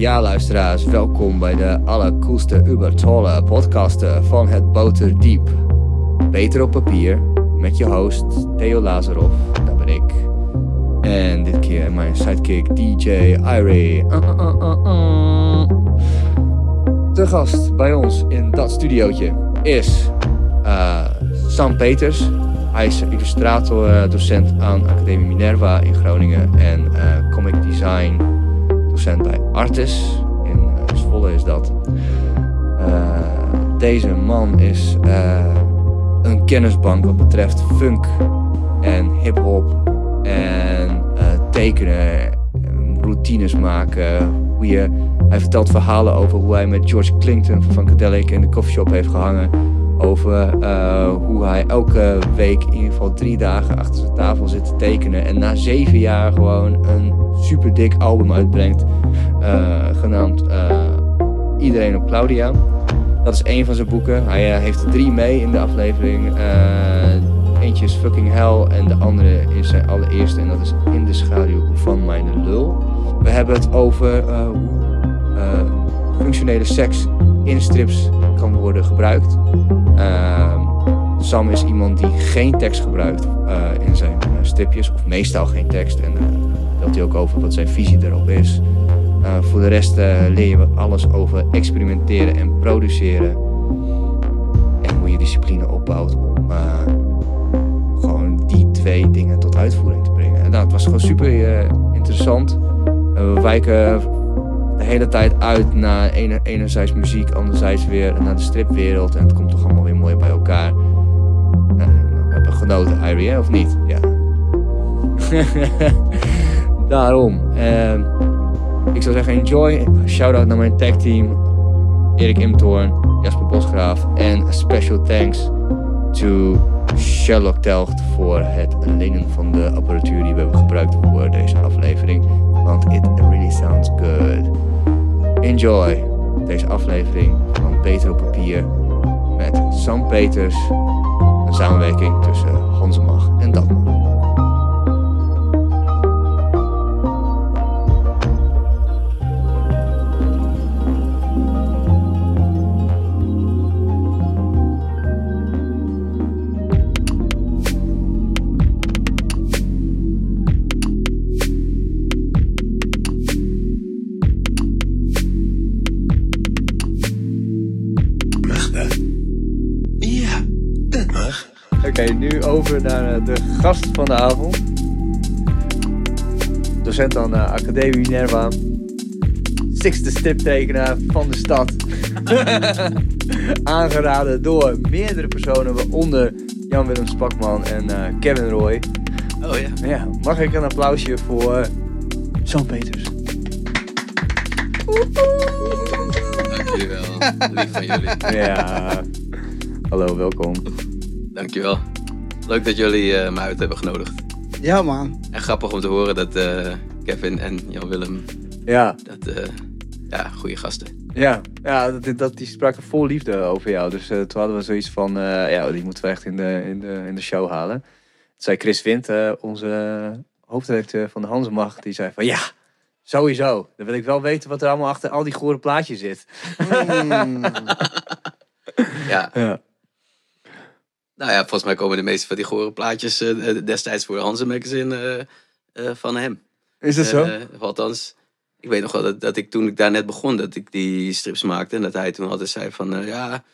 Ja, luisteraars, welkom bij de allercoolste Ubertolle podcast van het Boterdiep. Beter op papier, met je host Theo Lazarov, dat ben ik. En dit keer mijn sidekick DJ Irie. Uh, uh, uh. De gast bij ons in dat studiootje is eh, Sam Peters. Hij is illustrator, eh, docent aan Academie Minerva in Groningen en eh, comic design bij Artis. In eh, Zwolle is dat. Eh, deze man is eh, een kennisbank wat betreft funk en hip-hop en tekenen, en routines maken. Hoe je, hij vertelt verhalen over hoe hij met George Clinton van Funkadelic in de coffeeshop heeft gehangen. Over eh, hoe hij elke week in ieder geval drie dagen achter zijn tafel zit te tekenen. En na zeven jaar gewoon een super dik album uitbrengt. eh, genaamd eh, Iedereen op Claudia. Dat is één van zijn boeken. Hij heeft er drie mee in de aflevering. Eentje is Fucking Hell en de andere is zijn allereerste. En dat is In de schaduw van mijn lul. We hebben het over hoe functionele seks in strips kan worden gebruikt. Ehm, Sam is iemand die geen tekst gebruikt eh, in zijn eh, stripjes, of meestal geen tekst. En uh, vertelt hij ook over wat zijn visie erop is. Eh, voor de rest eh, leer je alles over experimenteren en produceren. En hoe je discipline opbouwt om eh, gewoon die twee dingen tot uitvoering te brengen. En nou, het was gewoon super eh, interessant. Eh, wijken hele tijd uit naar ene, enerzijds muziek, anderzijds weer naar de stripwereld. En het komt toch allemaal weer mooi bij elkaar. Eh, nou, we hebben genoten, Irie, of niet? Ja. Daarom. eh, ik zou zeggen, enjoy. Shout-out naar mijn tag team. Erik Imtoorn, Jasper Bosgraaf. En special thanks to Sherlock Telgt voor het lenen van de apparatuur die we hebben gebruikt voor deze aflevering. Want it really sounds good. Enjoy deze aflevering van Beter op Papier met Sam Peters. Een samenwerking tussen Hansemag en Datman. Over naar eh, de gast van de avond. Docent aan de Academie Minerva. Sixte stiptekenaar van de stad. Aangeraden door meerdere personen, waaronder Jan-Willem Spakman en eh, Kevin Roy. Oh ja. Ja, mag ik een applausje voor uh, Sam Peters? Dankjewel. Lief van jullie. Ja, hallo, welkom. Dankjewel. Leuk dat jullie eh, me uit hebben genodigd. Ja, man. En grappig om te horen dat eh, Kevin en Jan-Willem, Ja, dat, eh, ja, goede gasten. Ja, ja dat, dat, die spraken vol liefde over jou. Dus eh, toen hadden we zoiets van, eh, ja, die moeten we echt in de, in de, in de show halen. Toen zei Chris Wind, eh, onze hoofdredacteur van de Hansemacht, die zei van, ja, sowieso. Dan wil ik wel weten wat er allemaal achter al die gore plaatjes zit. Mm. Ja, Ja, nou ja, volgens mij komen de meeste van die gore plaatjes eh, destijds voor Hansen Magazine eh, eh, van hem. is dat zo? Eh, althans, ik weet nog wel dat, dat ik toen ik daar net begon, dat ik die strips maakte. En dat hij toen altijd zei van, eh, ja,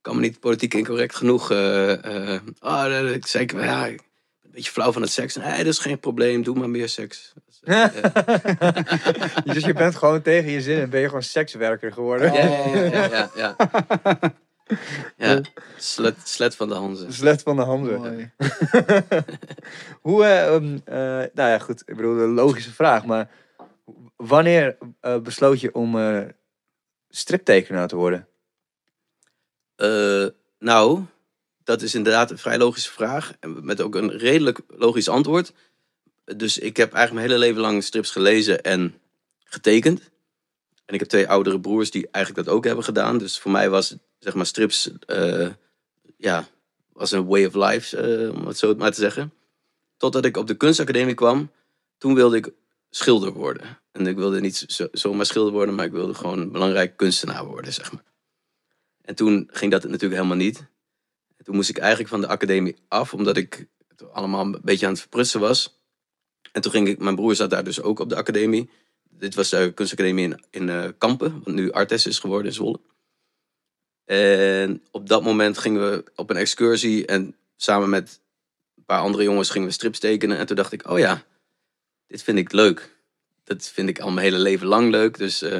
kan me niet politiek incorrect genoeg. eh eh, ah, ik zei, ja, een beetje flauw van het seks. Nee, dat is geen probleem, doe maar meer seks. Dus, eh, eh, dus je bent gewoon tegen je zin en ben je gewoon sekswerker geworden. ja, ja, ja, ja. Ja, slet, slet van de Hanzen. Slet van de handen. Mooi. Hoe, eh, nou ja, goed, ik bedoel, een logische vraag, maar wanneer eh, besloot je om eh, striptekenaar te worden? Eh, nou, dat is inderdaad een vrij logische vraag. En met ook een redelijk logisch antwoord. Dus ik heb eigenlijk mijn hele leven lang strips gelezen en getekend. En ik heb twee oudere broers die eigenlijk dat ook hebben gedaan. Dus voor mij was zeg maar strips, eh, ja, was een way of life, eh, om het zo maar te zeggen. Totdat ik op de kunstacademie kwam. Toen wilde ik schilder worden. En ik wilde niet zo, zomaar schilder worden, maar ik wilde gewoon een belangrijk kunstenaar worden, zeg maar. En toen ging dat natuurlijk helemaal niet. En toen moest ik eigenlijk van de academie af, omdat ik het allemaal een beetje aan het verprutsen was. En toen ging ik, mijn broer zat daar dus ook op de academie. Dit was de kunstacademie in, in eh, Kampen, wat nu Artes is geworden in Zwolle. En op dat moment gingen we op een excursie en samen met een paar andere jongens gingen we strips tekenen. En toen dacht ik, oh ja, dit vind ik leuk. Dat vind ik al mijn hele leven lang leuk. Dus eh,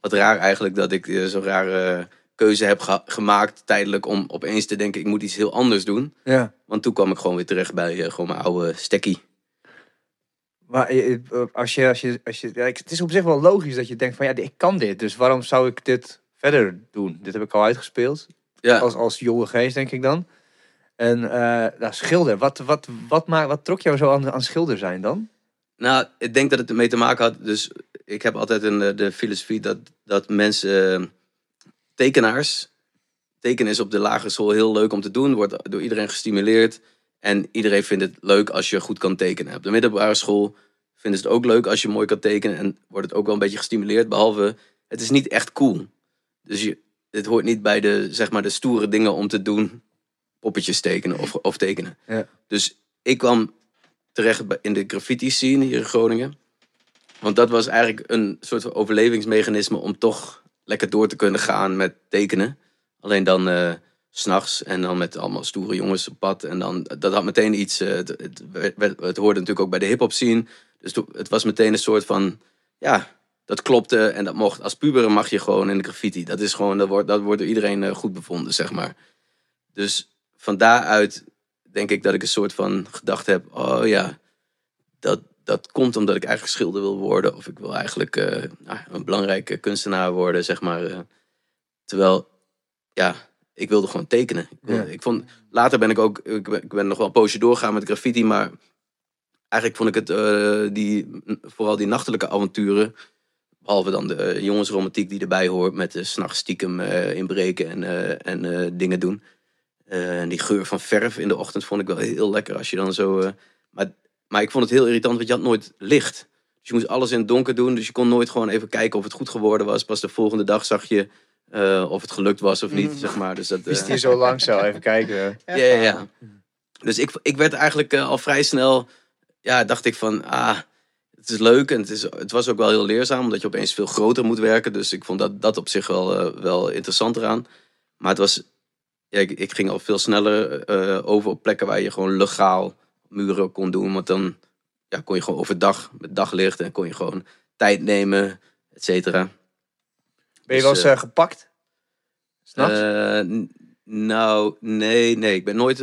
wat raar eigenlijk dat ik eh, zo'n rare keuze heb ge- gemaakt tijdelijk om opeens te denken, ik moet iets heel anders doen. Ja. Want toen kwam ik gewoon weer terecht bij eh, gewoon mijn oude stekkie. Maar als je, als je, als je, ja, het is op zich wel logisch dat je denkt van ja, ik kan dit, dus waarom zou ik dit verder doen? Dit heb ik al uitgespeeld, Ja, als, als jonge geest denk ik dan. En eh nou, schilder, wat, wat, wat, maakt, wat trok jou zo aan, aan schilder zijn dan? Nou, ik denk dat het ermee te maken had. Dus ik heb altijd een, eh, de filosofie dat, dat mensen, eh, tekenaars, tekenen is op de lagere school heel leuk om te doen, wordt door iedereen gestimuleerd. En iedereen vindt het leuk als je goed kan tekenen. Op de middelbare school vinden ze het ook leuk als je mooi kan tekenen en wordt het ook wel een beetje gestimuleerd. Behalve, het is niet echt cool. Dus je, het hoort niet bij de, zeg maar, de stoere dingen om te doen. Poppetjes tekenen of, of tekenen. Ja. Dus ik kwam terecht in de graffiti scene hier in Groningen. Want dat was eigenlijk een soort van overlevingsmechanisme om toch lekker door te kunnen gaan met tekenen. Alleen dan s s'nachts en dan met allemaal stoere jongens op pad. En dan, dat had meteen iets, eh, het, het, werd- werd- het hoorde natuurlijk ook bij de hip-hop scene. Dus het was meteen een soort van, ja, dat klopte en dat mocht. Als puber mag je gewoon in de graffiti. Dat is gewoon, dat wordt, dat wordt door iedereen eh, goed bevonden, zeg maar. Dus van daaruit denk ik dat ik een soort van gedacht heb, oh ja, dat, dat komt omdat ik eigenlijk schilder wil worden. Of ik wil eigenlijk eh, nou, een belangrijke kunstenaar worden, zeg maar. eh. terwijl, ja, ik wilde gewoon tekenen. Ik, wilde- Ja. ik vond, later ben ik ook, ik ben, ik ben nog wel een poosje doorgaan met graffiti, maar eigenlijk vond ik het, die, vooral die nachtelijke avonturen, behalve dan de eh, jongensromantiek die erbij hoort, met de s'nachts stiekem eh, inbreken en, eh, en eh, dingen doen. Eh, en die geur van verf in de ochtend vond ik wel heel lekker als je dan zo. eh, maar, maar ik vond het heel irritant, want je had nooit licht. Dus je moest alles in het donker doen. Dus je kon nooit gewoon even kijken of het goed geworden was. Pas de volgende dag zag je eh, of het gelukt was of niet, Mm. zeg maar. Dus dat, Is eh, die zo lang zo? Even kijken. ja, ja, ja. Dus ik, ik werd eigenlijk eh, al vrij snel, ja, dacht ik van, ah, het is leuk en het, is, het was ook wel heel leerzaam, omdat je opeens veel groter moet werken. Dus ik vond dat, dat op zich wel, eh, wel interessant eraan. Maar het was, ja, ik, ik ging al veel sneller eh, over op plekken waar je gewoon legaal muren kon doen. Want dan ja, kon je gewoon overdag met daglicht en kon je gewoon tijd nemen, et cetera. Ben je Dus, wel eens eh, eh, gepakt? Nou, nee, nee. Ik ben nooit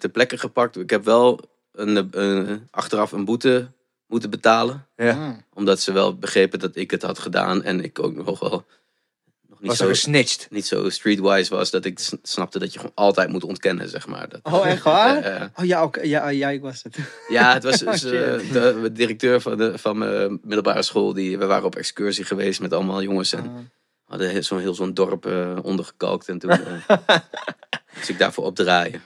ter plekke gepakt. Ik heb wel een, achteraf een boete moeten betalen. ja. Ah. Omdat ze wel begrepen dat ik het had gedaan. En ik ook nog wel nog niet, Was zo, gesnitcht? niet zo streetwise was. Dat ik snapte dat je gewoon altijd moet ontkennen, zeg maar. Dat, Oh, echt waar? Oh ja, ook, ja, ja, ik was het. ja, het was Oh, dus, eh, de, de directeur van, de, van mijn middelbare school. Die, we waren op excursie geweest met allemaal jongens. En Ah. hadden heel- zo'n heel zo'n dorp eh, ondergekalkt. En toen eh, moest ik daarvoor opdraaien.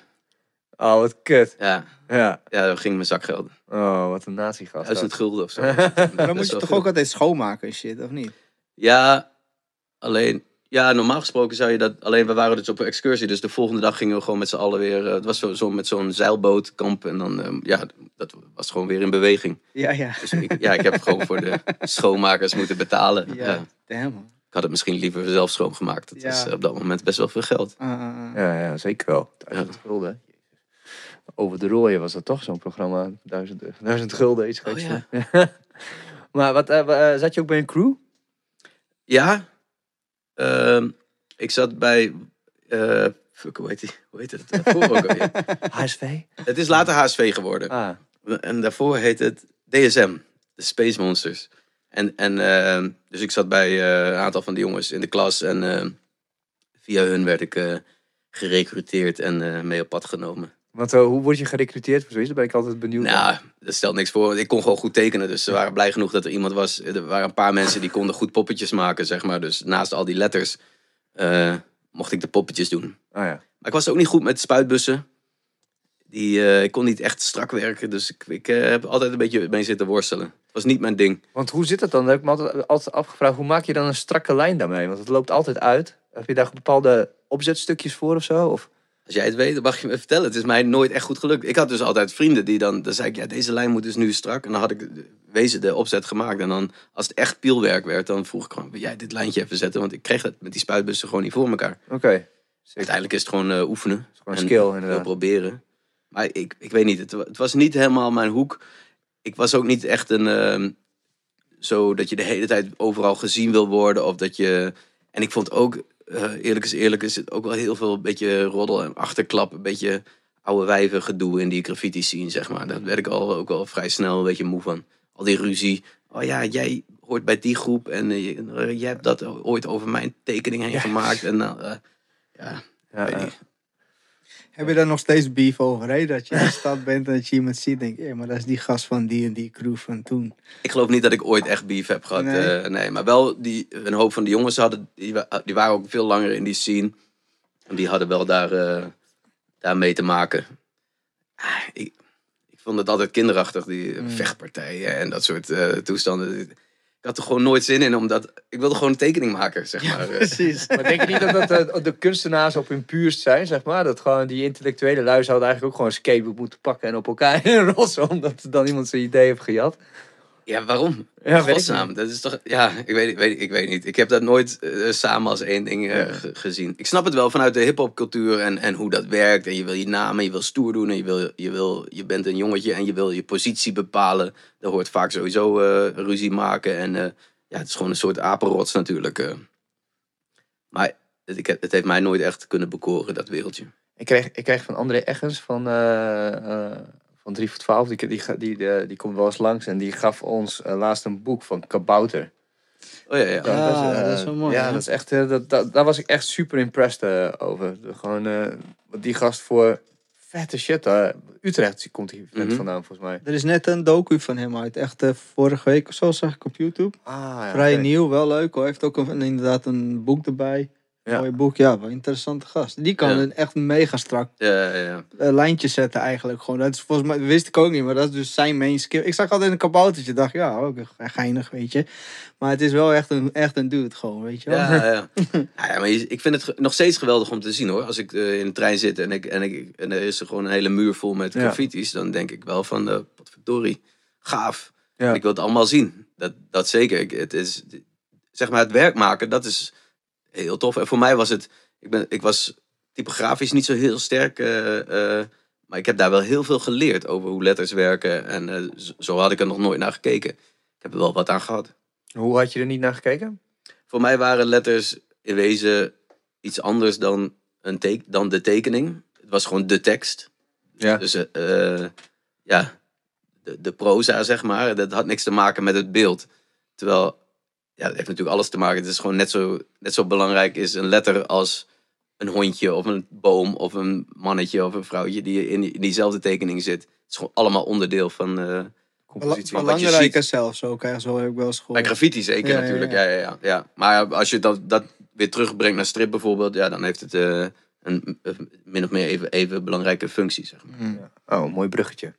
Oh, wat kut. Ja, Ja. ja, dat ging mijn zakgeld. Oh, wat een nazi-gast. Duizend gulden of zo. Maar dan moet is je toch veel. ook altijd schoonmaken en shit, of niet? Ja, alleen... Ja, normaal gesproken zou je dat... Alleen we waren dus op een excursie. Dus de volgende dag gingen we gewoon met z'n allen weer... eh, het was zo, zo met zo'n zeilbootkamp. En dan, eh, ja, dat was gewoon weer in beweging. Ja, ja. Dus ik, ja, ik heb het gewoon voor de schoonmakers moeten betalen. Ja, Ja. damn man. Ik had het misschien liever zelf schoongemaakt. Dat Ja. is eh, op dat moment best wel veel geld. Ah, ah, ah. Ja, ja, zeker wel. Duizend gulden. Over de rooien was dat toch zo'n programma? Duizend, duizend gulden, iets Oh, ja. maar wat, eh, eh, zat je ook bij een crew? Ja, ehm, ik zat bij... eh, fuck, hoe heet, die? hoe heet het? Daarvoor ook alweer. HSV? Het is later HSV geworden. Ah, En daarvoor heet het DSM, de Space Monsters. En, en ehm, dus ik zat bij eh, een aantal van die jongens in de klas. En ehm, via hun werd ik eh, gerecruiteerd en eh, mee op pad genomen. Want eh, hoe word je gerecruiteerd voor zoiets? Daar ben ik altijd benieuwd naar. Nou, dat stelt niks voor. Ik kon gewoon goed tekenen. Dus ze waren blij genoeg dat er iemand was. Er waren een paar mensen die konden goed poppetjes maken, zeg maar. Dus naast al die letters eh, mocht ik de poppetjes doen. Ah ja. Maar ik was ook niet goed met spuitbussen. Die, eh, ik kon niet echt strak werken. Dus ik, ik heb altijd een beetje mee zitten worstelen. was niet mijn ding. Want hoe zit het dan? Dat heb ik me altijd, altijd afgevraagd. Hoe maak je dan een strakke lijn daarmee? Want het loopt altijd uit. Heb je daar bepaalde opzetstukjes voor of zo? Of? Als jij het weet, dan mag je me vertellen. Het is mij nooit echt goed gelukt. Ik had dus altijd vrienden die dan... Dan zei ik, ja, deze lijn moet dus nu strak. En dan had ik wezen de opzet gemaakt. En dan, als het echt pielwerk werd, dan vroeg ik gewoon... Wil jij dit lijntje even zetten? Want ik kreeg het met die spuitbussen gewoon niet voor elkaar. Oké. Uiteindelijk is het gewoon eh, oefenen. Gewoon En skill inderdaad. proberen. Maar ik, ik weet niet, het, het was niet helemaal mijn hoek. Ik was ook niet echt een... ehm, zo dat je de hele tijd overal gezien wil worden. Of dat je... En ik vond ook, eh, eerlijk is eerlijk, is het ook wel heel veel een beetje roddel en achterklap. Een beetje oude wijven gedoe in die graffiti scene, zeg maar. Daar werd ik al, ook al vrij snel een beetje moe van. Al die ruzie. Oh ja, jij hoort bij die groep en je- eh, jij hebt dat ooit over mijn tekening heen gemaakt. En eh, ja, Ja. Heb je daar nog steeds beef over, hè? Dat je in de stad bent en dat je iemand ziet, denk "Hé, maar dat is die gast van die en die crew van toen. Ik geloof niet dat ik ooit echt beef heb gehad. Nee. Nee, nee maar wel die, een hoop van de jongens hadden, die, die waren ook veel langer in die scene. En die hadden wel daar, eh, daar mee te maken. Ah, ik, ik vond het altijd kinderachtig, die Mm. vechtpartijen en dat soort eh, toestanden. Ik had er gewoon nooit zin in, omdat ik wilde gewoon een tekening maken, zeg maar. Precies. Maar denk je niet dat dat eh, de kunstenaars op hun puurst zijn, zeg maar? Dat gewoon die intellectuele lui zouden eigenlijk ook gewoon een skateboard moeten pakken en op elkaar rossen, omdat dan iemand zijn idee heeft gejat? Ja, waarom? Ja, Godsnaam, dat is toch... Ja, ik weet, weet, ik weet niet. Ik heb dat nooit eh, samen als één ding eh, gezien. Ik snap het wel vanuit de hip-hop-cultuur en, en hoe dat werkt. En je wil je naam en je wil stoer doen en je, wil, je, wil, je bent een jongetje en je wil je positie bepalen. Daar hoort vaak sowieso eh, ruzie maken. En ja, het is gewoon een soort apenrots natuurlijk. Maar het, ik, het heeft mij nooit echt kunnen bekoren, dat wereldje. Ik kreeg, ik kreeg van André Eggens van, van 3 voor 12, die, die, die, die, die, komt wel eens langs en die gaf ons eh, laatst een boek van Kabouter. Oh ja, ja. Ja. is, Ah, eh, dat is wel mooi, Ja, dat is echt, eh, dat, dat, daar was ik echt super impressed eh, over. Gewoon, eh, wat die gast voor vette shit, eh, Utrecht komt hij vent Mhm. vandaan volgens mij. Er is net een docu van hem uit, echt eh, vorige week of zo, zag ik op YouTube. Ah, ja, Vrij nieuw, wel leuk hoor. Hij heeft ook een, inderdaad een boek erbij. Ja. Mooi boek, ja, wel interessante gast. Die kan Ja. een echt mega strak Ja, eh, lijntje zetten eigenlijk gewoon. Dat is volgens mij, wist ik ook niet, maar dat is dus zijn main skill. Ik zag altijd een kaboutertje, dacht ja, ook geinig, weet je. Maar het is wel echt een, echt een dude gewoon, weet je wel. Ja, ja. Ja, maar ik vind het nog steeds geweldig om te zien hoor. Als ik eh, in de trein zit en, ik, en, ik, en er is er gewoon een hele muur vol met graffiti's, dan denk ik wel van, uh, potverdorie, gaaf. Ja. En ik wil het allemaal zien. Dat, dat zeker. Ik, het is, zeg maar, het werk maken, dat is heel tof. En voor mij was het, ik, ben, ik was typografisch niet zo heel sterk, eh, eh, maar ik heb daar wel heel veel geleerd over hoe letters werken. En eh, zo- had ik er nog nooit naar gekeken. Ik heb er wel wat aan gehad. Hoe had je er niet naar gekeken? Voor mij waren letters in wezen iets anders dan, een dan de tekening. Het was gewoon de tekst. Ja. Dus ja, de, de proza, zeg maar, dat had niks te maken met het beeld. Terwijl, ja, dat heeft natuurlijk alles te maken. Het is gewoon net zo, net zo belangrijk is een letter als een hondje of een boom of een mannetje of een vrouwtje die in, die- in diezelfde tekening zit. Het is gewoon allemaal onderdeel van eh Compositie. Wat je Belangrijker zelfs ook, hè, zo heb ik wel eens Bij gehoord. graffiti zeker Ja, ja, natuurlijk. ja. Ja, ja, ja, ja. Maar als je dat, dat weer terugbrengt naar strip bijvoorbeeld, ja, dan heeft het eh, een, min of meer even, even belangrijke functie. Zeg maar. Mm. Oh, een mooi bruggetje.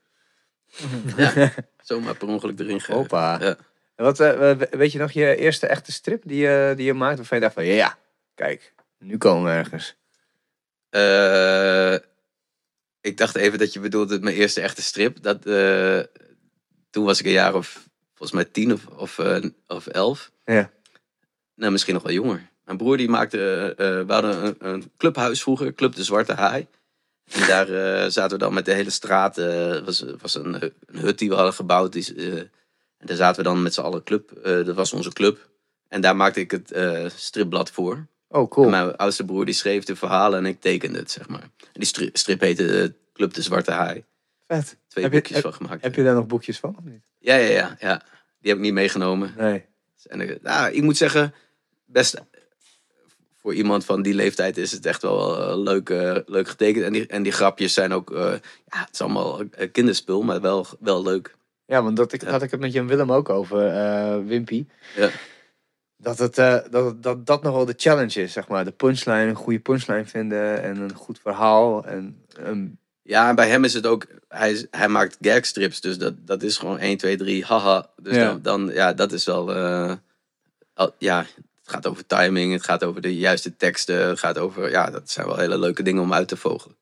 Zomaar per ongeluk erin ge... Hoppa. Wat, eh, we- weet je nog je eerste echte strip die je, die je maakt? Waarvan je dacht van, ja, kijk, nu komen we ergens. Eh, ik dacht even dat je bedoelde mijn eerste echte strip. Dat, eh, toen was ik een jaar of volgens mij tien of, of, of elf. Ja. Nou, misschien nog wel jonger. Mijn broer die maakte, we hadden een, een clubhuis vroeger, Club de Zwarte Haai. En daar zaten we dan met de hele straat. Het was, was een, een hut die we hadden gebouwd. Die, en daar zaten we dan met z'n allen club. eh, dat was onze club. En daar maakte ik het eh, stripblad voor. Oh, cool. En mijn oudste broer die schreef de verhalen en ik tekende het, zeg maar. En die stri- strip heette eh, Club de Zwarte Haai. Vet. Twee Heb je- boekjes van gemaakt. Heb je daar nog boekjes van? Of niet? Ja, ja, ja, ja. Die heb ik niet meegenomen. Nee. En, ik- nou, ik moet zeggen, best voor iemand van die leeftijd is het echt wel eh, leuk, leuk getekend. En die, en die grapjes zijn ook, eh, ja, het is allemaal kinderspul, maar wel, wel leuk. Ja, want dat ik, Ja. had ik het met Jan Willem ook over, eh Wimpy. Ja. Dat, het, eh, dat, dat dat nog wel de challenge is, zeg maar. De punchline, een goede punchline vinden en een goed verhaal. En een Ja, en bij hem is het ook, hij, hij maakt gagstrips, dus dat, dat is gewoon 1, 2, 3, haha. Dus Ja. dan, dan, ja, dat is wel, eh, al- ja, het gaat over timing, het gaat over de juiste teksten, het gaat over, ja, dat zijn wel hele leuke dingen om uit te vogelen.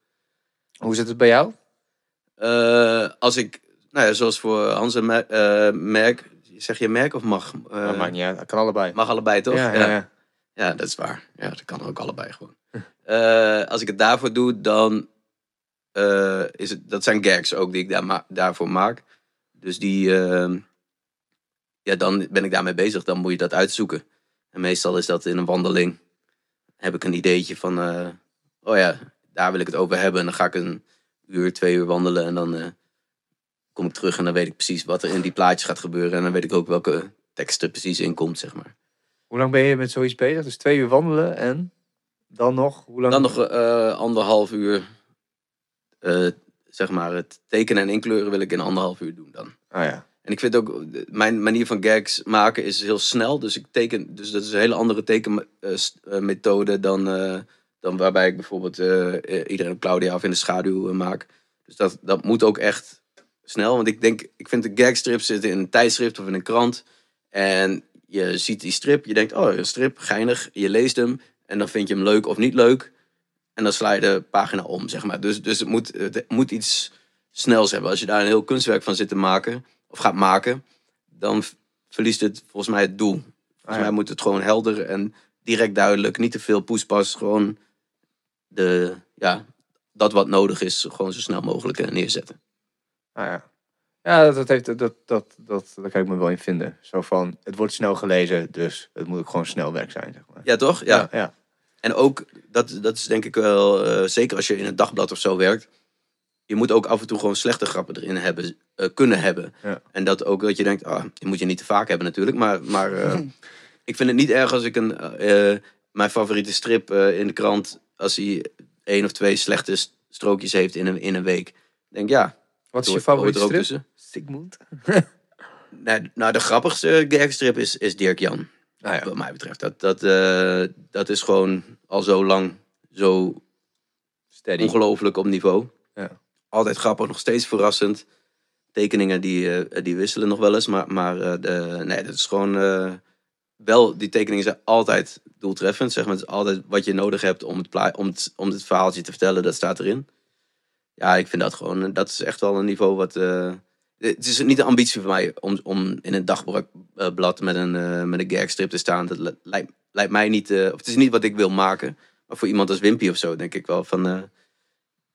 Hoe zit het bij jou? Als ik, nou ja, zoals voor Hans en Mer- eh, merk, zeg je merk of mag? Eh, dat maakt niet uit, dat kan allebei. mag allebei toch? ja, ja, ja. Ja, dat is waar. Ja, dat kan ook allebei gewoon. Eh, als ik het daarvoor doe, dan eh, is het, dat zijn gags ook die ik daar ma- daarvoor maak. Dus die, eh, ja, dan ben ik daarmee bezig. Dan moet je dat uitzoeken. En meestal is dat in een wandeling. Heb ik een ideetje van, oh ja, daar wil ik het over hebben. En dan ga ik een uur, twee uur wandelen. En dan kom ik terug en dan weet ik precies wat er in die plaatjes gaat gebeuren. En dan weet ik ook welke tekst er precies in komt, zeg maar. Hoe lang ben je met zoiets bezig? Dus twee uur wandelen en dan nog? Hoe lang? Dan nog eh, anderhalf uur. eh, zeg maar, het tekenen en inkleuren wil ik in anderhalf uur doen dan. Ah ja. En ik vind ook, eh, mijn manier van gags maken is heel snel. Dus ik teken, dus dat is een hele andere tekenmethode dan, dan waarbij ik bijvoorbeeld iedereen op Claudia of in de schaduw maak. Dus dat, dat moet ook echt snel. Want ik denk, ik vind de gagstrips zitten in een tijdschrift of in een krant. En je ziet die strip, je denkt, oh, een strip, geinig. Je leest hem en dan vind je hem leuk of niet leuk. En dan sla je de pagina om, zeg maar. Dus, dus het, moet, het moet iets snels hebben. Als je daar een heel kunstwerk van zit te maken, of gaat maken, dan verliest het volgens mij het doel. Volgens Ah, ja. mij moet het gewoon helder en direct duidelijk. Niet te veel poespas, gewoon de, ja, dat wat nodig is, gewoon zo snel mogelijk eh, neerzetten. Ah ja. Ja, dat, dat, heeft, dat, dat, dat, kan ik me wel in vinden. Zo van, het wordt snel gelezen, dus het moet ook gewoon snel werk zijn, zeg maar. Ja, toch? Ja. ja. En ook, dat, dat is denk ik wel, eh, zeker als je in een dagblad of zo werkt. Je moet ook af en toe gewoon slechte grappen erin hebben, eh, kunnen hebben. Ja. En dat ook dat je denkt, ah, die moet je niet te vaak hebben natuurlijk. Maar, maar eh, ik vind het niet erg als ik een, eh, mijn favoriete strip eh, in de krant, als hij één of twee slechte strookjes heeft in een, in een week. denk ja, Wat is je favoriete strip? tussen. Sigmund. Nee, nou, de grappigste gagstrip is, is Dirk Jan. Ah ja. Wat mij betreft. Dat, dat, eh, dat is gewoon al zo lang zo Steady. ongelooflijk op niveau. Ja. Altijd grappig, nog steeds verrassend. Tekeningen die, eh, die wisselen nog wel eens. Maar, maar eh, de, nee, dat is gewoon... eh, wel, die tekeningen zijn altijd doeltreffend. Zeg maar. Het is altijd wat je nodig hebt om het, pla- om het, om het verhaaltje te vertellen. Dat staat erin. Ja, ik vind dat gewoon... eh, Dat is echt wel een niveau wat... eh, het is niet de ambitie van mij om, om in een dagblad met een, eh, met een gagstrip te staan. Dat li- lijkt, lijkt mij niet... eh, of het is niet wat ik wil maken. Maar voor iemand als Wimpy of zo denk ik wel van... eh,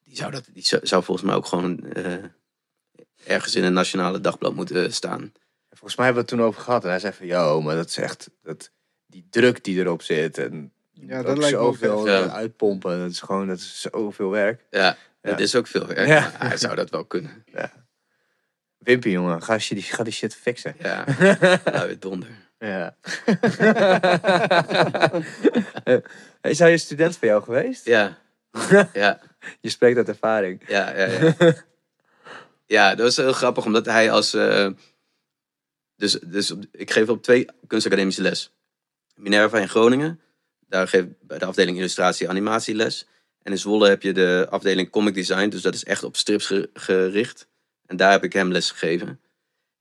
die zou, dat, die zou, volgens mij ook gewoon eh, ergens in een nationale dagblad moeten staan. Volgens mij hebben we het toen over gehad. En hij zei van, yo, maar dat is echt... Dat, die druk die erop zit. En Ja, dat lijkt me ook zoveel. Ja. uitpompen. Dat is gewoon, dat is zoveel werk. Ja. Het is ook veel werk. Ja. maar Hij zou dat wel kunnen. Wimpy, jongen, ga, die, ga die shit fixen. Ja, nou weer donder. Ja. is hij een student van jou geweest? Ja, ja, Je spreekt uit ervaring. ja, ja. Ja, ja dat was heel grappig, omdat hij als... eh, dus, dus op- ik geef op twee kunstacademische les. Minerva in Groningen, daar geef ik bij de afdeling illustratie animatie les. En in Zwolle heb je de afdeling comic design, dus dat is echt op strips ge- gericht. En daar heb ik hem les gegeven.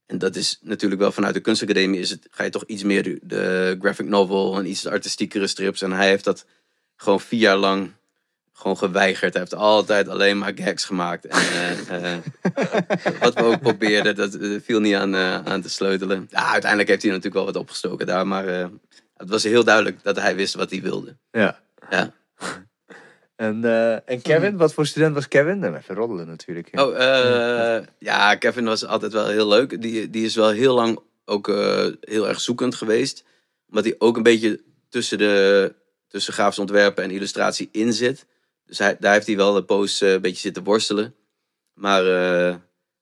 En dat is natuurlijk wel vanuit de kunstacademie is het, ga je toch iets meer de, de graphic novel en iets artistiekere strips. En hij heeft dat gewoon vier jaar lang gewoon geweigerd. Hij heeft altijd alleen maar gags gemaakt. En eh, eh, wat we ook probeerden, dat eh, viel niet aan, aan te sleutelen. Ja, uiteindelijk heeft hij natuurlijk wel wat opgestoken daar. Maar het was heel duidelijk dat hij wist wat hij wilde. Ja. Ja. En, eh, en Kevin, wat voor student was Kevin? Nou, even roddelen natuurlijk. ja. Oh, eh, ja, Kevin was altijd wel heel leuk. Die, die is wel heel lang ook eh, heel erg zoekend geweest. Omdat hij ook een beetje tussen, de, tussen grafisch ontwerpen en illustratie in zit. Dus hij, daar heeft hij wel een poos eh, een beetje zitten worstelen. Maar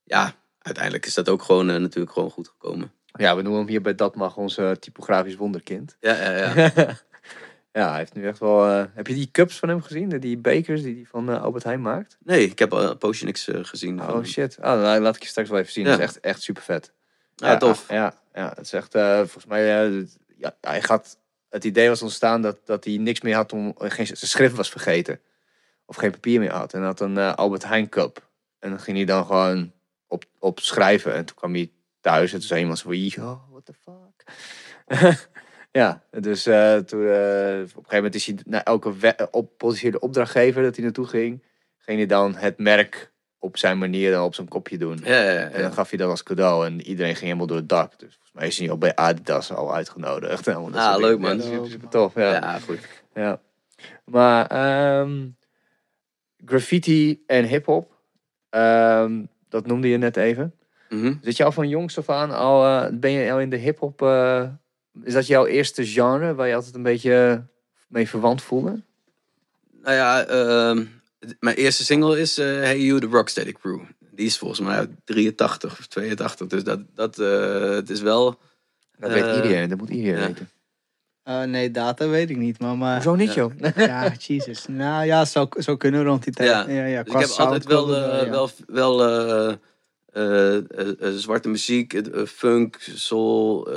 ja, uiteindelijk is dat ook gewoon natuurlijk gewoon goed gekomen. Ja, we noemen hem hier bij Dat Mag onze typografisch wonderkind. Ja, ja, ja. ja, hij heeft nu echt wel... eh, heb je die cups van hem gezien? Die bekers die hij van eh, Albert Heijn maakt? Nee, ik heb een poosje niks eh, gezien. Oh shit. Oh, nou, laat ik je straks wel even zien. Ja. Dat is echt, echt super vet. Ja, tof. Ja, ja, het is echt, volgens mij, ja, hij gaat, het idee was ontstaan dat, dat hij niks meer had om, geen, zijn schrift was vergeten. of geen papier meer had. En had een Albert Heijn cup. En dan ging hij dan gewoon op, op schrijven. En toen kwam hij thuis en toen zei iemand zo van, yo, what the fuck? ja, dus eh, toen, eh, op een gegeven moment is hij naar elke op, potentiële opdrachtgever dat hij naartoe ging, ging hij dan het merk op zijn manier dan op zijn kopje doen. Ja, ja, En dan gaf hij dat als cadeau en iedereen ging helemaal door het dak. Dus volgens mij is hij al bij Adidas al uitgenodigd. en dat Ah, leuk, man. Super, super tof, ja. Ja, goed. Ja. Maar ehm, graffiti en hip-hop, ehm, dat noemde je net even. Mhm. Zit je al van jongs af aan al, eh, ben je al in de hip-hop? Eh, is dat jouw eerste genre waar je altijd een beetje mee verwant voelde? Nou ja, ehm, mijn eerste single is eh, Hey You, The Rocksteady Crew. Die is volgens mij uit 83 of 82. Dus dat, dat eh, het is wel... Dat Eh, weet iedereen, dat moet iedereen ja. weten. Eh, nee, data weet ik niet, maar... maar Hoezo niet, ja. joh? ja, Jesus. Nou ja, zou, zou kunnen rond die tijd. Ja. Ja, ja, Dus ik heb altijd wel, eh, ja. wel, wel eh, eh, eh, eh, zwarte muziek, eh, eh, funk, soul.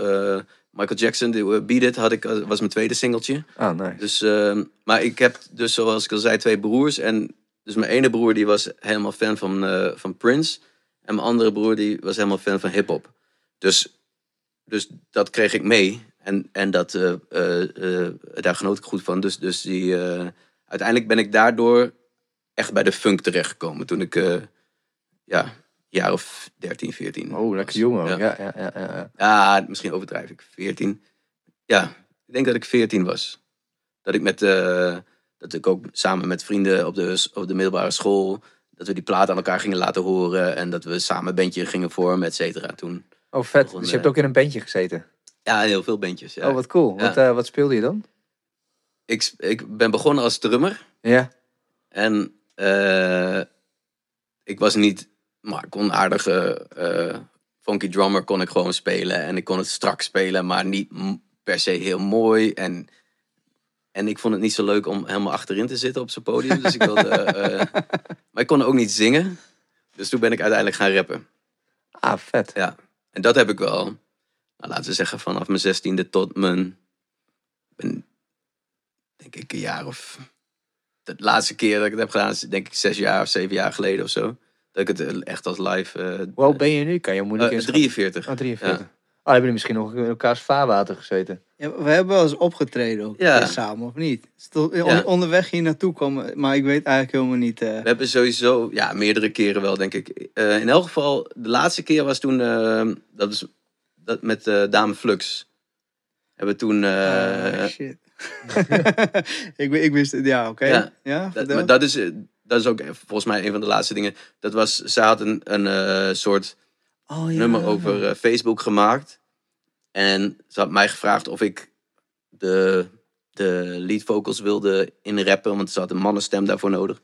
Michael Jackson, de, eh, Beat It had ik, eh, was mijn tweede singeltje. Ah, nice. Dus, ehm, maar ik heb dus, zoals ik al zei, twee broers. En dus mijn ene broer die was helemaal fan van, eh, van Prince. En mijn andere broer die was helemaal fan van hip-hop. Dus, dus dat kreeg ik mee. En, en dat, daar genoot ik goed van. Dus, dus die, uiteindelijk ben ik daardoor echt bij de funk terechtgekomen. Toen ik, ja, jaar of 13, 14. Oh, lekker jong ook. Ja. Ja, ja, ja, ja, misschien overdrijf ik. 14. Ja, ik denk dat ik 14 was. Dat ik met eh, dat ik ook samen met vrienden op de, op de middelbare school. Dat we die plaat aan elkaar gingen laten horen. En dat we samen een bandje gingen vormen, et cetera. Toen. Oh, vet. Dus je hebt eh, ook in een bandje gezeten. Ja, heel veel bandjes. Ja. Oh, wat cool. Wat, eh, wat speelde je dan? ik, ik ben begonnen als drummer. Ja. En ik was niet, maar ik kon een aardige eh, funky drummer kon ik gewoon spelen. En ik kon het strak spelen, maar niet per se heel mooi. En, en ik vond het niet zo leuk om helemaal achterin te zitten op zo'n podium. Dus ik wilde, eh, maar ik kon ook niet zingen. Dus toen ben ik uiteindelijk gaan rappen. Ah, vet. Ja. En dat heb ik wel, nou, laten we zeggen, vanaf mijn zestiende tot mijn, ben, denk ik, een jaar of. De laatste keer dat ik het heb gedaan is denk ik zes jaar of zeven jaar geleden of zo. Dat ik het eh, echt als live. eh Hoe oud ben je nu? Kan je moeilijk eh, inschatten. 43. Oh, 43. Oh, hebben jullie misschien nog in elkaars vaarwater gezeten? Ja, we hebben wel eens opgetreden ook Ja. samen, of niet? Ja. Onderweg hier naartoe komen, maar ik weet eigenlijk helemaal niet. eh, We hebben sowieso, ja, meerdere keren wel, denk ik. Eh, in elk geval, de laatste keer was toen, eh, dat is dat met eh, Dame Flux. Hebben we toen, eh, ah, shit. ik, ik wist het, ja, oké. Ja. Ja, Dat, vertel. maar dat is, dat is ook volgens mij een van de laatste dingen. Dat was, ze had een, een eh, soort oh, ja. nummer over eh, Facebook gemaakt. En ze had mij gevraagd of ik de, de lead vocals wilde inrappen. Want ze had een mannenstem daarvoor nodig.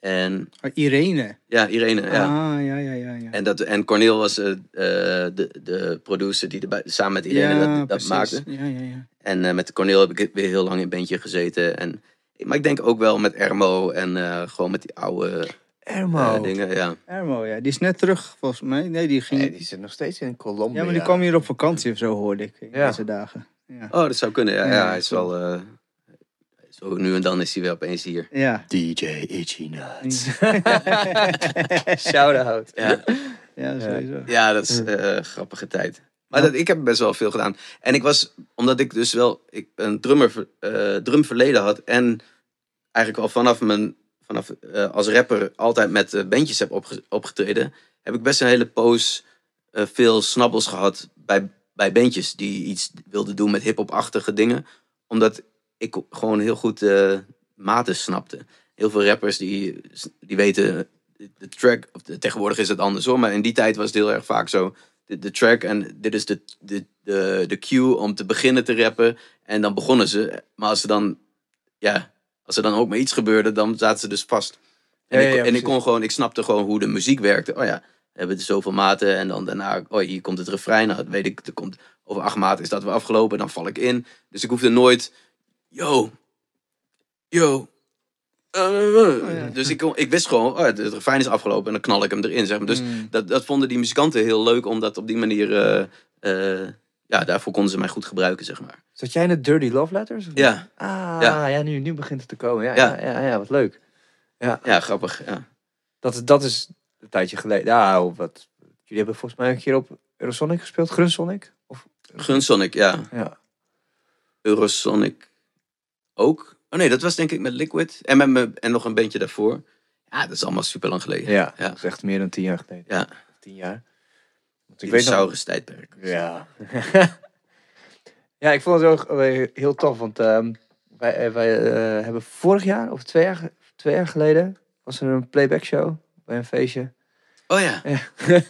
En Oh, Irene. ja, Irene. Ja. Ah, ja, ja, ja. ja. En, dat, en Corneel was eh, de, de producer die erbij, samen met Irene ja, dat, dat maakte. Ja, ja, ja. En met Corneel heb ik weer heel lang in een bandje gezeten. En, maar ik denk ook wel met Ermo en eh, gewoon met die oude Ermo. eh, dingen. Ja. Ermo, ja. Die is net terug, volgens mij. Nee, die ging... Nee, die zit nog steeds in Colombia. ja, maar die kwam hier op vakantie of zo, hoorde ik. In Ja. deze dagen. Ja. Oh, dat zou kunnen. Ja, Ja, ja, hij is wel. eh, zo nu en dan is hij weer opeens hier. Ja. DJ Itchy Nuts. Shout-out. Ja, ja, sowieso. ja dat is eh grappige tijd. Ik heb best wel veel gedaan. En ik was, omdat ik dus wel ik, een drummer, eh drumverleden had. En eigenlijk al vanaf mijn, vanaf eh, als rapper altijd met eh, bandjes heb opge- opgetreden. Heb ik best een hele poos veel snabbels gehad bij, bij bandjes die iets wilden doen met hip-hop-achtige dingen. Omdat ik gewoon heel goed maten snapte. Heel veel rappers die, die weten de track, of tegenwoordig is het anders hoor, maar in die tijd was het heel erg vaak zo. De, de track en dit is de, de, de, de cue om te beginnen te rappen. En dan begonnen ze. Maar als er dan, ja, als er dan ook maar iets gebeurde, dan zaten ze dus vast. En, Ja, ik, ja, en ik kon gewoon, ik snapte gewoon hoe de muziek werkte. Oh ja, we hebben dus zoveel maten en dan daarna, oh hier komt het refrein. Nou, dat weet ik, er komt over acht maten is dat weer afgelopen, dan val ik in. Dus ik hoefde nooit, yo, yo. Eh, ja. Dus ik, ik wist gewoon, oh, het, het refrein is afgelopen en dan knal ik hem erin. Zeg maar. Dus Mm. dat, dat vonden die muzikanten heel leuk, omdat op die manier, eh, eh, ja, daarvoor konden ze mij goed gebruiken, zeg maar. Zat jij in de Dirty Love Letters? Ja, Ah, Ja. ja, nu, nu begint het te komen. Ja, ja. Ja. Ja, ja, wat leuk. Ja. Ja, grappig. Ja. Dat, is- dat is een tijdje geleden. Ja, wat. Jullie hebben volgens mij een keer op Eurosonic gespeeld, Grunsonic? Of, Gunsonic, ja. ja. Eurosonic ook. Oh nee, dat was denk ik met Liquid. En, met me, en nog een bandje daarvoor. Ja, dat is allemaal super lang geleden. Ja, Ja. dat is echt meer dan tien jaar geleden. Ja, Tien jaar. Want ik weet nog, tijdperk. Ja. ja, ik vond het ook heel tof, want ehm, wij, eh, wij eh, hebben vorig jaar, of twee jaar, twee jaar geleden, was er een playback show bij een feestje. Oh ja.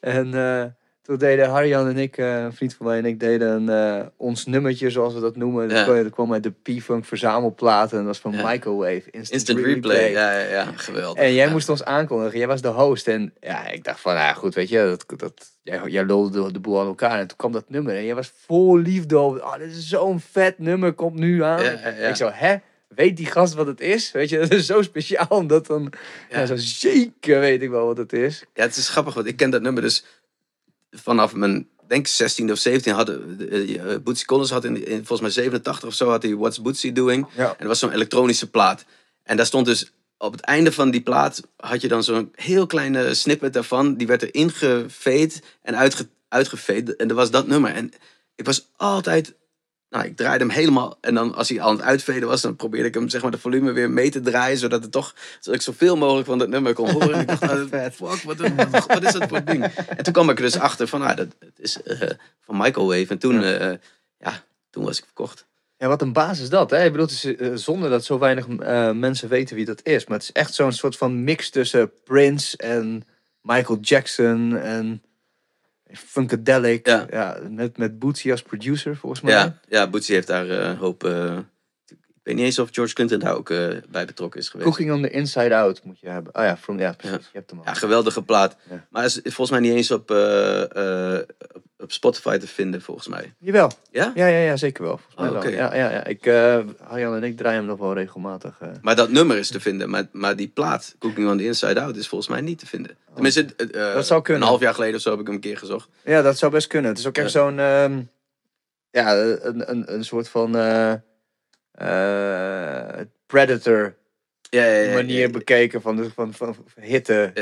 en eh, toen deden Harjan en ik, eh, een vriend van mij en ik, deden eh, ons nummertje, zoals we dat noemen. Ja. kwam, dat kwam uit de P-Funk verzamelplaten en dat was van. Microwave. Instant, Instant replay. Ja, ja, ja, geweldig. En jij moest ons aankondigen. Jij was de host. En ja, ik dacht van, ja goed, weet je, dat, dat, jij, jij lulde de, de boel aan elkaar. En toen kwam dat nummer. En jij was vol liefde over, oh, dit is zo'n vet nummer, komt nu aan. Ik zo, hè? Weet die gast wat het is? Weet je, dat is zo speciaal. Omdat dan, ja. Ja. zo zeker weet ik wel wat het is. Ja, het is grappig, want ik ken dat nummer dus vanaf mijn, denk 16 of 17 hadden, uh, Bootsy Collins had in, in volgens mij 87 of zo, had hij What's Bootsy Doing? Ja. En dat was zo'n elektronische plaat. En daar stond dus, op het einde van die plaat had je dan zo'n heel kleine snippet daarvan. Die werd er ingeveed en uitge, uitgeveed. En dat was dat nummer. En ik was altijd, nou, ik draaide hem helemaal. En dan als hij aan het uitveden was, dan probeerde ik hem, zeg maar, de volume weer mee te draaien. Zodat het toch, zodat ik zoveel mogelijk van dat nummer kon horen. En ik dacht, nou, fuck, wat, wat, wat is dat voor ding? En toen kwam ik er dus achter van, nou, dat, is eh, van Microwave. En toen, eh, ja, toen was ik verkocht. Ja, wat een basis is dat, hè? Ik bedoel, het is eh, zonder dat zo weinig mensen weten wie dat is. Maar het is echt zo'n soort van mix tussen Prince en Michael Jackson en Funkadelic. Ja. Ja. met, met Bootsy als producer, volgens mij. Ja, ja Bootsy heeft daar eh, een hoop... ik weet niet eens of George Clinton daar ook eh, bij betrokken is geweest. Cooking on the Inside Out moet je hebben. Oh ja, from, ja precies. Je hebt hem al. Ja, geweldige plaat. Ja. Maar is volgens mij niet eens op, eh, eh, op- op Spotify te vinden, volgens mij. Jawel. Ja? Ja, ja, ja, zeker wel. Volgens mij Oh, wel. oké. Ja, ja, ja. Ik, Arjan en ik draaien hem nog wel regelmatig. Maar dat nummer is te vinden. Maar, maar die plaat, Cooking on the Inside Out, is volgens mij niet te vinden. Tenminste, Oh. Dat zou kunnen. een half jaar geleden of zo heb ik hem een keer gezocht. Ja, dat zou best kunnen. Het is ook echt Ja. zo'n, ehm, ja, een, een, een soort van eh, predator Ja, ja, ja, manier bekeken van, de, van, van, van hitte,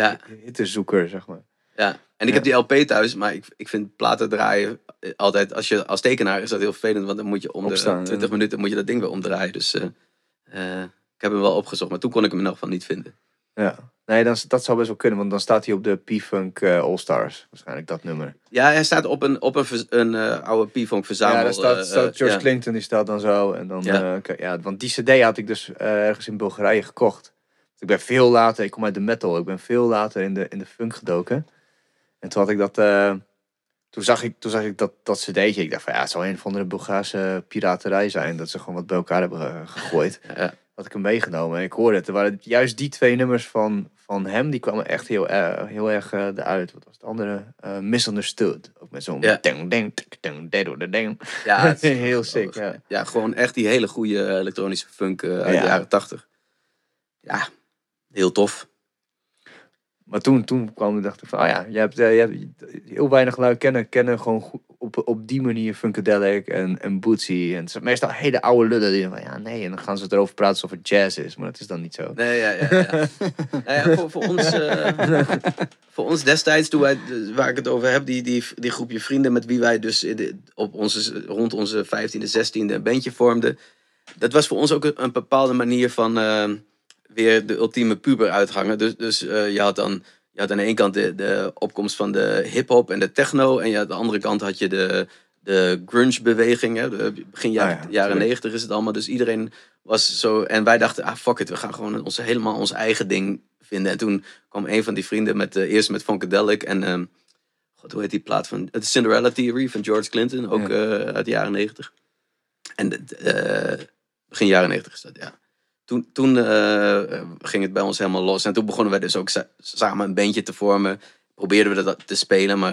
hittezoeker, zeg maar. ja. En ik heb die LP thuis, maar ik, ik vind platen draaien eh, altijd, als je als tekenaar is dat heel vervelend, want dan moet je om Opstaan, de 20 ja. minuten moet je dat ding weer omdraaien. Dus eh, ik heb hem wel opgezocht, maar toen kon ik hem elk geval niet vinden. Ja. Nee, dan, dat zou best wel kunnen, want dan staat hij op de P-Funk eh, All-Stars. Waarschijnlijk dat nummer. Ja, hij staat op een, op een, eh, oude P-Funk verzamel. ja, daar staat, eh, staat George. Clinton, die staat dan zo. En dan, Ja. ja. ja, want die cd had ik dus ergens in Bulgarije gekocht. Ik ben veel later, ik kom uit de metal, ik ben veel later in de, in de funk gedoken. En toen had ik dat, toen zag ik, toen zag ik dat, dat cd'tje. Ik dacht van ja, het zou een of andere Bulgaarse piraterij zijn. Dat ze gewoon wat bij elkaar hebben gegooid. Ja. Had ik hem meegenomen en ik hoorde het. Er waren juist die twee nummers van, van hem, die kwamen echt heel, erg heel erg eh, eruit. Wat was het andere? Eh, Misunderstood. Ook met zo'n Ja. ding, ding, ding, de ding. Ja, het is Heel sick, ja. Ja, gewoon echt die hele goede eh, elektronische funk eh, uit Ja. de jaren 80. Ja, heel tof. Maar toen, toen kwam ik dacht ik van, oh ja, je hebt, eh, je hebt heel weinig lui kennen, kennen gewoon goed op, op die manier Funkadelic en, en Bootsy. En het zijn meestal hele oude lullen die van, ja nee, en dan gaan ze erover praten alsof het jazz is. Maar dat is dan niet zo. Nee, ja, ja. ja. nou ja voor, voor, ons, eh, voor ons destijds, toen wij, de- waar ik het over heb, die, die, die groepje vrienden met wie wij dus in de- op onze, rond onze 15e, 16e een bandje vormden. Dat was voor ons ook een, een bepaalde manier van eh, weer de ultieme puber uithangen. Dus, dus eh, je had dan je had aan de ene kant de, de opkomst van de hip-hop en de techno. En je, aan de andere kant had je de, de grunge-beweging. hè. De- Begin jaren, Ah ja, jaren tuurlijk. 90 is het allemaal. Dus iedereen was zo. En wij dachten, ah fuck it, we gaan gewoon onze, helemaal ons eigen ding vinden. En toen kwam een van die vrienden met, eh, eerst met Funkadelic en. ehm, God, hoe heet die plaat van. Het Cinderella Theory van George Clinton, ook Ja. eh, uit de jaren 90. En eh, begin jaren 90 is dat, ja. Toen, toen eh, ging het bij ons helemaal los. En toen begonnen wij dus ook sa- samen een bandje te vormen. Probeerden we dat te spelen, maar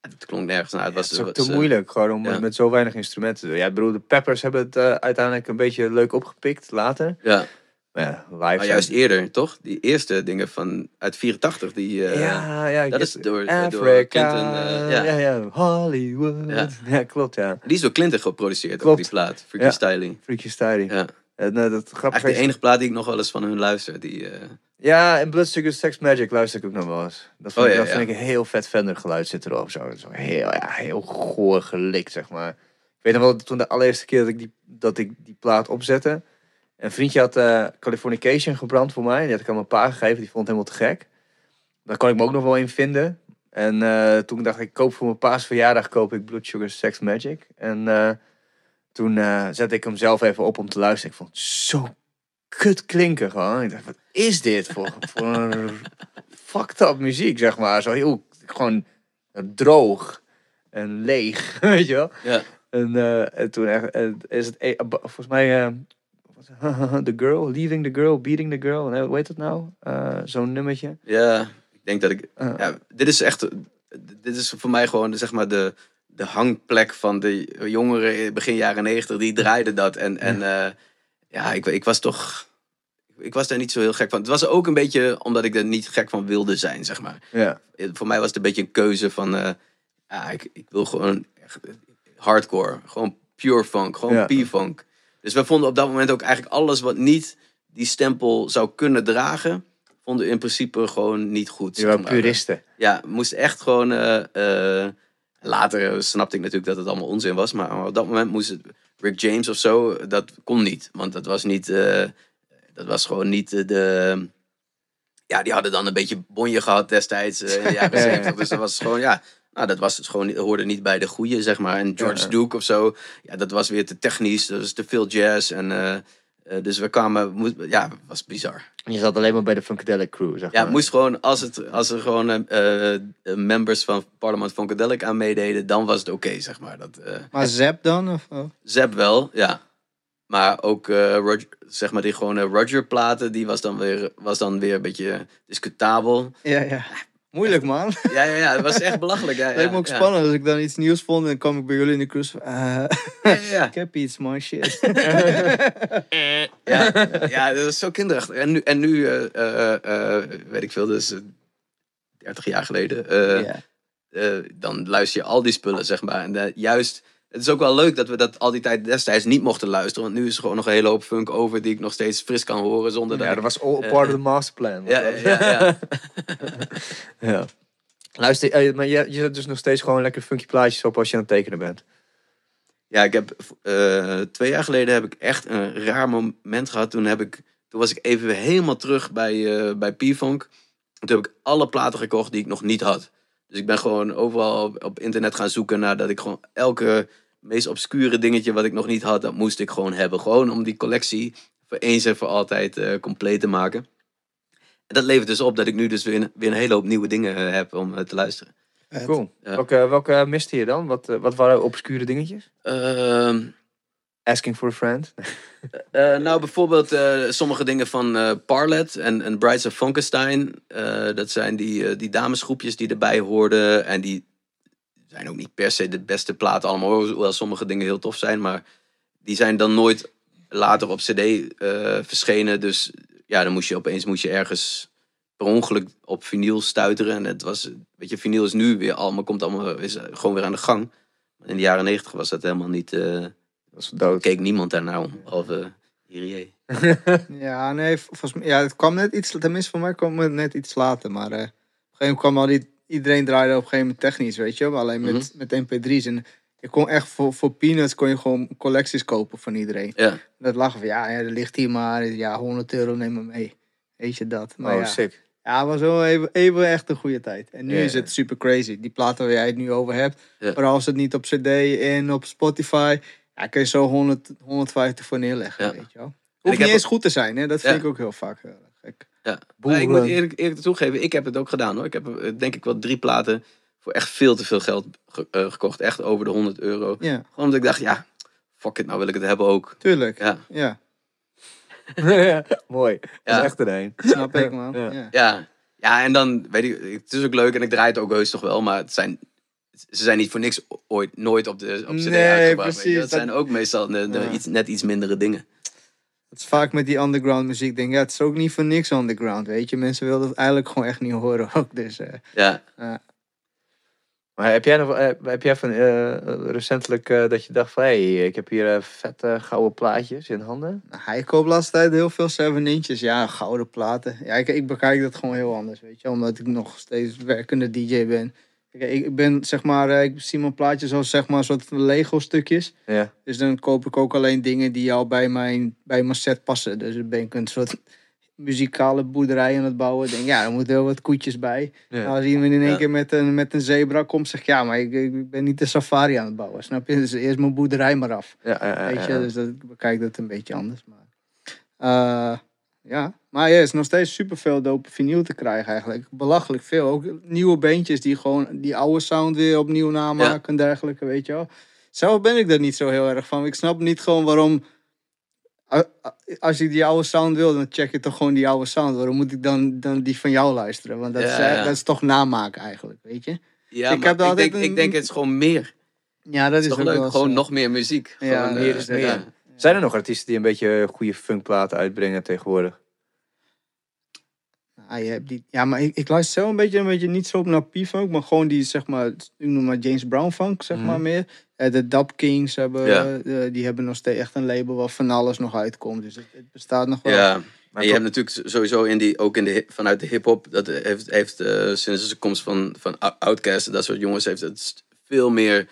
het klonk nergens naar. Het Ja, was, het is ook te eh, moeilijk, gewoon om ja. met, zo weinig instrumenten te doen. Ja, ik bedoel, de Peppers hebben het eh, uiteindelijk een beetje leuk opgepikt later. Ja, Maar ja, live maar juist eerder, toch? Die eerste dingen van uit 84, die... eh, ja, ja, dat is door- door Clinton, eh, ja. ja. ja, Hollywood. Ja. Ja, klopt, ja. Die is door Clinton geproduceerd, Klopt. die plaat. Freaky. Styling. Freaky Styling. Ja. En, eh, dat Eigenlijk is- de enige plaat die ik nog wel eens van hun luister. Die, eh, Ja, en Blood Sugar Sex Magic luister ik ook nog wel eens. Dat vind, Oh, ik, ja, dat vind ja. ik een heel vet Fender geluid zit erop. Zo, zo heel, ja, heel goor gelikt, zeg maar. Ik weet nog wel, toen de allereerste keer dat ik die, dat ik die plaat opzette. Een vriendje had eh, Californication gebrand voor mij. Die had ik aan mijn pa gegeven. Die vond het helemaal te gek. Daar kon ik me ook nog wel in vinden. En toen dacht ik, koop voor mijn pa's verjaardag koop ik Blood Sugar Sex Magic. En toen eh, zette ik hem zelf even op om te luisteren. Ik vond het zo kut klinken gewoon. Ik dacht, wat is dit voor, voor een fucked up muziek, zeg maar. Zo heel, gewoon droog en leeg, weet je wel. ja. En, eh, en toen echt, eh, is het, eh, volgens mij, eh, The Girl, Leaving the Girl, Beating the Girl, nee, hoe heet dat nou? Eh, Zo'n nummertje. ja, ik denk dat ik... Eh, Ja, dit is echt... Dit is voor mij gewoon zeg maar de, de hangplek van de jongeren in begin jaren negentig. Die draaiden dat. En, en eh, ja, ik, ik was toch... Ik was daar niet zo heel gek van. Het was ook een beetje omdat ik er niet gek van wilde zijn, zeg maar. ja. Voor mij was het een beetje een keuze van... eh, ja, ik, ik wil gewoon echt hardcore. Gewoon pure funk. Gewoon Ja. P-funk. Dus we vonden op dat moment ook eigenlijk alles wat niet die stempel zou kunnen dragen... vonden we in principe gewoon niet goed. Je zeg maar. puristen. Ja, moest echt gewoon. eh, eh, later snapte ik natuurlijk dat het allemaal onzin was. Maar op dat moment moest het. Rick James of zo, dat kon niet. Want dat was niet. eh, dat was gewoon niet eh, de. Ja, die hadden dan een beetje bonje gehad destijds eh, in de jaren Ja, ja, ja. 70. Dus dat was gewoon, ja. Nou, dat was het gewoon, hoorde niet bij de goeie, zeg maar. En George Ja. Duke of zo, ja, dat was weer te technisch. Dat was te veel jazz. En, eh, dus we kwamen, moest, ja, het was bizar. Je zat alleen maar bij de Funkadelic crew, zeg Ja, maar. het moest gewoon, als, het, als er gewoon eh, eh, members van Parlement Funkadelic aan meededen, dan was het oké, zeg maar. Dat, eh Maar Zep dan? Of, oh? Zep wel, ja. Maar ook, eh, Roger, zeg maar, die gewone Roger-platen, die was dan, weer, was dan weer een beetje discutabel. Ja, ja. Moeilijk man. Ja, ja, ja, het was echt belachelijk. Ja, ja, Lijkt me ook ja. spannend als ik dan iets nieuws vond en dan kwam ik bij jullie in de cruise. eh, Ja, ja, ja. ik heb iets man, shit. Ja, ja, dat is zo kinderachtig. En nu, en nu eh, eh, eh, weet ik veel, dus eh, 30 jaar geleden, eh, eh, dan luister je al die spullen, zeg maar. En juist, het is ook wel leuk dat we dat al die tijd destijds niet mochten luisteren. Want nu is er gewoon nog een hele hoop funk over die ik nog steeds fris kan horen zonder dat Ja, dat was all part of the masterplan. Ja, ja, ja. Ja. Luister, eh, maar je, je zet dus nog steeds gewoon lekker funky plaatjes op als je aan het tekenen bent. Ja, ik heb eh, twee jaar geleden heb ik echt een raar moment gehad. Toen, heb ik, toen was ik even helemaal terug bij, eh, bij P-Funk. Toen heb ik alle platen gekocht die ik nog niet had. Dus ik ben gewoon overal op, op internet gaan zoeken naar dat ik gewoon elke meest obscure dingetje wat ik nog niet had, dat moest ik gewoon hebben. Gewoon om die collectie voor eens en voor altijd eh, compleet te maken. En dat levert dus op dat ik nu dus weer een, weer een hele hoop nieuwe dingen eh, heb om eh, te luisteren. Cool. Ja. Welke, welke miste je dan? Wat, wat waren obscure dingetjes? Ehm, Asking for a friend. Eh, nou, bijvoorbeeld eh, sommige dingen van eh Parlet en, en Brides of Funkenstein. Eh, dat zijn die, eh, die damesgroepjes die erbij hoorden. En die zijn ook niet per se de beste platen allemaal. Hoewel sommige dingen heel tof zijn. Maar die zijn dan nooit later op cd eh, verschenen. Dus ja, dan moest je opeens moest je ergens per ongeluk op vinyl stuiteren. En het was, weet je, vinyl is nu weer allemaal, komt allemaal, is gewoon weer aan de gang. In de jaren negentig was dat helemaal niet... eh, Dat is dood. keek niemand daarnaar om, behalve Irie. Ja, nee, volgens mij, ja, het kwam net iets, tenminste voor mij kwam het net iets later. Maar eh, op een gegeven moment kwam al die, iedereen draaide op een gegeven moment technisch, weet je wel. Alleen met, met mp3's. En je kon echt voor, voor peanuts kon je gewoon collecties kopen van iedereen. Ja, Dat lag van, ja, ja, er ligt hier maar, ja, 100 euro, neem maar mee. Weet je dat. Maar oh, ja, sick. ja, het was wel even, even echt een goede tijd. En nu is het super crazy. Die platen waar jij het nu over hebt. Ja. Maar als het niet op cd en op Spotify, ja, kun je zo 100, 150 voor neerleggen, Ja. weet je wel. ik Hoeft heb niet eens goed te zijn, hè? Dat vind Ja. ik ook heel vaak erg gek. Ja. Maar ik moet eerlijk, eerlijk toegeven, ik heb het ook gedaan hoor. Ik heb eh, denk ik wel drie platen voor echt veel te veel geld ge- eh, gekocht. Echt over de 100 euro. Ja, Gewoon omdat ik dacht, ja, fuck it, nou wil ik het hebben ook. tuurlijk. Ja, Ja, ja, mooi. Dat is echt er een. snap ik, man. Ja. Ja. ja. ja en dan, weet ik, het is ook leuk en ik draai het ook heus toch wel. Maar het zijn, ze zijn niet voor niks ooit, nooit op de op CD Nee, uitgebracht. precies, Dat zijn ook meestal de, de Ja. iets, net iets mindere dingen. Het is vaak met die underground muziek. Denk, ja, het is ook niet voor niks underground, weet je. Mensen wilden het eigenlijk gewoon echt niet horen ook. Dus, eh, Ja, Maar heb jij, nog, eh, heb jij van, eh, recentelijk eh, dat je dacht van... hé, hey, ik heb hier vette gouden plaatjes in handen? Nou, Hij koopt laatst tijd heel veel 7 inches. Ja, gouden platen. Ja, ik, ik bekijk dat gewoon heel anders, weet je. Omdat ik nog steeds werkende DJ ben. Kijk, ik, ben, zeg maar, eh, ik zie mijn plaatjes als, zeg maar, een soort van Lego stukjes. Ja. Dus dan koop ik ook alleen dingen die al bij mijn, bij mijn set passen. Dus dan ben ik een soort muzikale boerderij aan het bouwen. Denk, ja, er moeten heel wat koetjes bij. ja. Nou, als iemand in één Ja. keer met een, met een zebra komt, zeg ik, ja, maar ik, ik ben niet de safari aan het bouwen. Snap je? Dus eerst mijn boerderij maar af. Ja, ja, ja, Weet je, dus dat, ik bekijk dat een beetje anders. Maar, eh, ja, maar ja, er is nog steeds superveel dope vinyl te krijgen eigenlijk. Belachelijk veel. Ook nieuwe beentjes die gewoon die oude sound weer opnieuw namaken en dergelijke, weet je wel. Zelf ben ik daar niet zo heel erg van. Ik snap niet gewoon waarom... Als ik die oude sound wil, dan check je toch gewoon die oude sound. Waarom moet ik dan, dan die van jou luisteren? Want dat, Ja, is, eh, ja. dat is toch namaken eigenlijk, weet je? Ja, Ik heb ik, denk, een- ik denk het is gewoon meer. Ja, dat is is toch ook leuk, wel gewoon zo. nog meer muziek. Ja, Gewoon, meer eh, is meer. Zijn er nog artiesten die een beetje goede funkplaten uitbrengen tegenwoordig? Ah, je hebt die, ja, maar ik, ik luister zelf een beetje, een beetje niet zo op naar P-funk, maar gewoon die, zeg maar, ik noem maar James Brown funk, zeg Mhm. maar meer. Eh, de Dub Kings hebben, Ja. eh, die hebben nog steeds echt een label waar van alles nog uitkomt. Dus het, het bestaat nog wel. Ja, Maar en je hebt natuurlijk sowieso in die, ook in de, vanuit de hip-hop, dat heeft, heeft eh, sinds de komst van, van Ou- Outkast en dat soort jongens, heeft het veel meer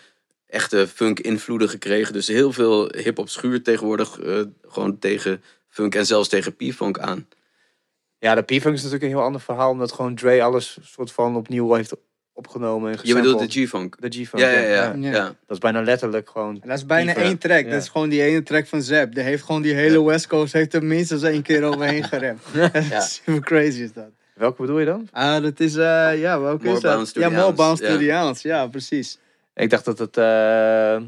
echte funk-invloeden gekregen. Dus heel veel hip-hop schuurt tegenwoordig eh, gewoon tegen funk en zelfs tegen P-funk aan. Ja, de P-Funk is natuurlijk een heel ander verhaal, omdat gewoon Dre alles soort van opnieuw heeft opgenomen en Je bedoelt de. G-funk? De G-Funk. Ja, ja, ja. Ja. ja. Dat is bijna letterlijk gewoon... En dat is bijna één track. Ja. Dat is gewoon die ene track van Zep. Die heeft gewoon die hele Ja. West Coast heeft er minstens één keer overheen geremd. Ja. Super crazy is dat. Welke bedoel je dan? Ah, dat is, eh, ja, welke More is dat? Bounce ja, More Ounce, Bounce to the Ounce. Ja, precies. Ik dacht dat het eh,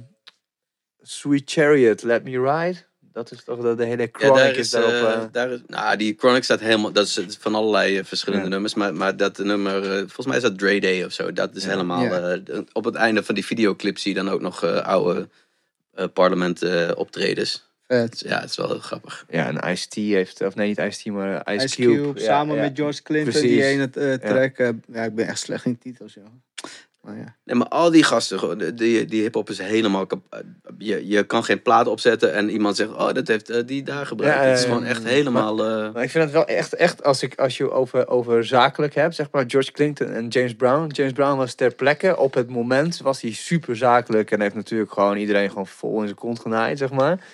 Sweet Chariot, Let Me Ride. Dat is toch de, de hele Ja, chronic daar is, is, daarop. eh, eh, daar is, nou, die Chronic staat helemaal, dat is van allerlei verschillende Ja. nummers, maar, maar dat nummer, eh, volgens mij is dat Dre Day of zo, dat is Ja. helemaal, Ja. eh, op het einde van die videoclip zie je dan ook nog eh, oude eh, parlement eh, optredens. Vet. Dus ja, het is wel heel grappig. ja, en Ice-T heeft, of nee, niet Ice-T, maar Ice, Ice Cube. Cube, Ja, samen ja. met George Clinton, Precies. die ene track. eh, ja, ik ben echt slecht in titels, joh. Maar ja. Nee, maar al die gasten, die, die hip-hop is helemaal kap- Je, je kan geen plaat opzetten en iemand zegt, oh, dat heeft eh, die daar gebruikt. Ja, het is gewoon echt helemaal. eh, Maar ik vind het wel echt, echt als, ik, als je over, over zakelijk hebt, zeg maar George Clinton en James Brown. James Brown was ter plekke, op het moment was hij super zakelijk en heeft natuurlijk gewoon iedereen gewoon vol in zijn kont genaaid, zeg maar.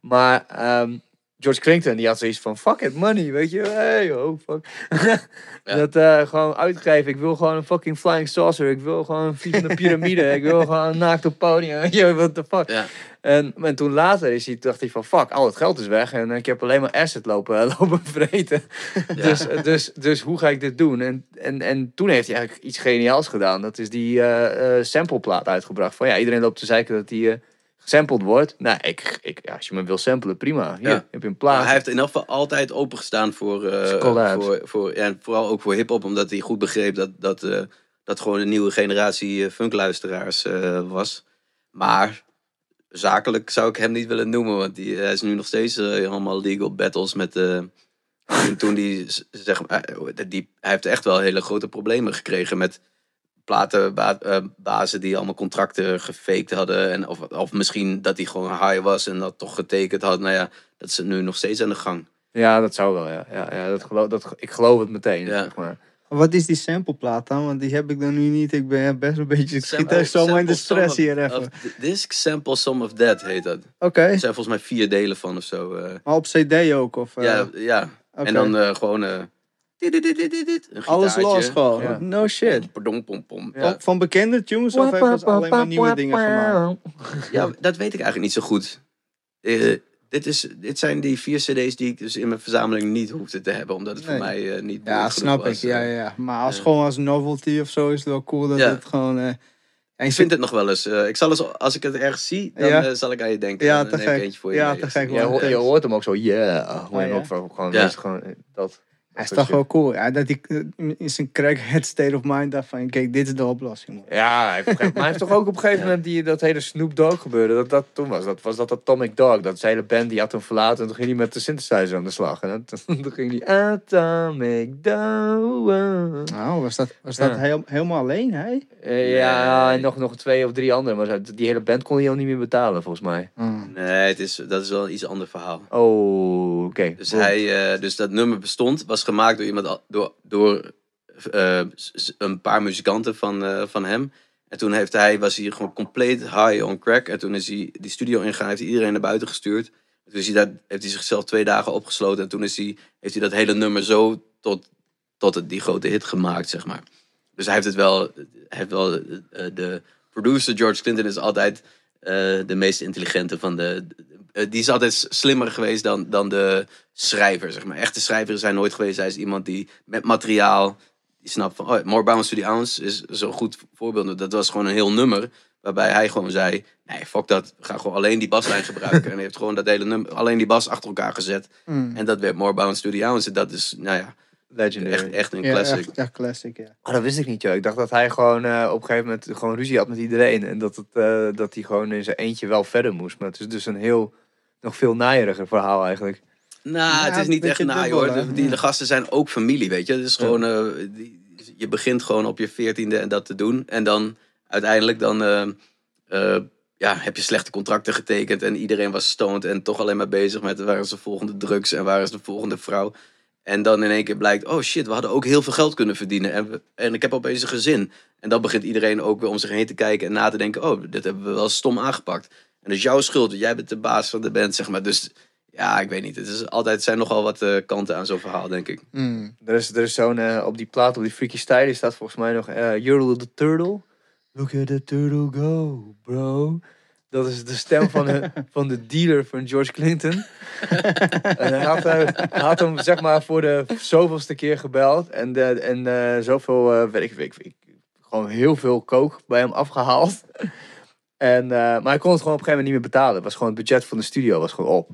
Maar ehm, George Clinton, die had zoiets van, fuck it, money, weet je. Hey, oh, fuck. Ja. Dat eh, gewoon uitgeven. Ik wil gewoon een fucking flying saucer. Ik wil gewoon een vliegende piramide. ik wil gewoon naakt op podium. Weet je, what the fuck. ja. En, en toen later is hij, dacht hij van fuck, al het geld is weg en ik heb alleen maar asset lopen, lopen vreten. Ja. Dus, dus, dus hoe ga ik dit doen? En, en, en toen heeft hij eigenlijk iets geniaals gedaan. Dat is die eh, eh, sampleplaat uitgebracht. Van ja, iedereen loopt te zeiken dat die eh, gesampled wordt. Nou, ik, ik, ja, als je me wil samplen, prima. Hier Ja. heb je een Maar hij heeft in elk geval altijd opengestaan voor, Collabs. voor, voor ja, en vooral ook voor hip-hop, omdat hij goed begreep dat dat, eh, dat gewoon een nieuwe generatie eh, funkluisteraars was. Maar zakelijk zou ik hem niet willen noemen, want die, hij is nu nog steeds allemaal legal battles met. toen, die, zeg maar, die, hij heeft echt wel hele grote problemen gekregen met platenbazen die allemaal contracten gefaked hadden. En of, of misschien dat hij gewoon high was en dat toch getekend had. Nou ja, dat is nu nog steeds aan de gang. Ja, dat zou wel, ja. ja, ja dat geloof, dat, ik geloof het meteen, Ja. zeg maar. Wat is die sampleplaat dan? Want die heb ik dan nu niet. Ik ben best een beetje... Ik schiet echt zomaar in de stress hier even. Disc Sample Some of That heet dat. Oké. Er zijn volgens mij vier delen van of zo. eh. Maar op cd ook? Of, eh, ja, ja. oké. en dan eh, gewoon... eh, dit, dit, dit, dit, dit, dit, een Alles los gewoon. Ja. No shit. Pardon, pom, pom. Ja. Van, bekende tunes of heeft ze alleen maar nieuwe dingen gemaakt? Ja, dat weet ik eigenlijk niet zo goed. Eh, dit, is, dit zijn die vier cd's die ik dus in mijn verzameling niet hoefde te hebben. Omdat het voor mij eh, niet Ja, snap ik. was, Ja, eh. ja. Maar als gewoon als novelty of zo is het wel cool dat Ja. het gewoon... eh, en Ik vind het nog wel eens. eh, ik zal eens, als ik het ergens zie, dan Ja. eh, zal ik aan je denken. Ja, te neem gek. eentje voor je Ja, mee. te gek. Je, hoort- je hoort hem ook zo, yeah. Gewoon, ja? ook van- gewoon, je, gewoon eh, dat. Hij is toch wel cool. Ja, dat hij eh, in zijn crackhead state of mind dacht van... Kijk, dit is de oplossing. man. Ja, hij heeft, maar hij heeft toch ook op een gegeven moment die, dat hele Snoop Dogg gebeurde. Dat, dat toen was dat, was dat Atomic Dog. Dat zijn hele band die had hem verlaten. En toen ging hij met de synthesizer aan de slag. En toen, toen ging hij Atomic Dog. Nou, was dat, was dat Ja. heel, helemaal alleen, hij? Eh, ja, Nee. en nog, nog twee of drie anderen. Maar die hele band kon hij al niet meer betalen, volgens mij. Nee, het is, dat is wel een iets ander verhaal. Oh, oké. Dus, hij, eh, dus dat nummer bestond, was gemaakt door iemand, door, door eh, een paar muzikanten van, eh, van hem. En toen heeft hij, was hij gewoon compleet high on crack. En toen is hij die studio ingegaan, heeft hij iedereen naar buiten gestuurd. Toen is hij heeft hij zichzelf twee dagen opgesloten. En toen is hij, heeft hij dat hele nummer zo tot, tot het, die grote hit gemaakt, zeg maar. Dus hij heeft het wel, heeft wel eh, de producer George Clinton is altijd de meest intelligente van de. Eh, die is altijd slimmer geweest dan, dan de schrijver, zeg maar. Echte schrijvers zijn nooit geweest. Hij is iemand die met materiaal, die snapt van, oh, More Bounce to the Ounce is zo'n goed voorbeeld. Dat was gewoon een heel nummer, waarbij hij gewoon zei, nee, fuck dat, we gaan gewoon alleen die baslijn gebruiken. en hij heeft gewoon dat hele nummer, alleen die bas achter elkaar gezet. Mm. En dat werd More Bounce to the Ounce. En dat is, nou ja, Legendary. echt, echt een Ja, classic. echt, echt classic, ja. Oh, dat wist ik niet, joh. Ik dacht dat hij gewoon eh, op een gegeven moment gewoon ruzie had met iedereen. En dat, het, eh, dat hij gewoon in zijn eentje wel verder moest. Maar het is dus een heel, nog veel naaieriger verhaal eigenlijk. Nou, Ja, het is niet echt naai hoor. De, die, de gasten zijn ook familie, weet je. Het is gewoon, eh, die- je begint gewoon op je veertiende en dat te doen. En dan uiteindelijk dan, eh, eh, ja, heb je slechte contracten getekend. En iedereen was stoned en toch alleen maar bezig met waar is de volgende drugs en waar is de volgende vrouw. En dan in één keer blijkt, oh shit, we hadden ook heel veel geld kunnen verdienen. En, we, en ik heb opeens een gezin. En dan begint iedereen ook weer om zich heen te kijken en na te denken, oh, dit hebben we wel stom aangepakt. En dat is jouw schuld, want jij bent de baas van de band, zeg maar. Dus ja, ik weet niet. Het is altijd zijn nogal wat eh, kanten aan zo'n verhaal, denk ik. Mm. Er is, er is zo'n, eh, op die plaat, op die Freaky Style, die staat volgens mij nog eh You're the Turtle. Look at the turtle go, bro. Dat is de stem van de, van de dealer van George Clinton. en hij had, eh, hij had hem zeg maar voor de zoveelste keer gebeld. En, de, en eh, zoveel, eh, weet ik, weet ik, ik- gewoon heel veel kook bij hem afgehaald. En, eh, maar hij kon het gewoon op een gegeven moment niet meer betalen. Het was gewoon het budget van de studio was gewoon op.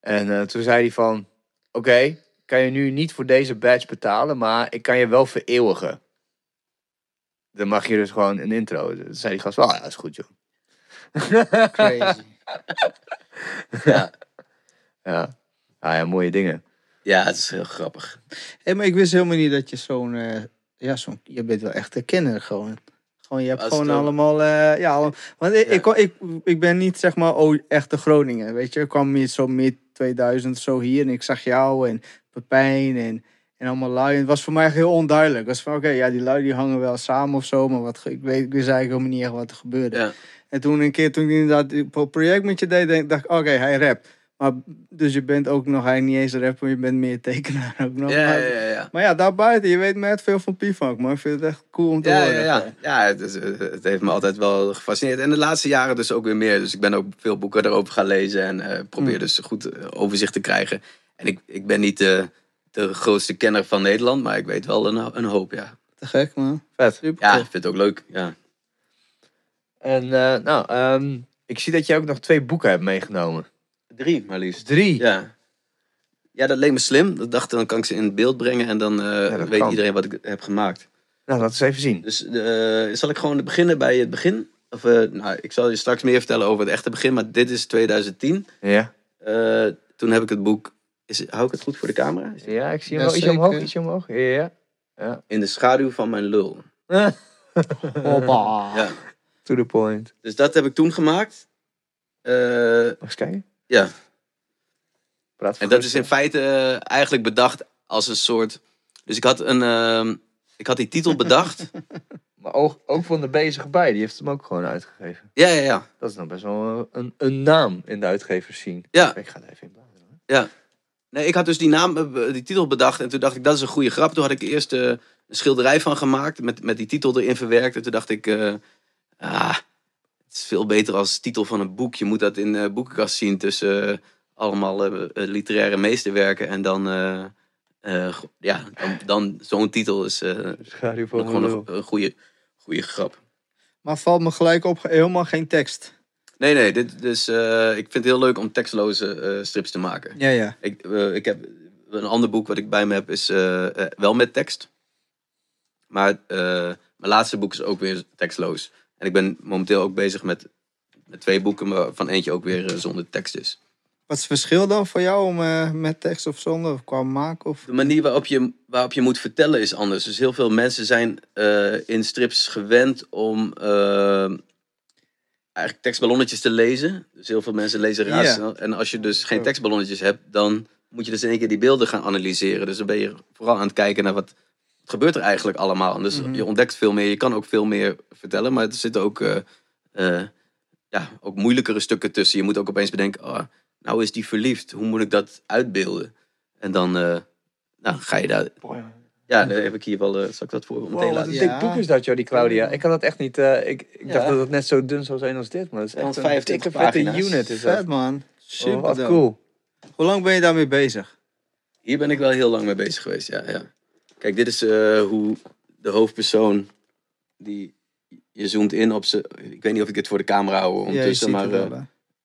En eh, toen zei hij van, oké, kan je nu niet voor deze badge betalen, maar ik kan je wel vereeuwigen. Dan mag je dus gewoon een intro. Toen zei die gast, oh ja, dat is goed joh. Crazy. Ja, Ja. Ah ja, mooie dingen. ja het is heel grappig. Maar ik wist helemaal niet dat je zo'n... eh, ja, zo'n... Je bent wel echt een kenner gewoon. Gewoon, je hebt Als gewoon allemaal... eh, ja, allemaal, want ik, Ja. ik, ik, ik ben niet, zeg maar, oh, echte Groningen, weet je. Ik kwam hier zo mid 2000 zo hier en ik zag jou en Pepijn en, en allemaal lui. En het was voor mij heel onduidelijk. Het was van, oké, ja, die lui die hangen wel samen of zo, maar wat, ik, weet, ik wist eigenlijk helemaal niet echt wat er gebeurde. Ja. En toen een keer, toen ik inderdaad het project met je deed, dacht ik, oké, hij rapt. Maar, dus je bent ook nog, hij niet eens een rapper, je bent meer tekenaar ook nog. Ja, maar, ja, ja. maar ja, daarbuiten, je weet net veel van P-Funk, man. Ik vind het echt cool om te Ja, horen. ja, ja. ja het, is- het heeft me altijd wel gefascineerd. En de laatste jaren dus ook weer meer. Dus ik ben ook veel boeken erover gaan lezen. En eh, probeer Mm. dus goed eh, overzicht te krijgen. En ik, ik ben niet de, de grootste kenner van Nederland. Maar ik weet wel een, een hoop, ja. Te gek, man. Vet. Super Ja, ik vind het ook leuk. Ja. En eh, nou, ehm, ik zie dat je ook nog twee boeken hebt meegenomen. Drie, maar liefst. Drie? Ja. Ja, dat leek me slim. Dat dacht, dan kan ik ze in beeld brengen. En dan eh, weet kan. iedereen wat ik heb gemaakt. Nou, laten we eens even zien. Dus eh, zal ik gewoon beginnen bij het begin? Of, eh, nou, ik zal je straks meer vertellen over het echte begin. Maar dit is 2010. Ja? Eh, toen heb ik het boek. Is, hou ik het goed voor de camera? Ja, ik zie hem Ja, wel. Ietsje omhoog, ietsje omhoog. Ja, ja. In de schaduw van mijn lul. Hoppa. Ja. To the point. Dus dat heb ik toen gemaakt. Eh, Mag eens kijken? Ja, Praat en dat is in feite eh, eigenlijk bedacht als een soort. Dus ik had een. ehm, ik had die titel bedacht. Maar ook, ook van de bezige bij, die heeft hem ook gewoon uitgegeven. ja, ja, ja. Dat is dan best wel een, een naam in de uitgevers zien. Ja. Ik ga er even in bladeren. Nee, ik had dus die naam, eh, die titel bedacht. En toen dacht ik, dat is een goede grap. Toen had ik eerst eh, een schilderij van gemaakt. Met, met die titel erin verwerkt. En toen dacht ik, eh, ah, het is veel beter als titel van een boek. Je moet dat in de boekenkast zien tussen eh, allemaal eh, eh, literaire meesterwerken. En dan, eh, eh, ja, dan, dan zo'n titel is eh, gewoon een, een goede, goede grap. Maar valt me gelijk op, helemaal geen tekst. Nee, nee, dit, dus, eh, ik vind het heel leuk om tekstloze eh, strips te maken. Ja, ja. Ik, ik heb een ander boek wat ik bij me heb is wel met tekst. Maar eh, mijn laatste boek is ook weer tekstloos. En ik ben momenteel ook bezig met, met twee boeken, waarvan eentje ook weer eh, zonder tekst is. Wat is het verschil dan voor jou om eh, met tekst of zonder, of qua maken? Of... De manier waarop je, waarop je moet vertellen is anders. Dus heel veel mensen zijn eh, in strips gewend om eigenlijk tekstballonnetjes te lezen. Dus heel veel mensen lezen razend. En als je dus geen tekstballonnetjes hebt, dan moet je dus in één keer die beelden gaan analyseren. Dus dan ben je vooral aan het kijken naar wat gebeurt er eigenlijk allemaal. En dus Mhm. je ontdekt veel meer. Je kan ook veel meer vertellen, maar er zitten ook, eh, eh, ja, ook moeilijkere stukken tussen. Je moet ook opeens bedenken, oh, nou is die verliefd. Hoe moet ik dat uitbeelden? En dan eh, nou, ga je daar... Ja, daar heb ik hier wel... eh zal ik dat voor meteen wat een zien? Ja. dik boek is dat, joh, die Claudia. Ik kan dat echt niet... eh, ik ik Ja. dacht dat het net zo dun zou zijn als dit, maar het is echt een 125 dikke vette unit. Is dat. Vet man. Super Oh, wat dope. cool. Hoe lang ben je daarmee bezig? Hier ben ik wel heel lang mee bezig geweest, ja. ja. Kijk, dit is eh, hoe de hoofdpersoon... Die, je zoomt in op ze. Ik weet niet of ik dit voor de camera hou ondertussen, maar... het eh,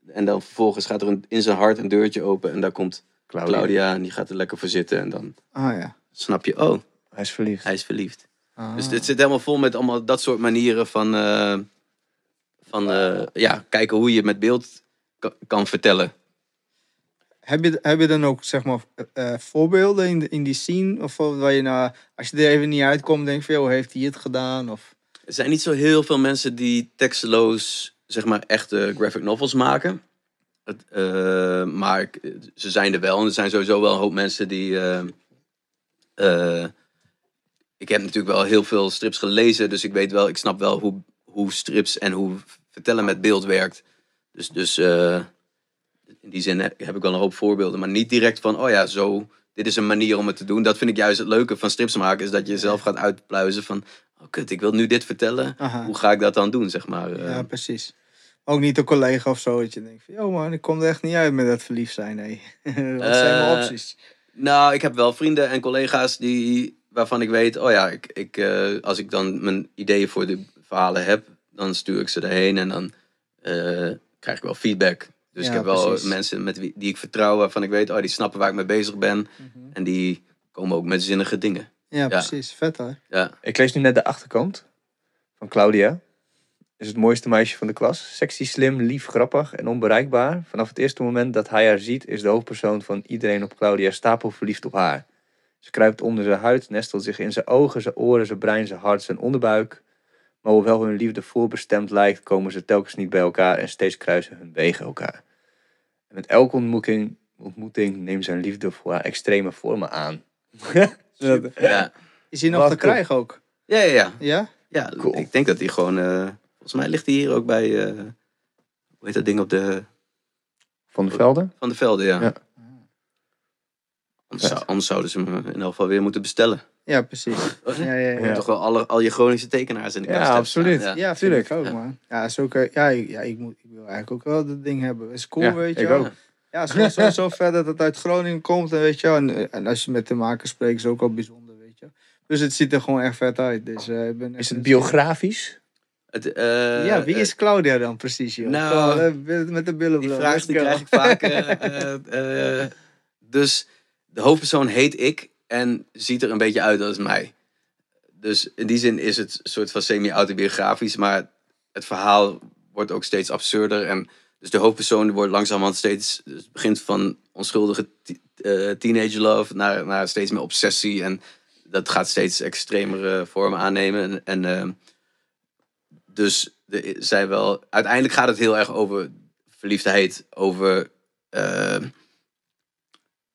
en dan vervolgens gaat er een, in zijn hart een deurtje open en daar komt Claudia. Claudia en die gaat er lekker voor zitten. En dan Ah ja. snap je, oh, Hij is verliefd. hij is verliefd. Ah. Dus dit zit helemaal vol met allemaal dat soort manieren van, eh, van ja, kijken hoe je met beeld ka- kan vertellen. Heb je, heb je dan ook zeg maar eh, eh, voorbeelden in, in die scene? Of waar je nou, als je er even niet uitkomt, denk je, hoe heeft hij het gedaan? Of, Er zijn niet zo heel veel mensen die teksteloos, zeg maar, echte graphic novels maken. Eh, maar ze zijn er wel. En er zijn sowieso wel een hoop mensen die... ik heb natuurlijk wel heel veel strips gelezen. Dus ik weet wel, ik snap wel hoe, hoe strips en hoe vertellen met beeld werkt. Dus, dus in die zin heb heb ik wel een hoop voorbeelden. Maar niet direct van, oh ja, zo... Dit is een manier om het te doen. Dat vind ik juist het leuke van strips maken. Is dat je zelf gaat uitpluizen van... Oh kut, ik wil nu dit vertellen. Aha. Hoe ga ik dat dan doen, zeg maar. eh. ja, precies. Ook niet een collega of zo, dat je denkt van, yo man, ik kom er echt niet uit met dat verliefd zijn. Nee. Wat zijn mijn Eh, opties? Nou, ik heb wel vrienden en collega's die, waarvan ik weet, oh ja, ik, ik, eh, als ik dan mijn ideeën voor de verhalen heb, dan stuur ik ze erheen en dan eh, krijg ik wel feedback. Dus Ja, ik heb wel precies. mensen met wie, die ik vertrouw, waarvan ik weet, oh, die snappen waar ik mee bezig ben. Mhm. En die komen ook met zinnige dingen. Ja, precies. Vet hoor. Ja, Ik lees nu net de achterkant van Claudia. Is het mooiste meisje van de klas. Sexy, slim, lief, grappig en onbereikbaar. Vanaf het eerste moment dat hij haar ziet, is de hoofdpersoon van iedereen op Claudia stapel verliefd op haar. Ze kruipt onder zijn huid, nestelt zich in zijn ogen, zijn oren, zijn brein, zijn hart, zijn onderbuik. Maar hoewel hun liefde voorbestemd lijkt, komen ze telkens niet bij elkaar en steeds kruisen hun wegen elkaar. En met elke ontmoeting, ontmoeting neemt zijn liefde voor haar extreme vormen aan. Dat- ja, Is hij nog Wat te cool. krijgen ook? ja, ja. ja. Ja? ja Cool. Ik denk dat die gewoon, eh, volgens mij ligt hij hier ook bij, eh, hoe heet dat ding op de, Van de velden? van de velden, ja. Ja. Anders, zou- anders zouden ze hem in elk geval weer moeten bestellen. Ja, precies. Ja, ja, ja. Ja. Toch wel alle, al je chronische tekenaars in de Ja, kast hebben absoluut. staan, Ja, Tuurlijk. ook, Ja. man. Ja, is ook, eh, ja, ik, ja ik, moet, ik wil eigenlijk ook wel dat ding hebben. is cool, Ja, weet je ik wel. ook. Ja, het is gewoon zo, zo vet dat het uit Groningen komt, en weet je wel. En, en als je met de makers spreekt, is het ook wel bijzonder, weet je wel. Dus het ziet er gewoon echt vet uit. Dus, eh, ik ben Is het Ja, biografisch? het, eh, Ja, wie is Claudia dan precies, joh? Nou, met de billen Die vraag die krijg ik vaak. eh, eh, eh, dus de hoofdpersoon heet ik en ziet er een beetje uit als mij. Dus in die zin is het een soort van semi-autobiografisch, maar het verhaal wordt ook steeds absurder. En dus de hoofdpersoon wordt langzamerhand steeds, het begint van onschuldige eh, teenage love naar, naar steeds meer obsessie. En dat gaat steeds extremere vormen aannemen. En, en ehm, dus de, zij wel, uiteindelijk gaat het heel erg over verliefdheid, over ehm,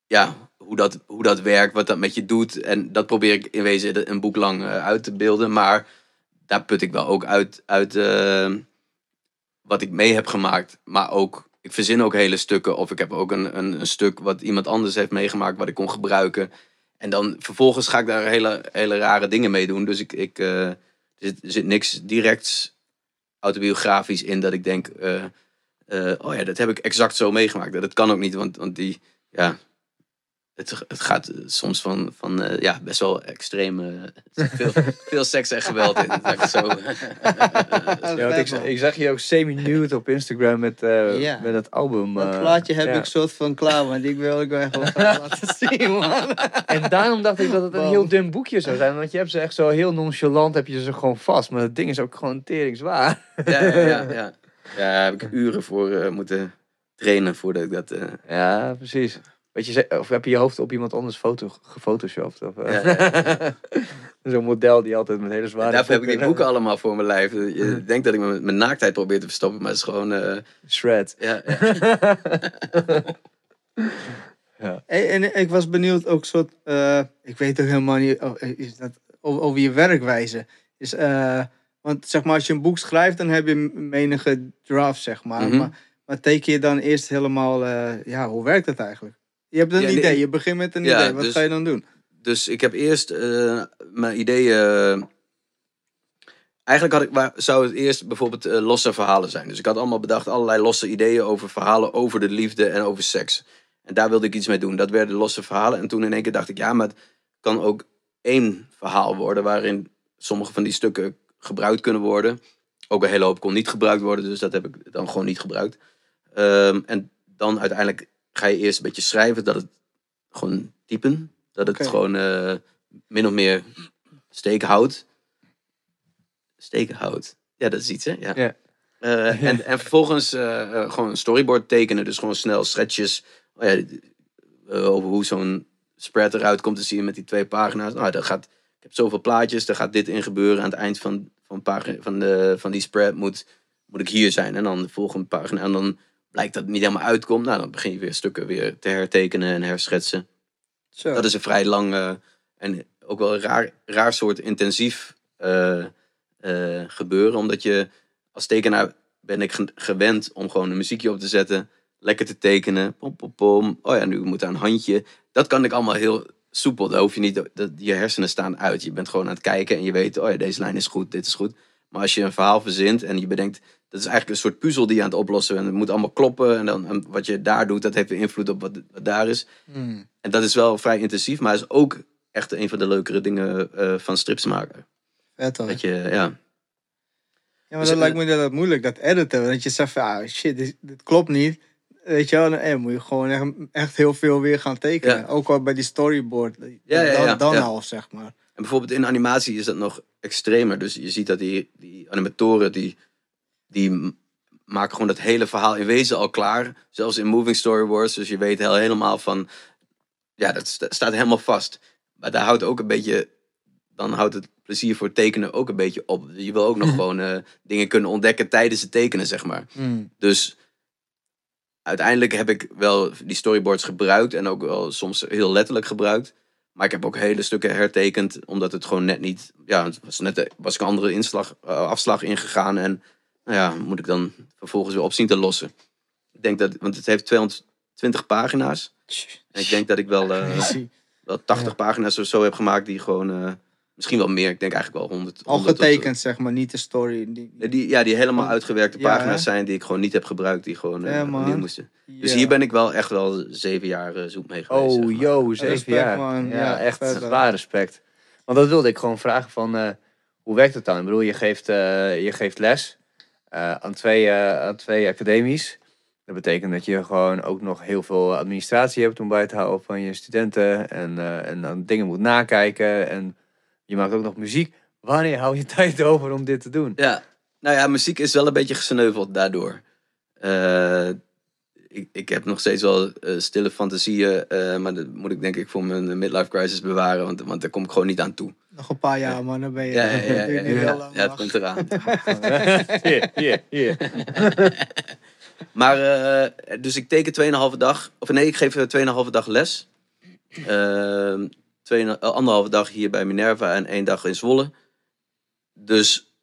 ja, hoe, dat, hoe dat werkt, wat dat met je doet. En dat probeer ik in wezen een boek lang eh, uit te beelden. Maar daar put ik wel ook uit, uit ehm, wat ik mee heb gemaakt. Maar ook, ik verzin ook hele stukken. Of ik heb ook een, een, stuk wat iemand anders heeft meegemaakt, wat ik kon gebruiken. En dan vervolgens ga ik daar hele, hele rare dingen mee doen. Dus ik, ik, eh, er, zit, zit niks directs autobiografisch in dat ik denk... eh, eh, oh ja, dat heb ik exact zo meegemaakt. Dat kan ook niet, want, want die... Ja, het, het gaat soms van, van eh, ja, best wel extreem. eh, er veel, veel seks en geweld in. het zo. Ja, ik, zag- ik zag je ook semi-nude op Instagram met, eh, Ja. met het album. Dat eh, plaatje heb ja. ik soort van klaar, want ik wil ik wel echt laten zien, man. En daarom dacht ik dat het een heel dun boekje zou zijn. Want je hebt ze echt zo heel nonchalant, heb je ze gewoon vast. Maar het ding is ook gewoon zwaar. ja, ja, ja, ja. ja, daar heb ik uren voor eh, moeten trainen voordat ik dat. eh, Ja, precies. Weet je, of heb je je hoofd op iemand anders foto, gefotoshopt? Of, eh, Ja, Zo'n model die altijd met hele zware daarvoor heb ik die boeken allemaal voor mijn lijf. Je denkt dat ik mijn, mijn naaktheid probeer te verstoppen, maar het is gewoon. eh, Shred. ja, ja. Hey, en ik was benieuwd ook soort, eh, ik weet ook helemaal niet oh, is dat, over, over je werkwijze. Is, eh, want zeg maar, als je een boek schrijft, dan heb je menige draft, zeg maar. Mhm. maar. Maar teken je dan eerst helemaal, eh, ja, hoe werkt dat eigenlijk? Je hebt een Ja, idee, je begint met een Ja, idee. Wat dus- ga je dan doen? Dus ik heb eerst eh, mijn ideeën. Eigenlijk had ik, waar, zou het eerst bijvoorbeeld eh, losse verhalen zijn. Dus ik had allemaal bedacht allerlei losse ideeën over verhalen over de liefde en over seks. En daar wilde ik iets mee doen. Dat werden losse verhalen. En toen in één keer dacht ik, ja, maar het kan ook één verhaal worden waarin sommige van die stukken gebruikt kunnen worden. Ook een hele hoop kon niet gebruikt worden, dus dat heb ik dan gewoon niet gebruikt. Ehm, en dan uiteindelijk ga je eerst een beetje schrijven dat het gewoon typen. Dat het gewoon eh, min of meer steken houdt. Steken houdt. Ja, dat is iets, hè? Ja. Eh, en, en vervolgens eh, gewoon een storyboard tekenen. Dus gewoon snel schetsjes oh ja, over hoe zo'n spread eruit komt te zien met die twee pagina's. Nou, dat gaat, ik heb zoveel plaatjes, daar gaat dit in gebeuren. Aan het eind van, van, pagina, van, de, van die spread moet, moet ik hier zijn. En dan de volgende pagina. En dan blijkt dat het niet helemaal uitkomt. Nou, dan begin je weer stukken weer te hertekenen en herschetsen. Zo. Dat is een vrij lang eh, en ook wel een raar, raar soort intensief eh, eh, gebeuren. Omdat je als tekenaar ben ik ge- gewend om gewoon een muziekje op te zetten. Lekker te tekenen. Pom, pom, pom. Oh ja, nu moet daar een handje. Dat kan ik allemaal heel soepel. Daar hoef je niet, dat, je hersenen staan uit. Je bent gewoon aan het kijken en je weet, oh ja, deze lijn is goed, dit is goed. Maar als je een verhaal verzint en je bedenkt, dat is eigenlijk een soort puzzel die je aan het oplossen. En het moet allemaal kloppen. En dan en wat je daar doet, dat heeft weer invloed op wat, wat daar is. Hmm. En dat is wel vrij intensief, maar is ook echt een van de leukere dingen eh, van strips maken. Vet hoor. Dat je, ja. Ja, maar Dus, dat eh, lijkt me dat moeilijk, dat editen. Dat je zegt van, ah, shit, dit, dit klopt niet. Weet je wel, dan eh, moet je gewoon echt, echt heel veel weer gaan tekenen. Ja. Ook al bij die storyboard. Ja, ja, dan dan al, zeg maar. En bijvoorbeeld in animatie is dat nog extremer. Dus je ziet dat die, die animatoren, die, die maken gewoon dat hele verhaal in wezen al klaar. Zelfs in moving storyboards. Dus je weet helemaal van, ja, dat sta- staat helemaal vast. Maar daar houdt ook een beetje, dan houdt het plezier voor tekenen ook een beetje op. Je wil ook nog gewoon eh, dingen kunnen ontdekken tijdens het tekenen, zeg maar. Hmm. Dus uiteindelijk heb ik wel die storyboards gebruikt en ook wel soms heel letterlijk gebruikt. Maar ik heb ook hele stukken hertekend, omdat het gewoon net niet. Ja, het was net was ik een andere inslag, eh, afslag ingegaan. En nou ja, moet ik dan vervolgens weer op zien te lossen. Ik denk dat, want het heeft 220 pagina's. En ik denk dat ik wel, eh, wel 80 pagina's of zo heb gemaakt die gewoon. Misschien wel meer. Ik denk eigenlijk wel 100. Al 100 tot- getekend, zeg maar, niet de story. Die, Die, ja, die helemaal uitgewerkte ja, pagina's hè? zijn die ik gewoon niet heb gebruikt. Die gewoon eh Ja, opnieuw moesten. Dus hier ben ik wel echt wel zeven jaar eh, zoek mee geweest. zeg Oh, maar. yo, zeven Respect, jaar. man. Ja, Ja, echt zwaar respect. Want dat wilde ik gewoon vragen van, eh, hoe werkt het dan? Ik bedoel, je geeft, eh, je geeft les eh, aan, twee, eh, aan twee academies. Dat betekent dat je gewoon ook nog heel veel administratie hebt om bij te houden van je studenten. En, eh, en dan dingen moet nakijken. En je maakt ook nog muziek. Wanneer hou je tijd over om dit te doen? Ja, nou ja, muziek is wel een beetje gesneuveld daardoor. Eh, ik, ik heb nog steeds wel eh, stille fantasieën, eh, maar dat moet ik denk ik voor mijn midlife crisis bewaren, want, want daar kom ik gewoon niet aan toe. Nog een paar jaar, man. Dan ben je... Ja, ja, ja, ja, niet ja, heel lang, ja, het komt eraan. Hier, hier, hier. Maar, eh, dus ik teken 2,5 dag, of nee, ik geef eh, 2,5 dag les. Twee, eh, anderhalve dag hier bij Minerva en één dag in Zwolle. Dus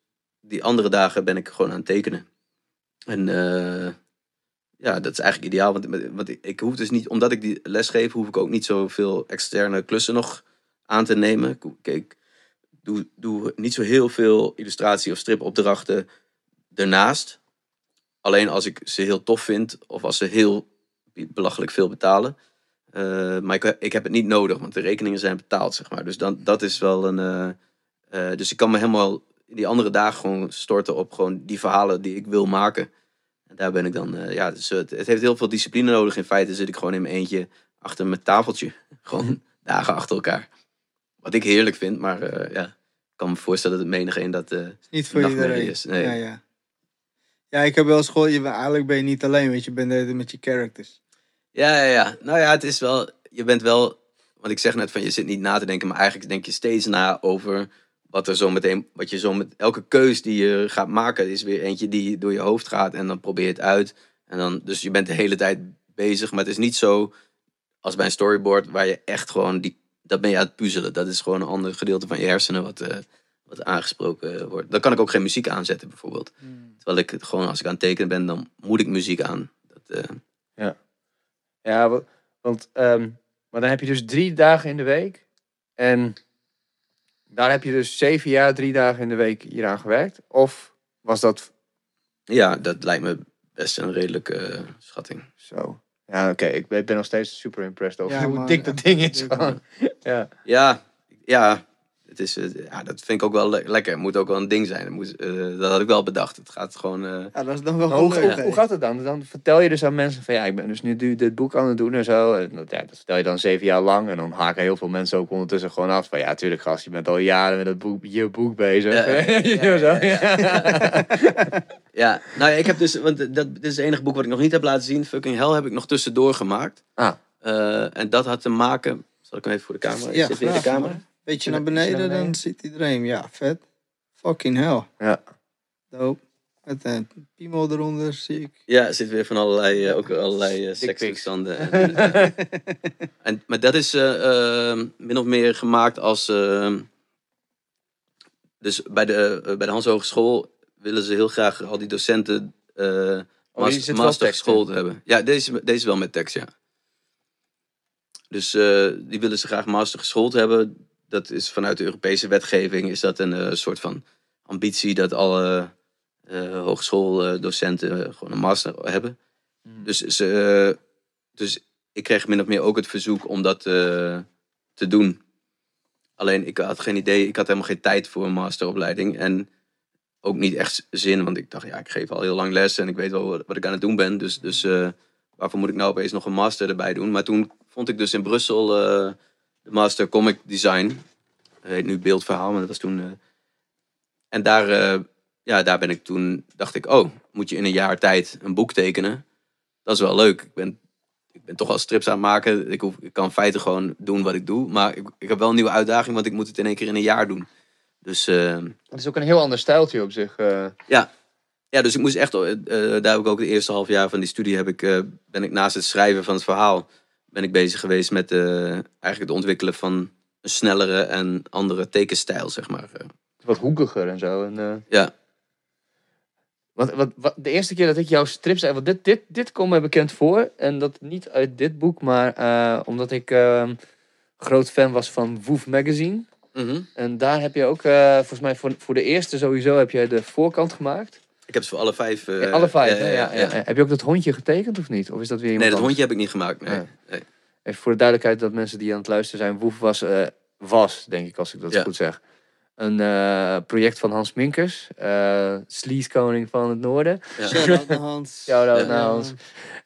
die andere dagen ben ik gewoon aan het tekenen. En eh, ja, dat is eigenlijk ideaal. Want, want ik, hoef dus niet, omdat ik die les geef, hoef ik ook niet zoveel externe klussen nog aan te nemen. Ik, doe, doe niet zo heel veel illustratie- of stripopdrachten ernaast. Alleen als ik ze heel tof vind of als ze heel belachelijk veel betalen. Eh, maar ik, ik heb het niet nodig, want de rekeningen zijn betaald, zeg maar. Dus dan, dat is wel een... eh, eh, dus ik kan me helemaal die andere dagen gewoon storten op gewoon die verhalen die ik wil maken. En daar ben ik dan... ja, dus het, het heeft heel veel discipline nodig. In feite zit ik gewoon in mijn eentje achter mijn tafeltje. Gewoon dagen achter elkaar. Wat ik heerlijk vind, maar ja... Ik kan me voorstellen dat het menig een dat... Is niet voor iedereen. is, nee. Ja, ja. ja, ik heb wel je, bent- eigenlijk ben je niet alleen, weet je, je bent met je characters. Ja, ja, ja. Nou ja, het is wel. Je bent wel. Want ik zeg net van je zit niet na te denken, maar eigenlijk denk je steeds na over wat er zo meteen. Wat je zo met. Elke keus die je gaat maken is weer eentje die door je hoofd gaat en dan probeer je het uit. En dan, dus je bent de hele tijd bezig, maar het is niet zo als bij een storyboard waar je echt gewoon die. Dat ben je aan het puzzelen. Dat is gewoon een ander gedeelte van je hersenen wat, eh, wat aangesproken wordt. Dan kan ik ook geen muziek aanzetten, bijvoorbeeld. Terwijl ik het gewoon, als ik aan het tekenen ben, dan moet ik muziek aan. Dat, eh, Ja, wa- want ehm, maar dan heb je dus drie dagen in de week. En daar heb je dus zeven jaar, drie dagen in de week hieraan gewerkt. Of was dat Ja, dat lijkt me best een redelijke eh, schatting. zo? Ja, oké. Ik ben ik ben nog steeds super impressed over Ja, hoe maar- dik dat ding is. Ja. Ja, ja, het is, eh, ja dat vind ik ook wel le- lekker. Het moet ook wel een ding zijn. Het moet, eh, dat had ik wel bedacht. Het gaat gewoon... eh, Ja, dat is dan wel hoe, leuk. hoe, hoe gaat het dan? Dan vertel je dus aan mensen van ja, ik ben dus nu dit boek aan het doen en zo. En dat, ja, dat vertel je dan zeven jaar lang. En dan haken heel veel mensen ook ondertussen gewoon af. Van ja, tuurlijk gast, je bent al jaren met dat boek, je boek bezig. Ja, ja, ja, Zo, ja, ja. ja, nou ja, ik heb dus... Want dat, dit is het enige boek wat ik nog niet heb laten zien. Fucking Hell heb ik nog tussendoor gemaakt. Ah. Eh, en dat had te maken... Zal ik hem even voor de camera? Ja, Zit weer in de camera? Beetje naar iets naar beneden, beneden. dan ziet iedereen. Ja, vet. Fucking hell. Ja. Dope. Met een piemel eronder, zie ik. Ja, er zit weer van allerlei, eh, ook allerlei uh, pics. sekstoestanden. En, en, maar dat is eh, eh, min of meer gemaakt als... eh, dus bij de, eh, bij de Hans Hogeschool willen ze heel graag al die docenten eh Oh, master, geschoold hebben. Ja, deze, deze wel met tekst, ja. Dus eh, die willen ze graag master geschoold hebben. Dat is vanuit de Europese wetgeving is dat een eh, soort van ambitie dat alle eh hogeschooldocenten gewoon een master hebben. Mm. Dus, ze, eh, dus ik kreeg min of meer ook het verzoek om dat eh, te doen. Alleen ik had geen idee, ik had helemaal geen tijd voor een masteropleiding. En ook niet echt zin, want ik dacht, ja, ik geef al heel lang les en ik weet wel wat, ik aan het doen ben. Dus, dus eh, waarvoor moet ik nou opeens nog een master erbij doen? Maar toen vond ik dus in Brussel eh, de master comic design. Dat heet nu beeldverhaal, maar dat was toen... eh, en daar, eh, ja, daar ben ik toen, dacht ik, oh, moet je in een jaar tijd een boek tekenen? Dat is wel leuk. Ik ben, ik ben toch al strips aan het maken. Ik, hoef, ik kan in feite gewoon doen wat ik doe. Maar ik, ik heb wel een nieuwe uitdaging, want ik moet het in één keer in een jaar doen. Dus eh, Het is ook een heel ander stijltje op zich. eh. ja. ja, dus ik moest echt, eh, eh, daar heb ik ook de eerste half jaar van die studie, heb ik, eh, ben ik naast het schrijven van het verhaal, ben ik bezig geweest met eh, eigenlijk het ontwikkelen van een snellere en andere tekenstijl, zeg maar. Wat hoekiger en zo. En, eh, Ja. wat, wat, wat, de eerste keer dat ik jouw strip zei, want dit, dit, dit komt mij bekend voor. En dat niet uit dit boek, maar eh, omdat ik eh, groot fan was van Woof Magazine. Mhm. En daar heb je ook, volgens mij voor, voor de eerste sowieso, heb jij de voorkant gemaakt. Ik heb ze voor alle vijf. eh, Ja, alle vijf, ja, ja, ja, ja. Heb je ook dat hondje getekend of niet? Of is dat weer iemand Nee, dat anders? hondje heb ik niet gemaakt. Nee. Ja. nee. Even voor de duidelijkheid dat mensen die aan het luisteren zijn. Woef was, eh, was denk ik als ik dat Ja. goed zeg. Een eh, project van Hans Minkers. eh Sleaze-koning van het noorden. Ja. Shout-out naar Hans. Shout-out Ja. naar Hans.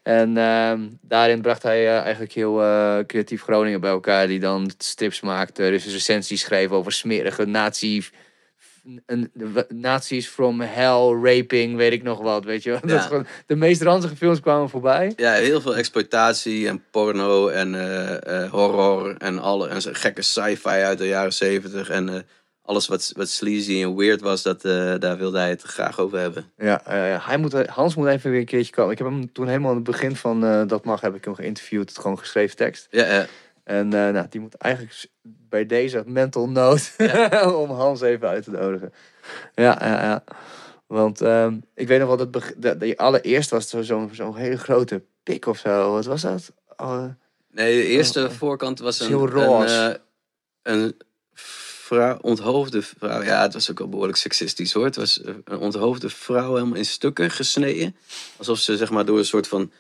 En ehm, daarin bracht hij eigenlijk heel eh, creatief Groningen bij elkaar. Die dan strips maakte. Dus recensies schreef over smerige nazi... Een, nazi's from hell, raping, weet ik nog wat, weet je wel. Ja. gewoon, de meest ranzige films kwamen voorbij. Ja, heel veel exploitatie en porno en eh, eh, horror en, alle, en gekke sci-fi uit de jaren zeventig. En eh, alles wat, wat sleazy en weird was, dat, daar wilde hij het graag over hebben. Ja, hij moet, Hans moet even weer een keertje komen. Ik heb hem toen helemaal aan het begin van Dat Mag heb ik hem geïnterviewd. Het gewoon geschreven tekst. Ja, ja. En eh, nou, die moet eigenlijk bij deze mental note om Hans even uit te nodigen. Ja, ja, ja. Want ehm, ik weet nog wel dat de, de allereerst was zo'n zo'n hele grote pik of zo. Wat was dat? Oh, Nee, de eerste Oh, voorkant was een, een, eh, een vrouw, onthoofde vrouw. Ja, het was ook wel behoorlijk seksistisch hoor. Het was eh, een onthoofde vrouw helemaal in stukken gesneden. Alsof ze zeg maar door een soort van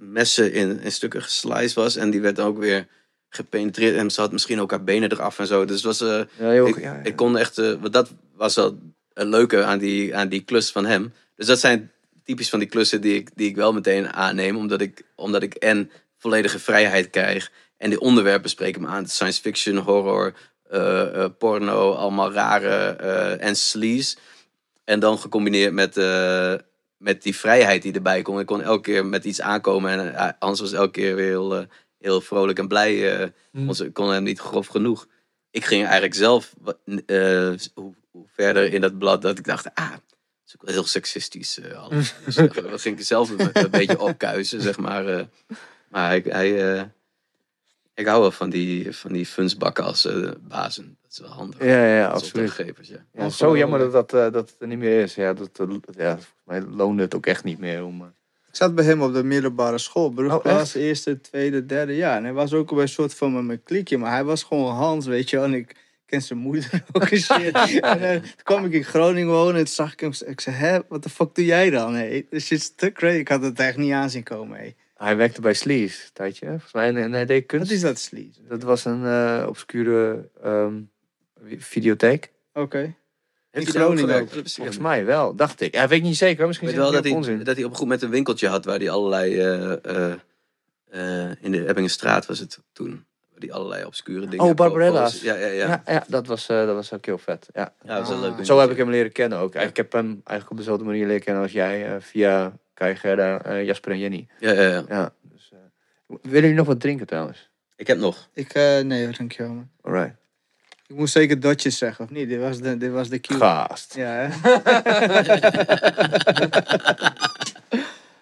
messen in, in stukken gesliced was. En die werd ook weer gepenetreerd. En ze had misschien ook haar benen eraf en zo. Dus was, eh, Ja, heel, ik, ja, ja. ik kon echt, eh, want dat was wel het leuke aan die, aan die klus van hem. Dus dat zijn typisch van die klussen die ik, die ik wel meteen aanneem. Omdat ik, omdat ik en volledige vrijheid krijg. En die onderwerpen spreken me aan. Science fiction, horror, eh, porno, allemaal rare en sleaze. En dan gecombineerd met, met die vrijheid die erbij komt. Ik kon elke keer met iets aankomen. En eh, Hans was elke keer weer heel, eh, heel vrolijk en blij. Hmm. want Ik kon hem niet grof genoeg. Ik ging eigenlijk zelf eh, hoe, hoe verder in dat blad dat ik dacht, ah, dat is ook wel heel seksistisch. eh alles. dus dat dat ging ik zelf een, een beetje opkuisen, zeg maar. maar hij, hij, ik hou wel van die, van die funsbakken als bazen. Dat is wel handig. Ja, ja, absoluut. ja. Ja, zo jammer dat, dat, dat het er niet meer is. Ja, dat, ja, volgens mij loonde het ook echt niet meer om... eh, Ik zat bij hem op de middelbare school, Oh, brugklas, eerste, tweede, derde jaar. En hij was ook bij een soort van met mijn kliekje, maar hij was gewoon Hans, weet je. En ik ken zijn moeder ook en shit. en eh, toen kwam ik in Groningen wonen en toen zag ik hem. Ik zei, hè, wat de fuck doe jij dan? Hey? Shit's te crazy. Ik had het echt niet aanzien komen, hey. Hij werkte bij Sleaze, een tijdje. Volgens mij en, hij deed kunst. Wat is dat, sleaze? Dat was een eh, obscure ehm, videotheek. Oké. In daar ook Groningen. Volgens mij wel, dacht ik. Ja, weet ik niet zeker. Misschien weet wel dat hij, onzin. dat hij op een goed moment een winkeltje had waar hij allerlei. eh, eh, eh, in de Ebbingenstraat was het toen. Waar hij allerlei obscure dingen. Oh, Barbarella's. Ja, ja, ja. Ja, ja. ja, dat, was, eh, dat was ook heel vet. Ja. dat was een leuk. Zo heb ik hem leren kennen ook. Ik heb hem eigenlijk op dezelfde manier leren kennen als jij. via Kai Gerda, Jasper en Jenny. Ja, ja, ja. Ja, dus, eh, willen jullie nog wat drinken trouwens? Ik heb nog. Ik, eh, nee, dankjewel, man. Alright. Ik moest zeker dotjes zeggen, of niet? Dit was de, dit was de cue. Gast. Ja,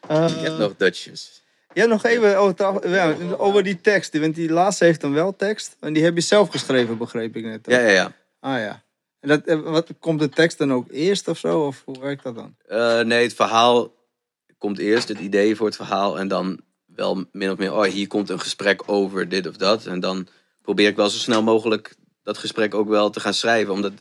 Ik heb nog Dutchjes. Ja, nog even over, ja, over die tekst. Want die laatste heeft dan wel tekst. En die heb je zelf geschreven, begreep ik net. Ja, ja, ja. Ah ja. En dat, eh, wat, komt de tekst dan ook eerst of zo? Of hoe werkt dat dan? Eh, nee, het verhaal komt eerst, het idee voor het verhaal. En dan wel min of meer, oh, hier komt een gesprek over dit of dat. En dan probeer ik wel zo snel mogelijk dat gesprek ook wel te gaan schrijven. Omdat,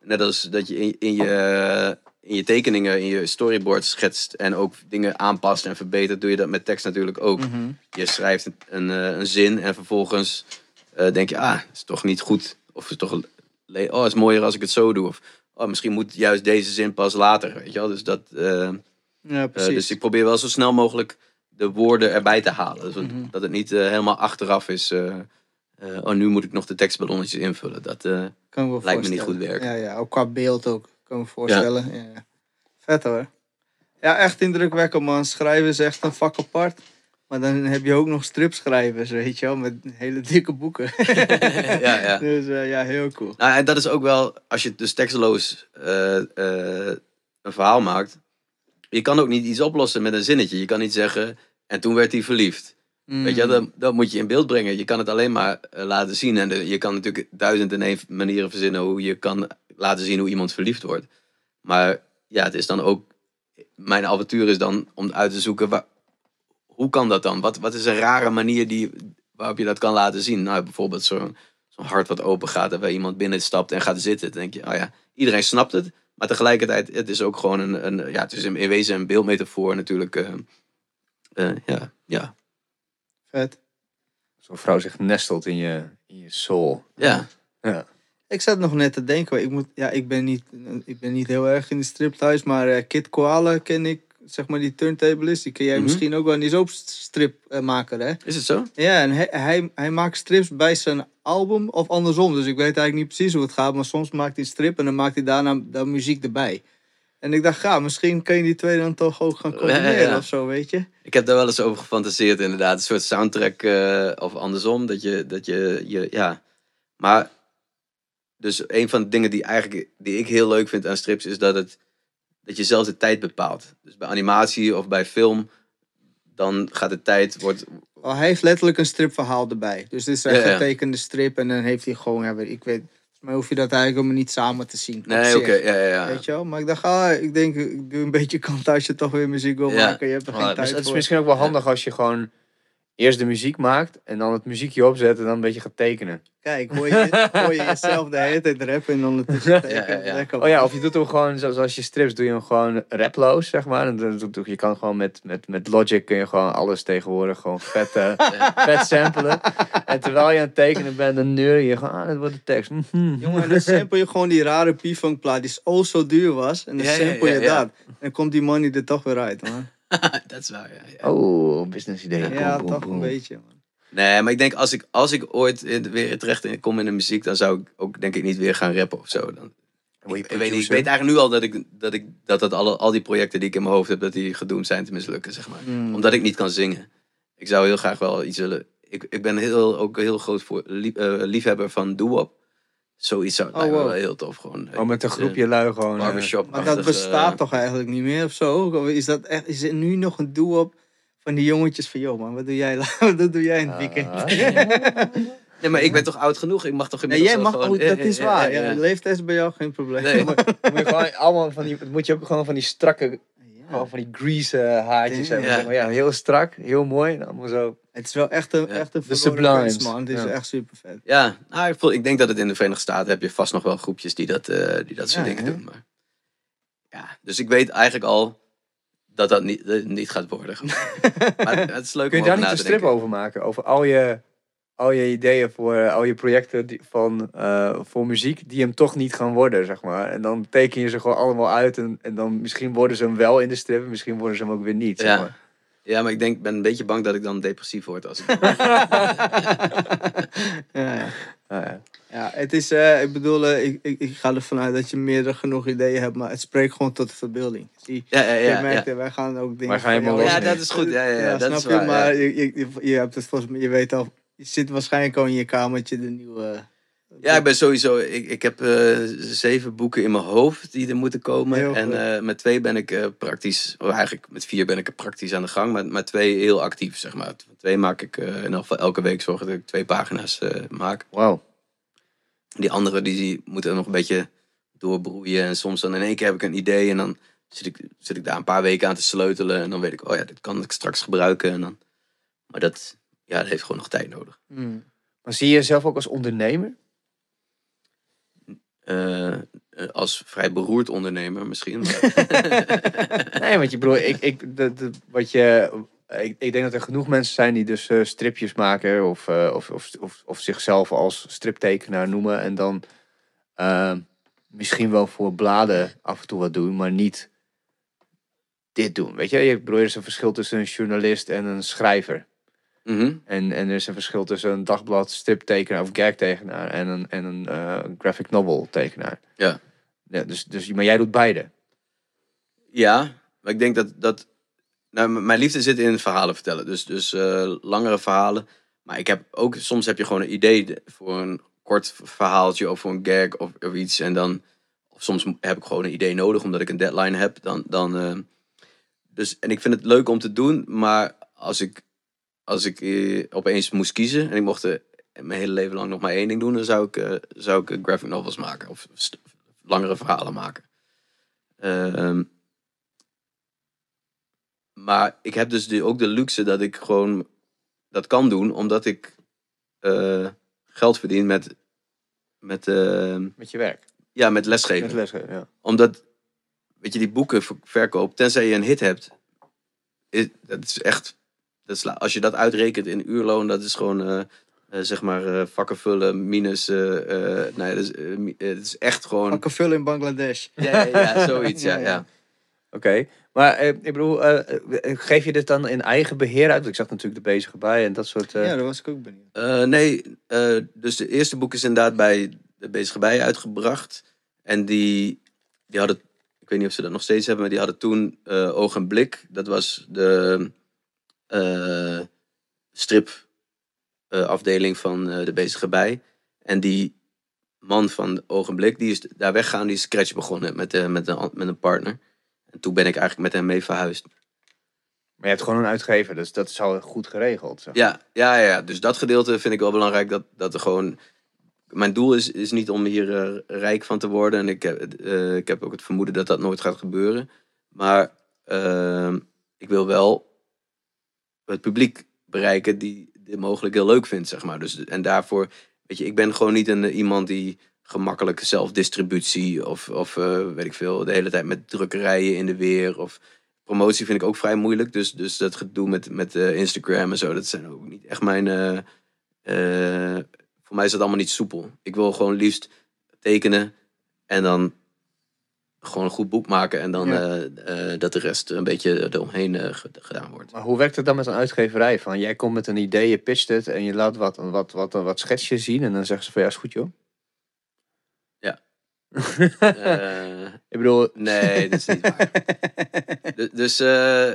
net als dat je in, in je, in je tekeningen, in je storyboard schetst en ook dingen aanpast en verbetert, doe je dat met tekst natuurlijk ook. Je schrijft een, een, eh, een zin en vervolgens eh, denk je, ah, is toch niet goed. Of is toch, oh, is mooier als ik het zo doe. Of oh, misschien moet juist deze zin pas later, weet je wel. Dus, dat, eh, Ja, dus ik probeer wel zo snel mogelijk de woorden erbij te halen. Dus dat- Mhm. dat het niet helemaal achteraf is. Eh, oh, nu moet ik nog de tekstballonnetjes invullen. Dat, eh, kan ik me lijkt me niet goed werken. Ja, ja, ook qua beeld ook. Kan ik me voorstellen. Ja. Ja. Vet hoor. Ja, echt indrukwekkend man. Schrijven is echt een vak apart. Maar dan heb je ook nog stripschrijvers, weet je wel. Met hele dikke boeken. ja, ja. Dus eh, ja, heel cool. Nou, en dat is ook wel, als je dus teksteloos eh, een verhaal maakt. Je kan ook niet iets oplossen met een zinnetje. Je kan niet zeggen, en toen werd hij verliefd. Weet je, dat, moet je in beeld brengen. Je kan het alleen maar eh, laten zien. En je kan natuurlijk duizend en één manieren verzinnen hoe je kan laten zien hoe iemand verliefd wordt. Maar ja, het is dan ook. Mijn avontuur is dan om uit te zoeken. Hoe kan dat dan? Wat, wat is een rare manier die, waarop je dat kan laten zien? Nou, bijvoorbeeld zo'n hart wat open gaat en waar iemand binnenstapt en gaat zitten. Dan denk je, oh ja, iedereen snapt het. Maar tegelijkertijd, het is ook gewoon een. een ja, het is in in wezen een beeldmetafoor natuurlijk. eh, eh, ja, ja, Vet. Zo'n vrouw zich nestelt in je, in je soul. ja. Ja. Ik zat nog net te denken, ik, moet, ja, ik, ben niet, ik ben niet heel erg in de strip thuis, maar eh, Kid Koala ken ik, zeg maar die turntablist. Die ken jij Mhm. misschien ook wel, die is ook stripmaker, hè? Is het zo? Ja, en hij, hij, hij maakt strips bij zijn album of andersom. Dus ik weet eigenlijk niet precies hoe het gaat, maar soms maakt hij een strip en dan maakt hij daarna dan muziek erbij. En ik dacht, ja, misschien kun je die twee dan toch ook gaan combineren Ja, ja. of zo, weet je? Ik heb daar wel eens over gefantaseerd, inderdaad. Een soort soundtrack eh, of andersom. Dat je, dat je, je, ja. Maar, dus een van de dingen die, eigenlijk, die ik heel leuk vind aan strips is dat, het, dat je zelf de tijd bepaalt. Dus bij animatie of bij film, dan gaat de tijd, wordt, Oh, hij heeft letterlijk een stripverhaal erbij. Dus dit is een Ja, getekende strip en dan heeft hij gewoon, ja, ik weet, mij hoef je dat eigenlijk helemaal niet samen te zien. nee, oké, ja, ja, ja. Weet je wel? Maar ik dacht, ah, ik denk, ik doe een beetje kant als je toch weer muziek wil Ja. maken. Je hebt er Maar geen het is- tijd het is voor. misschien ook wel handig als je gewoon eerst de muziek maakt en dan het muziekje opzet en dan een beetje gaat tekenen. Kijk, hoor je, hoor je jezelf de hele tijd rappen en ondertussen tekenen. ja, ja. Oh ja, of je doet hem gewoon, zo- zoals je strips, doe je hem gewoon raploos, zeg maar. En dan je kan gewoon met, met, met Logic kun je gewoon alles tegenwoordig gewoon vet, eh, vet samplen. En terwijl je aan het tekenen bent, dan neur je gewoon, ah, dat wordt de tekst. Jongen, dan sample je gewoon die rare P-Funk plaat die oh zo duur was. En dan sample je dat. En dan komt die money er toch weer uit, man. dat is waar, ja. ja. Oh, business idee. Ja, Boom, boom, toch boom. een beetje, man. Nee, maar ik denk als ik, als ik ooit weer terecht in- kom in de muziek, dan zou ik ook denk ik niet weer gaan rappen of zo. Dan, ik, weet, niet, ik weet eigenlijk nu al dat, ik, dat, ik, dat, dat alle, al die projecten die ik in mijn hoofd heb, dat die gedoemd zijn te mislukken, zeg maar. Mm. Omdat ik niet kan zingen. Ik zou heel graag wel iets willen. Ik, ik ben heel, ook heel groot voor, lief, eh, liefhebber van doo-wop. Zoiets zou Oh, lijkt me wow. wel heel tof. Gewoon, Oh, met een groepje lui gewoon. barbershop. Maar dat bestaat toch eigenlijk niet meer of zo? Of is, dat echt, is er nu nog een doel op van die jongetjes van... Joh man, wat doe jij, wat doe jij in het weekend? Ah. Nee, maar ik ben toch oud genoeg? Ik mag toch Nee, inmiddels jij wel mag gewoon... dat is waar. Ja, leeftijd is bij jou geen probleem. Nee. moet je gewoon allemaal van die, moet je ook gewoon van die strakke, gewoon van die grease eh, haartjes Ja. hebben. Ja, heel strak, heel mooi. en Allemaal zo. Het is wel echt een, Ja. echt een kunst, man. Het is Ja. echt super vet. Ja, nou, ik, voel, ik denk dat het in de Verenigde Staten heb je vast nog wel groepjes die dat, eh, die dat soort Ja, dingen hè? doen. Maar, ja, dus ik weet eigenlijk al dat dat niet, niet gaat worden. maar het is leuk Kun je om daar niet een strip over maken? Over al je, al je ideeën voor eh, al je projecten die, van, eh, voor muziek die hem toch niet gaan worden, zeg maar. En dan teken je ze gewoon allemaal uit en, en dan misschien worden ze hem wel in de strip, misschien worden ze hem ook weer niet. Zeg Ja. maar. Ja, maar ik denk, ben een beetje bang dat ik dan depressief word. Als ik... Ja, ja. Ah, ja. ja het is, eh, ik bedoel, eh, ik, ik, ik ga ervan uit dat je meerdere genoeg ideeën hebt, maar het spreekt gewoon tot de verbeelding. Zie, ja, ja, je ja, merkt, ja. eh, wij gaan ook dingen Maar ga je van jou- maar los ja, dat is goed. Ja, ja, ja, dat snap is je? waar. maar ja. je, je, je- je hebt het volgens mij, je weet al, je zit waarschijnlijk al in je kamertje de nieuwe... Ja, ik ben sowieso. Ik, ik heb eh, zeven boeken in mijn hoofd die er moeten komen. En eh, met twee ben ik eh, praktisch. Of eigenlijk met vier ben ik er praktisch aan de gang. Maar met twee heel actief, zeg maar. Twee maak ik in ieder geval elke week zorgen dat ik twee pagina's maak. Wauw. Die andere die, die moeten nog een beetje doorbroeien. En soms dan in één keer heb ik een idee. En dan zit ik, zit ik daar een paar weken aan te sleutelen. En dan weet ik, oh ja, dit kan ik straks gebruiken. En dan, maar dat, ja, dat heeft gewoon nog tijd nodig. Hmm. Maar zie je jezelf ook als ondernemer? Eh, als vrij beroerd ondernemer misschien. Nee, want je broer, ik, ik, de, wat je, ik, ik denk dat er genoeg mensen zijn die dus eh, stripjes maken of, eh, of, of, of, of zichzelf als striptekenaar noemen en dan misschien wel voor bladen af en toe wat doen, maar niet dit doen. Weet je, je broer, er is een verschil tussen een journalist en een schrijver. Mhm. En, en er is een verschil tussen een dagblad striptekenaar of gagtekenaar en een, en een eh, graphic novel tekenaar. Ja. ja dus, dus, maar jij doet beide. Ja, maar ik denk dat, dat nou, mijn liefde zit in verhalen vertellen. Dus, dus eh, langere verhalen. Maar ik heb ook, soms heb je gewoon een idee de- voor een kort verhaaltje of voor een gag of, of iets. En dan, of soms heb ik gewoon een idee nodig omdat ik een deadline heb. Dan, dan, eh, dus, en ik vind het leuk om te doen, maar als ik, als ik eh, opeens moest kiezen en ik mocht eh, mijn hele leven lang nog maar één ding doen, dan zou ik, eh, zou ik graphic novels maken of st- langere verhalen maken. Ehm, maar ik heb dus de, ook de luxe dat ik gewoon dat kan doen, omdat ik eh, geld verdien met, met, eh, Met je werk. ja, met Met lesgeven. lesgeven, ja. Omdat, weet je, die boeken ver- verkoop, tenzij je een hit hebt, is, dat is echt, dat is, la- als je dat uitrekent in uurloon, dat is gewoon, eh, eh, zeg maar, eh, vakken vullen minus, eh, eh, nee, dat is, het is echt gewoon, Pakken vullen in Bangladesh. ja, ja, ja, zoiets, ja, Ja. Oké, maar eh, ik bedoel, geef je dit dan in eigen beheer uit? Want Ik zag natuurlijk de bezige bij en dat soort... Ja, daar was ik ook benieuwd. Eh, nee, eh, dus de eerste boek is inderdaad bij de Bezige Bij uitgebracht. En die, die hadden, ik weet niet of ze dat nog steeds hebben, maar die hadden toen eh, Oog en Blik. Dat was de eh strip eh, afdeling van eh, de Bezige Bij. En die man van Oog en Blik, die is daar weggegaan, die is Scratch begonnen met, met, een, met een partner. En toen ben ik eigenlijk met hem mee verhuisd. Maar je hebt gewoon een uitgever, dus dat is al goed geregeld. Zeg. Ja, ja, ja, dus dat gedeelte vind ik wel belangrijk. Dat, dat er gewoon. Mijn doel is, is niet om hier rijk van te worden. En ik heb, ik heb ook het vermoeden dat dat nooit gaat gebeuren. Maar ehm, ik wil wel het publiek bereiken die dit mogelijk heel leuk vindt, zeg maar. Dus, en daarvoor, weet je, ik ben gewoon niet een, iemand die gemakkelijk zelfdistributie of, of eh, weet ik veel, de hele tijd met drukkerijen in de weer of promotie vind ik ook vrij moeilijk. Dus, dus dat gedoe met, met eh, Instagram en zo, dat zijn ook niet echt mijn. eh, eh, voor mij is dat allemaal niet soepel. Ik wil gewoon liefst tekenen en dan gewoon een goed boek maken en dan Ja. eh, eh, dat de rest een beetje eromheen ge- gedaan wordt. Maar hoe werkt het dan met een uitgeverij? Van, jij komt met een idee, je pitcht het en je laat wat, wat, wat, wat schetsjes zien. En dan zeggen ze van ja, is goed joh. Eh, Ik bedoel, nee, dat is niet waar. Du- Dus,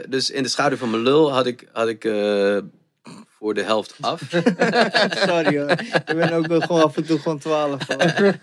dus in de schaduw van mijn lul had ik, had ik voor de helft af. Sorry hoor. Ik ben ook wel gewoon af en toe gewoon 12. hoor.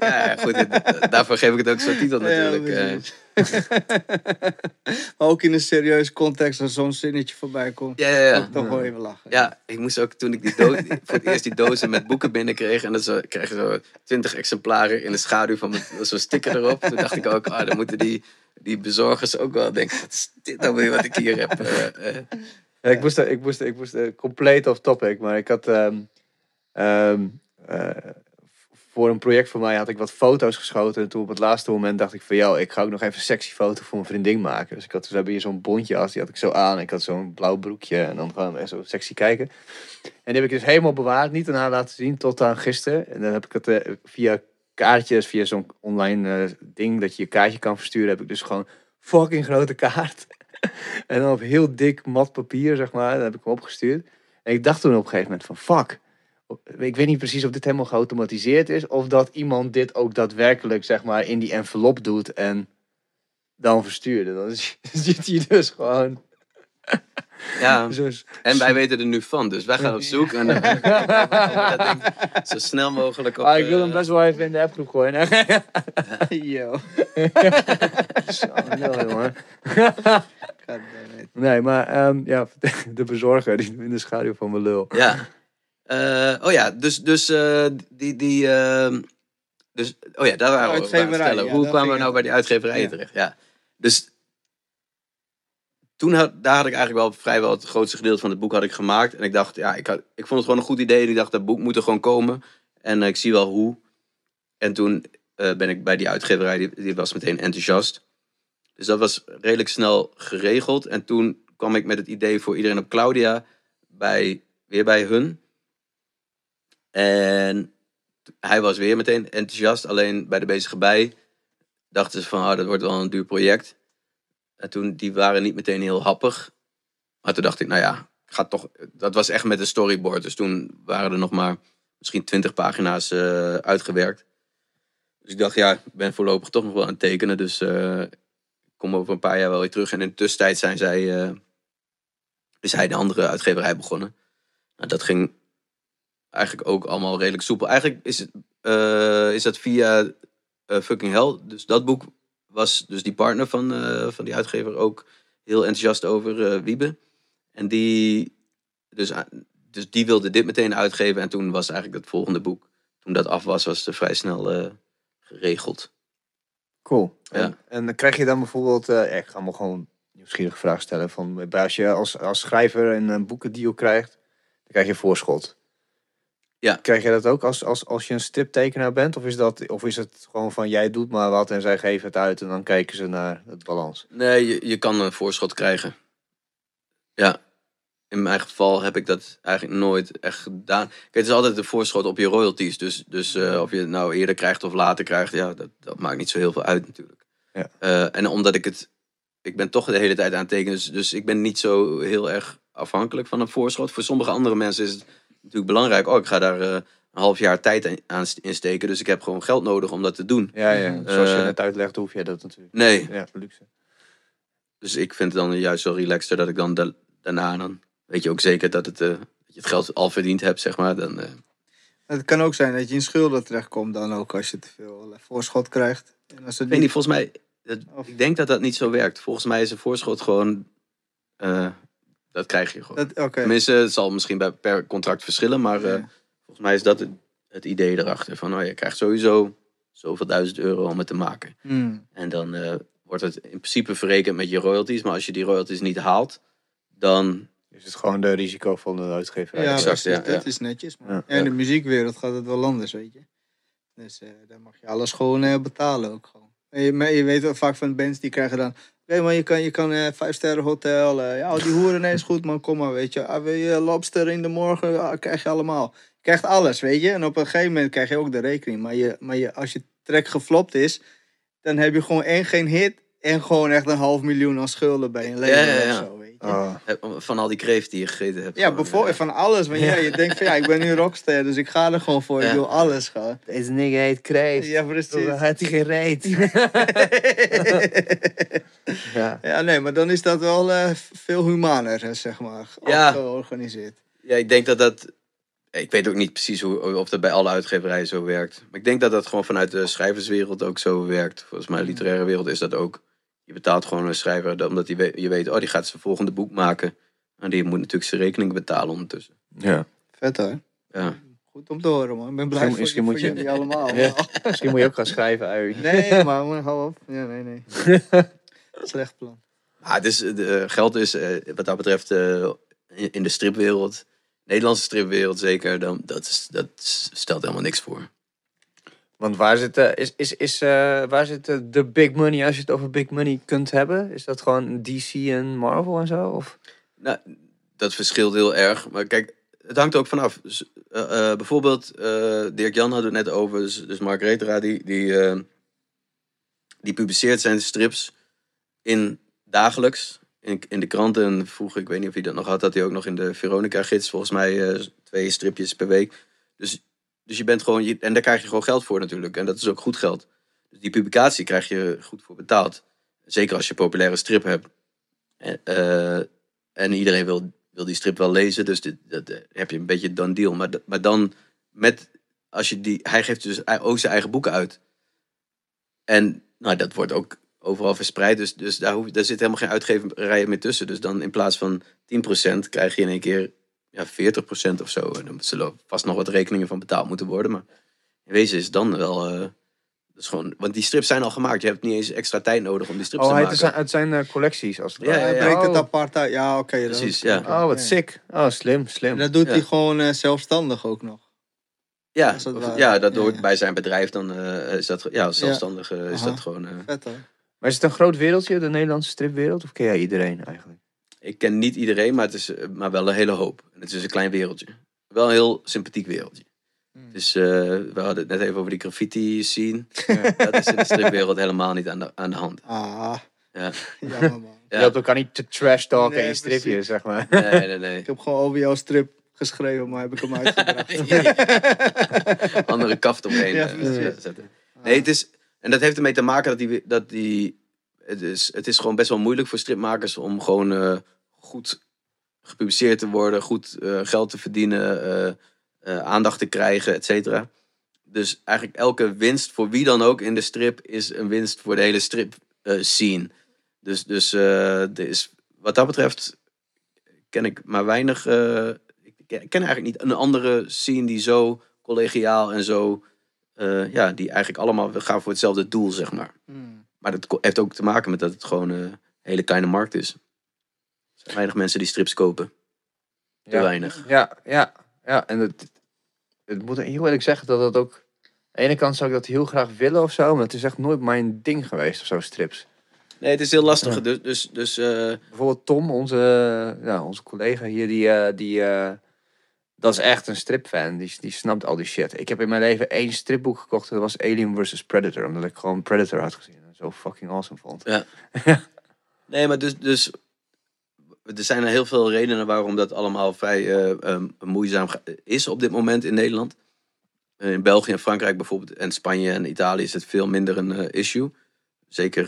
ja, goed, daarvoor geef ik het ook zo'n titel natuurlijk. Ja, eh. maar ook in een serieuze context als zo'n zinnetje voorbij komt. ja, ja, ja. toch wel even lachen. Ja, ik moest ook toen ik die doos, voor het eerst die dozen met boeken binnenkreeg. En dan zo, ik kreeg zo twintig exemplaren in de schaduw van zo'n sticker erop. Toen dacht ik ook, ah, dan moeten die, die bezorgers ook wel denken, wat is dit nou weer wat ik hier heb? eh. Ik moest, ik moest, ik moest eh, compleet off topic, maar ik had ehm, ehm, eh, voor een project van mij had ik wat foto's geschoten. En toen op het laatste moment dacht ik van, jou, ik ga ook nog even een sexy foto voor mijn vriendin maken. Dus ik had, dus we hebben hier zo'n bondje as, die had ik zo aan. Ik had zo'n blauw broekje en dan gaan we zo sexy kijken. En die heb ik dus helemaal bewaard, niet aan haar laten zien tot aan gisteren. En dan heb ik het eh, via kaartjes, via zo'n online ding dat je je kaartje kan versturen, heb ik dus gewoon fucking grote kaart. En dan op heel dik mat papier, zeg maar. Heb ik hem opgestuurd. En ik dacht toen op een gegeven moment van fuck. Ik weet niet precies of dit helemaal geautomatiseerd is. Of dat iemand dit ook daadwerkelijk, zeg maar, in die envelop doet en dan verstuurde. Dan zit hij dus gewoon. ja, en wij weten er nu van, dus wij gaan op zoek. En dan dat ding zo snel mogelijk op... ah, ik wil hem eh, best wel even in de appgroep gooien. Yo. Zo, nul, jongen. Nee, maar ehm, ja, de bezorger die in de schaduw van mijn lul. Ja. Eh, oh ja, dus, dus eh, die... die ehm, dus, oh ja, daar waren we aan het Uitgeverij, vertellen. ja, Hoe kwamen we nou bij die uitgeverijen Ja. terecht? Ja. Dus toen had, daar had ik eigenlijk wel vrijwel het grootste gedeelte van het boek had ik gemaakt. En ik dacht, ja, ik, had, ik vond het gewoon een goed idee. En ik dacht, dat boek moet er gewoon komen. En eh, ik zie wel hoe. En toen eh, ben ik bij die uitgeverij, die, die was meteen enthousiast. Dus dat was redelijk snel geregeld. En toen kwam ik met het idee voor iedereen op Claudia bij, weer bij hun. En hij was weer meteen enthousiast. Alleen bij de bezige bij dachten ze van, ah, dat wordt wel een duur project. En toen, die waren niet meteen heel happig. Maar toen dacht ik, nou ja, ik ga toch... Dat was echt met een storyboard. Dus toen waren er nog maar misschien twintig pagina's eh, uitgewerkt. Dus ik dacht, ja, ik ben voorlopig toch nog wel aan het tekenen. Dus eh, kom over een paar jaar wel weer terug. En in de tussentijd zijn zij, eh, is hij de andere uitgeverij begonnen. Nou, dat ging eigenlijk ook allemaal redelijk soepel. Eigenlijk is, het, eh, is dat via eh, Fucking Hell. Dus dat boek was dus die partner van, van die uitgever ook heel enthousiast over Wiebe. En die, dus, dus die wilde dit meteen uitgeven. En toen was eigenlijk het volgende boek, toen dat af was, was het vrij snel geregeld. Cool. Ja. En, en dan krijg je dan bijvoorbeeld, eh, ik ga me gewoon een nieuwsgierige vraag stellen. Van, als je als, als schrijver een, een boekendeal krijgt, dan krijg je voorschot. Ja. Krijg je dat ook als, als, als je een striptekenaar bent? Of is, dat, of is het gewoon van jij doet maar wat en zij geven het uit en dan kijken ze naar het balans? Nee, je, je kan een voorschot krijgen. Ja. In mijn geval heb ik dat eigenlijk nooit echt gedaan. Kijk, het is altijd een voorschot op je royalties. Dus, dus eh, of je het nou eerder krijgt of later krijgt, ja, dat, dat maakt niet zo heel veel uit natuurlijk. Ja. Eh, en omdat ik het... Ik ben toch de hele tijd aan het tekenen, dus, dus ik ben niet zo heel erg afhankelijk van een voorschot. Voor sommige andere mensen is het natuurlijk belangrijk. Oh, ik ga daar eh, een half jaar tijd aan- insteken, dus ik heb gewoon geld nodig om dat te doen. Ja, ja. Zoals je net uitlegt, hoef je dat natuurlijk. Nee, Ja, luxe. Dus ik vind het dan juist zo relaxter dat ik dan da- daarna dan weet je ook zeker dat, het, eh, dat je het geld al verdiend hebt, zeg maar. Dan, eh, Het kan ook zijn dat je in schulden terechtkomt dan ook als je te veel eh, voorschot krijgt. En als het ik weet niet, volgens mij, dat- Of- ik denk dat dat niet zo werkt. Volgens mij is een voorschot gewoon, dat krijg je gewoon. Dat-. Tenminste, het zal misschien bij, per contract verschillen, maar Ja. volgens mij is dat het, het idee erachter. Van, oh, je krijgt sowieso zoveel duizend euro om het te maken. Hmm. En dan wordt het in principe verrekend met je royalties. Maar als je die royalties niet haalt, dan is het gewoon de risicovolle uitgeverij. Ja, exact, precies, ja, dat ja. is netjes. Maar Ja. ja, in de muziekwereld gaat het wel anders, weet je. Dus eh dan mag je alles gewoon eh, betalen ook gewoon. En je, maar je weet wel vaak van bands die krijgen dan... Oké, maar je kan, je kan eh vijf sterren hotel. eh, ja, die hoeren nee, is goed man, kom maar, weet je. Ah, wil je lobster in de morgen? Ah, krijg je allemaal. Je krijgt alles, weet je. En op een gegeven moment krijg je ook de rekening. Maar, je, maar je, als je track geflopt is, dan heb je gewoon één geen hit... en gewoon echt een half miljoen aan schulden bij een label Ja, ja, ja. Weet je. Oh. Eh, Van al die kreeft die je gegeten hebt. Ja, gewoon, bijvoorbeeld van alles. Want ja, je denkt van ja, ik ben nu rockster, dus ik ga er gewoon voor. Ik wil alles gewoon. Deze nigga heet Kreeft. Ja, precies. Toen had hij geen reet. ja. ja, nee, maar dan is dat wel eh, veel humaner, zeg maar. Ja. Georganiseerd. Ja, ik denk dat dat. Ik weet ook niet precies hoe, of dat bij alle uitgeverijen zo werkt. Maar ik denk dat dat gewoon vanuit de schrijverswereld ook zo werkt. Volgens mij, de literaire wereld is dat ook. Je betaalt gewoon een schrijver omdat die, we- je weet, oh, die gaat zijn volgende boek maken. En die moet natuurlijk zijn rekening betalen ondertussen. ja. Vet hoor. Ja. Goed om te horen, man. Ik ben blij Misschien- voor, misschien voor moet je- jullie allemaal. Ja. Misschien moet je ook gaan schrijven, uit. Nee, maar hou op. Ja, nee, nee. Slecht plan. Ah, het is, de, geld is eh, wat dat betreft eh, in in de stripwereld, Nederlandse stripwereld zeker, dan, dat, is, dat stelt helemaal niks voor. Want waar zit, eh, is, is, is, eh, waar zit eh, de big money, als je het over big money kunt hebben? Is dat gewoon DC en Marvel en zo? Of? Nou, dat verschilt heel erg. Maar kijk, het hangt ook vanaf. Bijvoorbeeld, eh, Dirk Jan had het net over. Dus, dus Mark Retera, die, die, die publiceert zijn strips in dagelijks. In, in de kranten. En vroeger, ik weet niet of hij dat nog had, had hij ook nog in de Veronica-gids. Volgens mij twee stripjes per week. Dus, dus je bent gewoon... En daar krijg je gewoon geld voor natuurlijk. En dat is ook goed geld. Dus die publicatie krijg je goed voor betaald. Zeker als je een populaire strip hebt. En, eh, en iedereen wil, wil die strip wel lezen. Dus dit, dat eh, heb je een beetje dan deal. Maar, maar dan met... Als je die, hij geeft dus ook zijn eigen boeken uit. En nou, dat wordt ook overal verspreid. Dus, dus daar, hoef, daar zit helemaal geen uitgeverijen meer tussen. Dus dan in plaats van 10% krijg je in één keer ja, 40% of zo. En dan zullen vast nog wat rekeningen van betaald moeten worden. Maar in wezen is het dan wel... eh, dat is gewoon, want die strips zijn al gemaakt. Je hebt niet eens extra tijd nodig om die strips Oh, te maken. het zijn, het zijn eh, collecties als het Ja, ja, Hij ja. brengt het Oh. apart uit. Ja, oké. dat Precies, ja. Oh, wat ja. sick. Oh, slim, En slim. dat doet Ja. hij gewoon eh, zelfstandig ook nog. Ja, het of- ja, dat hoort ja. bij zijn bedrijf. Dan eh, is dat, ja, als zelfstandige is Aha. dat gewoon... eh, Vet hoor. Maar is het een groot wereldje, de Nederlandse stripwereld? Of ken jij iedereen eigenlijk? Ik ken niet iedereen, maar het is eh, maar wel een hele hoop. En het is een klein wereldje. Wel een heel sympathiek wereldje. Hmm. Dus eh, we hadden het net even over die graffiti scene. Dat is in de stripwereld helemaal niet aan de, aan de hand. Ah, Ja. jammer man. Je Ja. loopt elkaar niet te trash talken Nee, in je stripje, precies. zeg maar. Nee, nee, nee. Ik heb gewoon over jouw strip geschreven, maar heb ik hem uitgebracht. Andere kaft omheen Ja, eh, zetten. Nee, het is... En dat heeft ermee te maken dat die... Dat die het, is, het is gewoon best wel moeilijk voor stripmakers om gewoon eh, goed gepubliceerd te worden, goed eh, geld te verdienen, eh, aandacht te krijgen, et cetera. Dus eigenlijk elke winst voor wie dan ook in de strip is een winst voor de hele strip scene. Dus, dus wat dat betreft ken ik maar weinig. ik ken, eigenlijk niet een andere scene die zo collegiaal en zo. ja, die eigenlijk allemaal gaan voor hetzelfde doel, zeg maar. Hmm. Maar dat heeft ook te maken met dat het gewoon een hele kleine markt is. Er zijn weinig mensen die strips kopen. Te Ja. weinig. Ja, ja, ja. En het, het moet heel eerlijk zeggen dat dat ook... Aan de ene kant zou ik dat heel graag willen of zo, maar het is echt nooit mijn ding geweest of zo, strips. Nee, het is heel lastig. Ja. Dus, dus, dus eh, Bijvoorbeeld Tom, onze, ja, onze collega hier, die, eh, die, eh, dat is echt een stripfan. Die, die snapt al die shit. Ik heb in mijn leven één stripboek gekocht. Dat was Alien vs. Predator. Omdat ik gewoon Predator had gezien. Zo fucking awesome vond. Nee, maar dus, dus er zijn er heel veel redenen waarom dat allemaal vrij ehm, moeizaam is op dit moment in Nederland. Eh, In België en Frankrijk bijvoorbeeld en Spanje en Italië is het veel minder een eh, issue. Zeker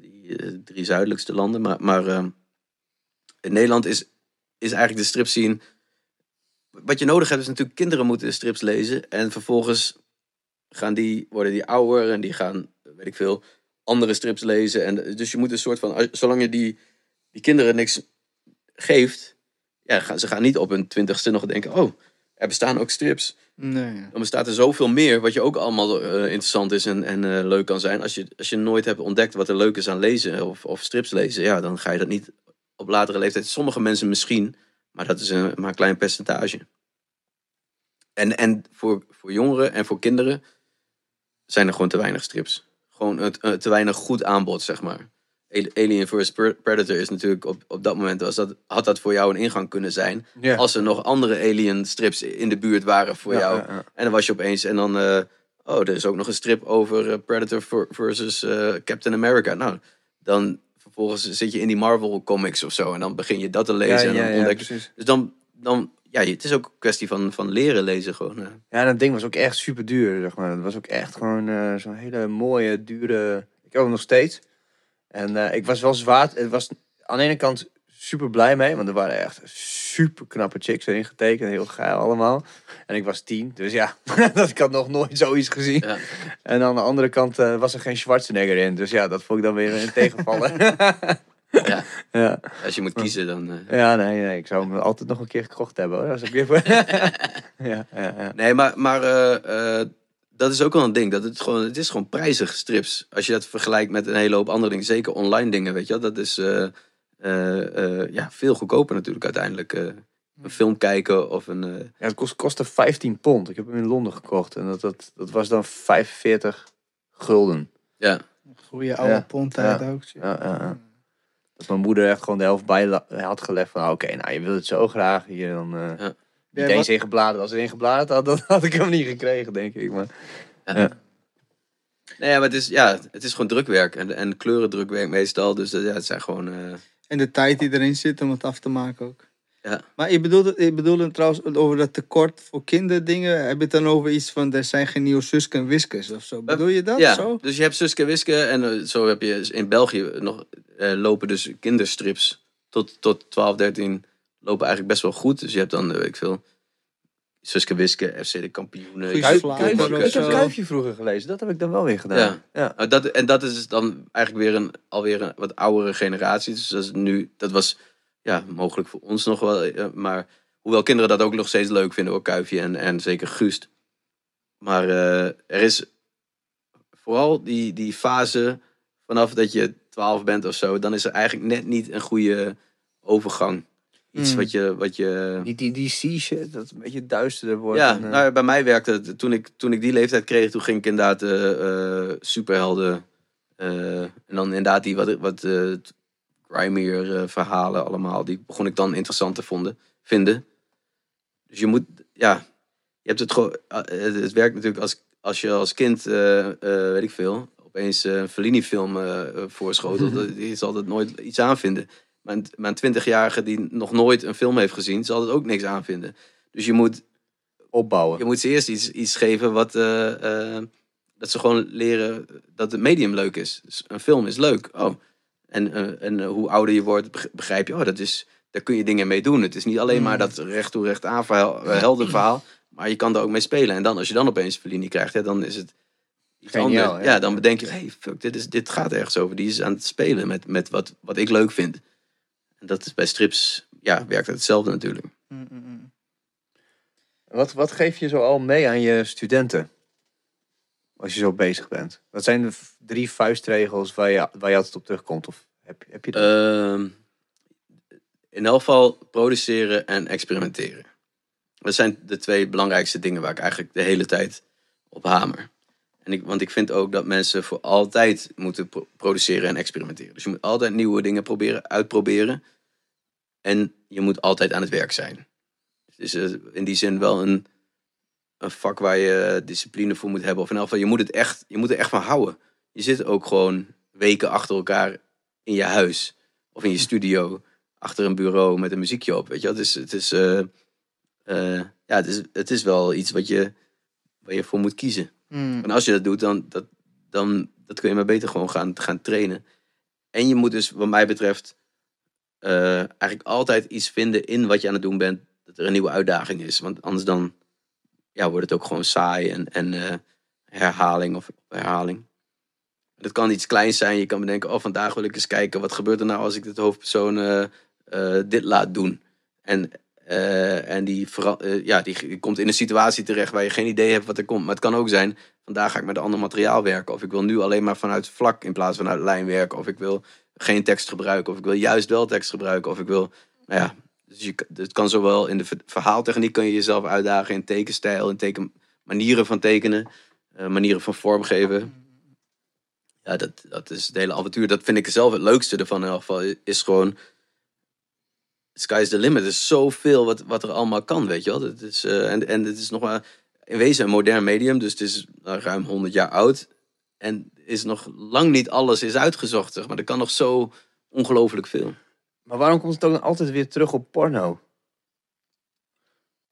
die drie zuidelijkste landen. Maar, maar ehm, in Nederland is, is eigenlijk de strip scene... Wat je nodig hebt is natuurlijk kinderen moeten strips lezen. En vervolgens gaan die, worden die ouder en die gaan, weet ik veel, andere strips lezen. En dus je moet een soort van, zolang je die, die kinderen niks geeft, ja, gaan, ze gaan niet op hun twintigste nog denken, oh, er bestaan ook strips. Nee. Dan bestaat er zoveel meer, wat je ook allemaal eh, interessant is en, en eh, leuk kan zijn. Als je, als je nooit hebt ontdekt wat er leuk is aan lezen of, of strips lezen, ja, dan ga je dat niet op latere leeftijd. Sommige mensen misschien, Maar dat is een, maar een klein percentage. En, en voor, voor jongeren en voor kinderen zijn er gewoon te weinig strips. Gewoon het, eh, te weinig goed aanbod, zeg maar. Ali- Alien vs. Predator is natuurlijk op, op dat moment was dat, had dat voor jou een ingang kunnen zijn. Als er nog andere Alien strips in de buurt waren voor Ja, jou. ja, ja. En dan was je opeens en dan, eh, oh, er is ook nog een strip over eh, Predator ver- versus Captain America. Nou, dan vervolgens zit je in die Marvel comics of zo en dan begin je dat te lezen Ja, en dan ontdek je. precies. Dus dan, dan, ja, het is ook een kwestie van, van leren lezen gewoon. Ja, dat ding was ook echt super duur, zeg maar. Het was ook echt gewoon eh, zo'n hele mooie, dure... Ik heb hem nog steeds. En eh, ik was wel zwaar... Het was aan de ene kant super blij mee, want er waren echt super knappe chicks erin getekend. Heel geil allemaal. En ik was tien, dus ja, dat ik had nog nooit zoiets gezien. Ja. En aan de andere kant eh, was er geen Schwarzenegger in. Dus ja, dat vond ik dan weer een tegenvallen. Ja. ja. Als je moet kiezen, dan. eh. ja, nee, nee, ik zou hem altijd nog een keer gekocht hebben hoor. Als ik weer... ja, ja, ja. Nee, maar, maar eh, eh, dat is ook wel een ding. Dat het, gewoon, het is gewoon prijzig, strips. Als je dat vergelijkt met een hele hoop andere dingen. Zeker online dingen, weet je wel. Dat is eh, eh, eh, ja, veel goedkoper natuurlijk uiteindelijk. eh. een film kijken of een... Ja, het kost, kostte 15 pond. Ik heb hem in Londen gekocht. En dat, dat, dat was dan 45 gulden. ja, Goeie oude Ja. pondtijd Ja. ook. Ja. Dat mijn moeder echt gewoon de helft bij had gelegd van... ah, Oké, nou je wilt het zo graag. Hier dan... eh Ja. Niet Ja, eens ingebladerd. Als er ingebladerd had, dan had ik hem niet gekregen, denk ik. Maar, Nee, maar het is, ja, het is gewoon drukwerk. En, en kleurendrukwerk meestal. Dus dat, ja, het zijn gewoon... eh, En de tijd die erin zit om het af te maken ook. Ja. Maar je bedoelt, het- je bedoelde trouwens over dat tekort voor kinderdingen. Heb je het dan over iets van er zijn geen nieuwe Suske en Wiskes of zo? Bedoel je dat ja, zo? dus je hebt Suske en Wiske. En eh, zo heb je in België nog... eh, lopen dus kinderstrips tot, tot 12, 13 lopen eigenlijk best wel goed. Dus je hebt dan, eh, weet ik veel... Suske en Wiske, FC de kampioenen. Kuif, ik heb. Kuifje vroeger gelezen. Dat heb ik dan wel weer gedaan. Ja. Ja. Dat, en dat is dan eigenlijk weer een, alweer een wat oudere generatie. Dus dat, is nu, dat was ja, mogelijk voor ons nog wel. eh, Maar hoewel kinderen dat ook nog steeds leuk vinden, ook Kuifje en, en zeker Guust. Maar eh, er is vooral die, die fase vanaf dat je 12 bent of zo, dan is er eigenlijk net niet een goede overgang. Iets Mm. wat je. Wat je Niet die DC-shit, dat het een beetje duisterder wordt. ja, en, eh, nou, bij mij werkte het. Toen ik, toen ik die leeftijd kreeg, toen ging ik inderdaad eh, eh, superhelden. eh, en dan inderdaad die wat, wat eh, grimier eh, verhalen allemaal. Die begon ik dan interessant te vonden, vinden. Dus je moet, ja, je hebt het gewoon. eh, Het, het werkt natuurlijk als, als je als kind, eh, weet ik veel, opeens een Fellini-film voorschotelt. Je zal er nooit iets aan vinden. Maar een, maar een 20-jarige die nog nooit een film heeft gezien, zal er ook niks aan vinden. Dus je moet opbouwen. je moet ze eerst iets, iets geven wat. dat ze gewoon leren dat het medium leuk is. Dus een film is leuk. Oh. En, eh, en eh, hoe ouder je wordt, beg- begrijp je, oh, dat is, daar kun je dingen mee doen. Het is niet alleen maar dat recht toe recht aan verhaal, eh, helder verhaal. Maar je kan er ook mee spelen. En dan, als je dan opeens Fellini krijgt, ja, dan is het iets anders. ja. Dan bedenk je, hey, fuck, dit, is, dit gaat ergens over. Die is aan het spelen met, met wat, wat ik leuk vind. En dat is bij strips, ja, werkt het hetzelfde natuurlijk. Mm, mm, mm. Wat, wat geef je zo al mee aan je studenten? Als je zo bezig bent. Wat zijn de drie vuistregels waar je, waar je altijd op terugkomt? Of heb, heb je dat? Ehm, in elk geval produceren en experimenteren. Dat zijn de twee belangrijkste dingen waar ik eigenlijk de hele tijd op hamer. En ik, want ik vind ook dat mensen voor altijd moeten pro- produceren en experimenteren. Dus je moet altijd nieuwe dingen proberen, uitproberen. En je moet altijd aan het werk zijn. Dus eh, in die zin wel een, een vak waar je discipline voor moet hebben. Of in elk geval, je moet, het echt, je moet er echt van houden. Je zit ook gewoon weken achter elkaar in je huis of in je studio achter een bureau met een muziekje op. Weet je, wel. het is, het is, eh, eh, ja, het is, het is wel iets wat je, waar je voor moet kiezen. Mm. En als je dat doet, dan, dat, dan dat kun je maar beter gewoon gaan, gaan trainen. En je moet dus, wat mij betreft, eh, eigenlijk altijd iets vinden in wat je aan het doen bent, dat er een nieuwe uitdaging is. Want anders dan ja, wordt het ook gewoon saai en, en eh, herhaling of herhaling. Dat kan iets kleins zijn. Je kan bedenken, oh, vandaag wil ik eens kijken, wat gebeurt er nou als ik de hoofdpersoon eh, eh, dit laat doen? En, en die, ja, die, die komt in een situatie terecht waar je geen idee hebt wat er komt. Maar het kan ook zijn, vandaag ga ik met ander materiaal werken. Of ik wil nu alleen maar vanuit vlak in plaats van uit lijn werken. Of ik wil geen tekst gebruiken. Of ik wil juist wel tekst gebruiken. Of ik wil, nou ja, Dus je, het kan zowel in de ver- verhaaltechniek kan je jezelf uitdagen, in tekenstijl, in teken, manieren van tekenen, eh, manieren van vormgeven. Ja, dat, dat is het hele avontuur. Dat vind ik zelf het leukste ervan in elk geval. Is gewoon, sky's the limit. Er is zoveel wat, wat er allemaal kan, weet je wel. Dat is, eh, en, en het is nog maar in wezen een modern medium, dus het is nou, ruim 100 jaar oud. En is nog lang niet alles is uitgezocht, maar. Er kan nog zo ongelooflijk veel. Maar waarom komt het dan altijd weer terug op porno?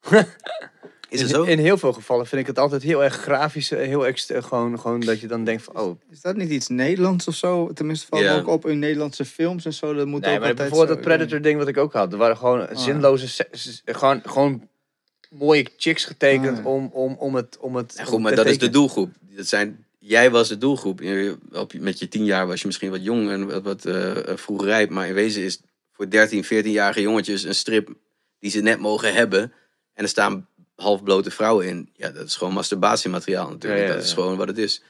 Is het in, zo? In heel veel gevallen vind ik het altijd heel erg grafisch. eh, Heel ex, eh, gewoon, gewoon dat je dan denkt van, oh... Is dat niet iets Nederlands of zo? Tenminste, valt Ja. ook op in Nederlandse films en zo. Dat moet Nee, ook maar altijd bijvoorbeeld zo, dat Predator ding wat ik ook had. Er waren gewoon Ah. zinloze... se- s- Gewoon, gewoon mooie chicks getekend Ah. om, om, om het... Om het Ja, om goed, maar te dat is de tekenen. doelgroep. Dat zijn, jij was de doelgroep. Je- Op, je- met je tien jaar was je misschien wat jong en wat, wat eh, eh, vroeg rijp. Maar in wezen is voor 13, 14-jarige jongetjes een strip die ze net mogen hebben. En er staan halfblote vrouwen in. Ja, dat is gewoon masturbatiemateriaal natuurlijk. Ja, ja, Dat is gewoon wat het is.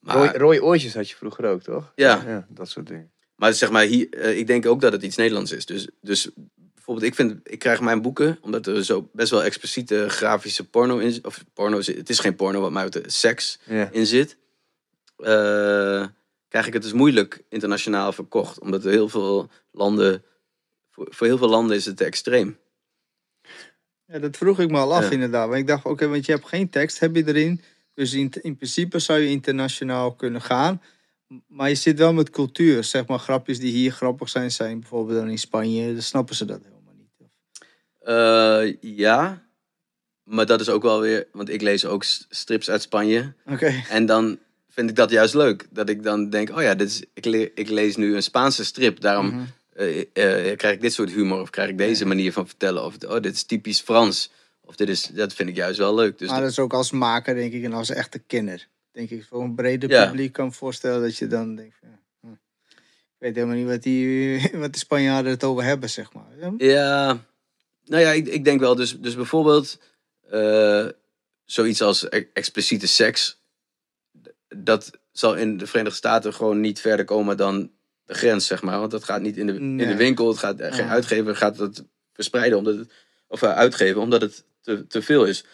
Maar, Rooi, rode oortjes had je vroeger ook, toch? Ja. dat soort dingen. Maar zeg maar, hier, eh, ik denk ook dat het iets Nederlands is. Dus, dus bijvoorbeeld, ik, vind, ik krijg mijn boeken, omdat er zo best wel expliciete grafische porno in zit. Of porno, zit- het is geen porno, wat mij betreft, seks in zit. eh, krijg ik het dus moeilijk internationaal verkocht. Omdat er heel veel landen, voor, voor heel veel landen is het te extreem. Ja, dat vroeg ik me al af Ja. inderdaad. Want ik dacht, oké, want je hebt geen tekst, heb je erin. Dus in, in principe zou je internationaal kunnen gaan. Maar je zit wel met cultuur. Zeg maar, grapjes die hier grappig zijn, zijn bijvoorbeeld dan in Spanje. Dan snappen ze dat helemaal niet. Eh, ja, maar dat is ook wel weer, want ik lees ook strips uit Spanje. Oké. En dan vind ik dat juist leuk. Dat ik dan denk, oh ja, dit is, ik, le- ik lees nu een Spaanse strip. Daarom Mhm. Eh, eh, krijg ik dit soort humor. Of krijg ik deze manier van vertellen. Of oh, dit is typisch Frans. Of dit is, dat vind ik juist wel leuk. Dus maar dat is ook als maker, denk ik, en als echte kenner. Denk ik, voor een breder Ja. publiek kan voorstellen dat je dan denkt... Ja, hm. ik weet helemaal niet wat, die, wat de Spanjaarden het over hebben, zeg maar. Ja, Ja, nou ja, ik, ik denk wel. Dus, dus bijvoorbeeld eh, zoiets als e- expliciete seks. Dat zal in de Verenigde Staten gewoon niet verder komen dan de grens, zeg maar. Want dat gaat niet in de, in de winkel. Het gaat, geen uitgever gaat dat verspreiden, omdat het, of eh, uitgeven, omdat het te, te veel is.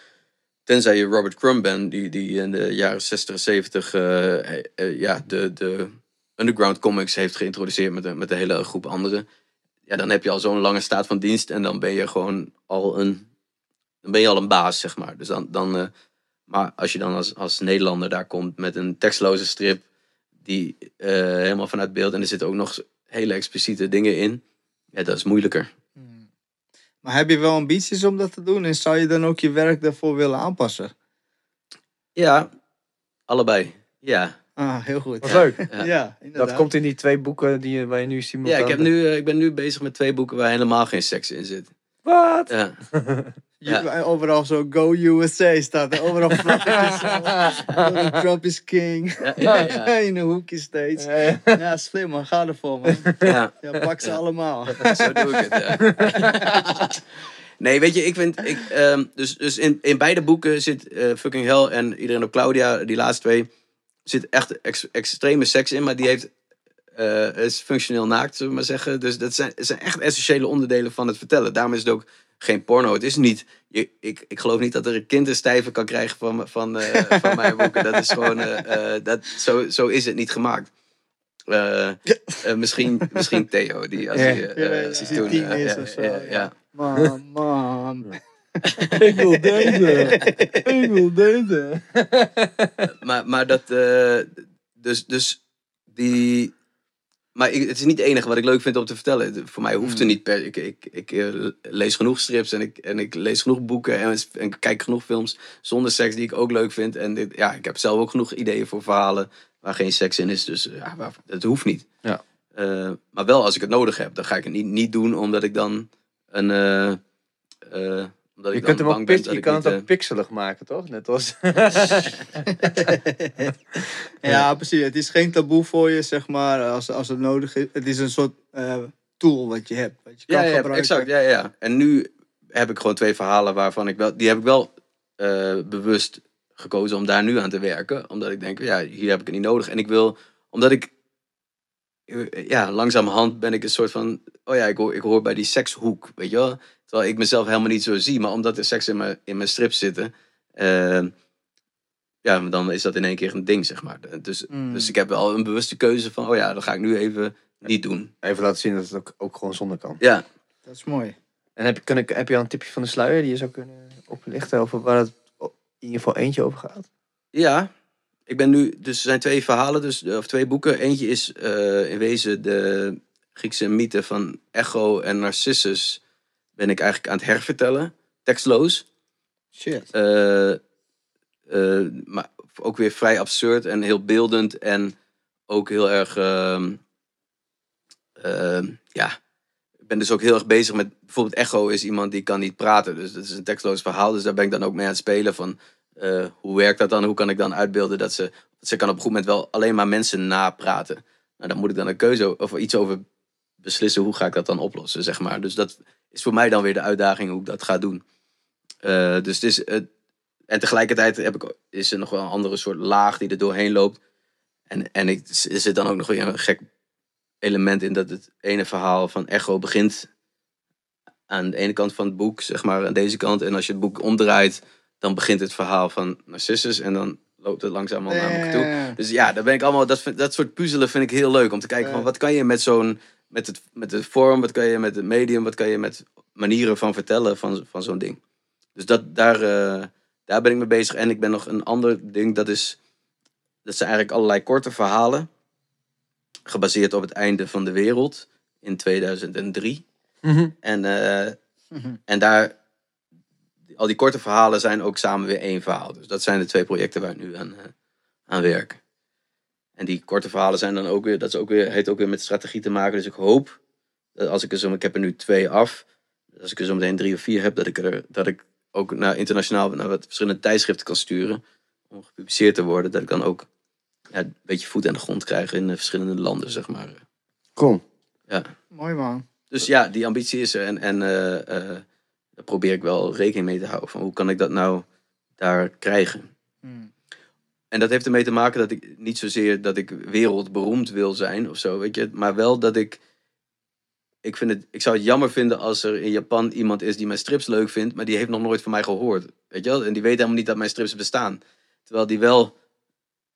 Tenzij je Robert Crumb bent, die, die in de jaren 60 en 70 eh, eh, ja, de, de underground comics heeft geïntroduceerd met, een- met een hele groep anderen ja, dan heb je al zo'n lange staat van dienst en dan ben je gewoon al een, dan ben je al een baas, zeg maar. Dus dan, dan, eh, maar als je dan als, als Nederlander daar komt met een tekstloze strip die eh, helemaal vanuit beeld en er zitten ook nog hele expliciete dingen in, ja, dat is moeilijker. hm. Maar heb je wel ambities om dat te doen? En zou je dan ook je werk daarvoor willen aanpassen? Ja, allebei. Ja, Ah, heel goed. Wat leuk. Ja. Ja, inderdaad. Dat komt in die twee boeken die je, waar je nu simultaan... ja ik, heb nu, eh, ik ben nu bezig met twee boeken waar helemaal geen seks in zit. Wat? Ja. Je- Overal zo Go USA staat er. Overal vlaggetjes. zo. Trump is king. Ja, ja, ja. In een hoekje steeds. Eh, Ja, slim man. Ga ervoor man. ja. Ja, pak ze allemaal. Zo doe ik het, ja. Nee, weet je, ik vind... Ik, ehm, dus dus in, in beide boeken zit eh, Fucking Hell en Iedereen op Claudia, die laatste twee, zit echt ex- extreme seks in, maar die heeft... eh, is functioneel naakt, zullen we maar zeggen. Dus dat zijn, zijn echt essentiële onderdelen van het vertellen. Daarom is het ook geen porno. Het is niet... Je, ik, ik geloof niet dat er een kind een stijve kan krijgen van, van, eh, van mijn boeken. Dat is gewoon... eh, eh, dat, zo, zo is het niet gemaakt. Eh, eh, misschien, misschien Theo, die als hij, eh, Ja, als toen, is ja, of zo, ja, ja. ja. Man, man. ik wil deze. Ik wil deze. Maar, maar dat, eh, dus, dus die, maar ik, het is niet het enige wat ik leuk vind om te vertellen. Voor mij hoeft er niet per, ik, ik, ik eh, lees genoeg strips en ik, en ik lees genoeg boeken en, en kijk genoeg films zonder seks die ik ook leuk vind. En dit, ja, ik heb zelf ook genoeg ideeën voor verhalen waar geen seks in is, dus ja, waar, dat hoeft niet. Ja. Eh, maar wel als ik het nodig heb, dan ga ik het niet, niet doen omdat ik dan een... eh, omdat Je ik kunt hem ook ben je kan het eh, ook pixelig maken, toch? Net als... Ja, precies. Het is geen taboe voor je, zeg maar, als, als het nodig is. Het is een soort eh, tool wat je hebt. Wat je kan Ja, ja, gebruiken. exact. Ja, ja. En nu heb ik gewoon twee verhalen waarvan ik wel... Die heb ik wel eh, bewust gekozen om daar nu aan te werken. Omdat ik denk, ja, hier heb ik het niet nodig. En ik wil... Omdat ik... ja, langzamerhand ben ik een soort van, oh ja, ik hoor, ik hoor bij die sekshoek, weet je wel. Terwijl ik mezelf helemaal niet zo zie, maar omdat er seks in mijn, in mijn strips zitten, eh, ja, dan is dat in één keer een ding, zeg maar. Dus, Mm. dus ik heb wel een bewuste keuze van, oh ja, dat ga ik nu even niet doen. Even laten zien dat het ook, ook gewoon zonder kan. Ja, Dat is mooi. En heb je, kun ik, heb je al een tipje van de sluier die je zou kunnen oplichten over waar het in ieder geval eentje over gaat? Ja, ik ben nu, dus er zijn twee verhalen, dus, of twee boeken. Eentje is eh, in wezen de Griekse mythe van Echo en Narcissus. Ben ik eigenlijk aan het hervertellen, tekstloos. Shit. Eh, eh, maar ook weer vrij absurd en heel beeldend en ook heel erg, ehm, ehm, ja. Ik ben dus ook heel erg bezig met, bijvoorbeeld Echo is iemand die kan niet praten. Dus dat is een tekstloos verhaal, dus daar ben ik dan ook mee aan het spelen van, eh, hoe werkt dat dan? Hoe kan ik dan uitbeelden dat ze, ze kan op een goed moment wel alleen maar mensen napraten. Nou, dan moet ik dan een keuze of iets over beslissen, hoe ga ik dat dan oplossen, zeg maar. Dus dat is voor mij dan weer de uitdaging hoe ik dat ga doen. Eh, dus het is, en tegelijkertijd heb ik, is er nog wel een andere soort laag die er doorheen loopt. En, en ik, er zit dan ook nog weer een gek element in dat het ene verhaal van Echo begint aan de ene kant van het boek, zeg maar aan deze kant. En als je het boek omdraait, dan begint het verhaal van Narcissus en dan loopt het langzaam al naar me toe. Dus ja, daar ben ik allemaal, dat, dat soort puzzelen vind ik heel leuk. Om te kijken van wat kan je met zo'n, met, het, met de vorm, wat kan je met het medium, wat kan je met manieren van vertellen van, van zo'n ding. Dus dat, daar, eh, daar ben ik mee bezig. En ik ben nog een ander ding, dat is, dat zijn eigenlijk allerlei korte verhalen. Gebaseerd op het einde van de wereld in 2003. En, eh, Mhm. en daar, al die korte verhalen zijn ook samen weer één verhaal. Dus dat zijn de twee projecten waar ik nu aan, eh, aan werk. En die korte verhalen zijn dan ook weer, dat is ook weer, heeft ook weer met strategie te maken. Dus ik hoop dat als ik er zo, ik heb er nu twee af. Als ik er zo meteen drie of vier heb, dat ik, er, dat ik ook naar internationaal naar wat verschillende tijdschriften kan sturen. Om gepubliceerd te worden. Dat ik dan ook ja, een beetje voet aan de grond krijg in verschillende landen, zeg maar. Cool. Ja. Mooi man. Dus ja, die ambitie is er. En, en eh, eh, daar probeer ik wel rekening mee te houden. Van hoe kan ik dat nou daar krijgen? Hmm. En dat heeft ermee te maken dat ik niet zozeer dat ik wereldberoemd wil zijn of zo, weet je. Maar wel dat ik. Ik, vind het, ik zou het jammer vinden als er in Japan iemand is die mijn strips leuk vindt, maar die heeft nog nooit van mij gehoord. Weet je wel? En die weet helemaal niet dat mijn strips bestaan. Terwijl die wel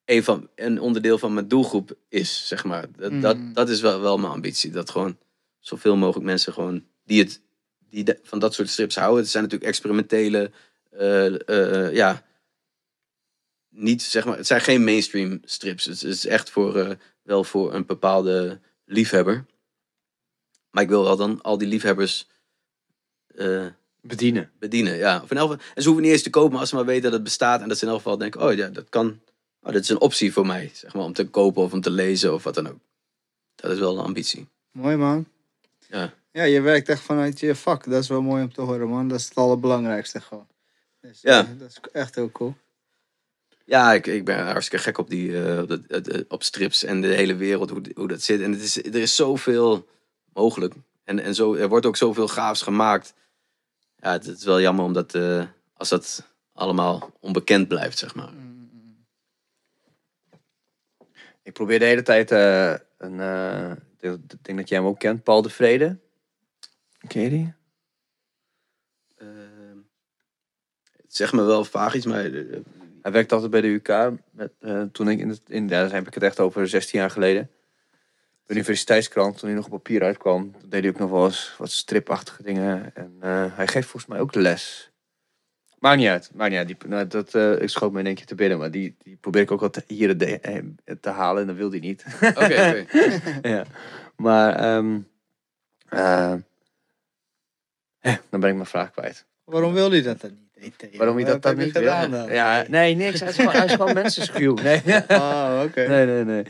een, van, een onderdeel van mijn doelgroep is, zeg maar. Dat, Mm. dat, dat is wel, wel mijn ambitie. Dat gewoon zoveel mogelijk mensen gewoon die, het, die de- van dat soort strips houden. Het zijn natuurlijk experimentele, eh, eh, eh, ja, niet zeg maar, het zijn geen mainstream strips. Het is echt voor, eh, wel voor een bepaalde liefhebber. Maar ik wil wel dan al die liefhebbers eh, Bedienen. bedienen. Ja. Of in elk geval, en ze hoeven niet eens te kopen, maar als ze maar weten dat het bestaat en dat ze in elk geval denken, oh ja, dat kan, oh, dat is een optie voor mij, zeg maar, om te kopen of om te lezen of wat dan ook. Dat is wel een ambitie. Mooi man. Ja. Ja, je werkt echt vanuit je vak. Dat is wel mooi om te horen man. Dat is het allerbelangrijkste gewoon. Dus, Ja. eh, dat is echt heel cool. Ja, ik, ik ben hartstikke gek op, die, eh, op, strips en de hele wereld, hoe, hoe dat zit. En het is, er is zoveel mogelijk. En, en zo, er wordt ook zoveel gaafs gemaakt. Ja, het, het is wel jammer omdat eh, als dat allemaal onbekend blijft, zeg maar. Ik probeer de hele tijd eh, een. ik denk- dat jij hem ook kent, Paul de Vrede. Ken je die? Ehm, het zegt me wel vaag iets, maar... Hij werkt altijd bij de UK. Met, eh, toen ik in, het, in daar heb ik het echt over 16 jaar geleden. De universiteitskrant, toen hij nog op papier uitkwam, toen deed hij ook nog wel eens wat stripachtige dingen. En eh, hij geeft volgens mij ook de les. Maakt niet uit. Maakt niet uit. Die, nou, dat, eh, ik schoot me in één keer te binnen, maar die, die probeer ik ook al te, hier te, eh, te halen en dat wil hij niet. Oké, oké. ja. Maar, ehm eh, eh, dan ben ik mijn vraag kwijt. Waarom wil hij dat dan niet? Waarom je dat dan niet gedaan dan? Ja, nee, niks. Hij is gewoon, hij is gewoon mensenschuw. Nee. Oh, oké. Nee, nee, nee.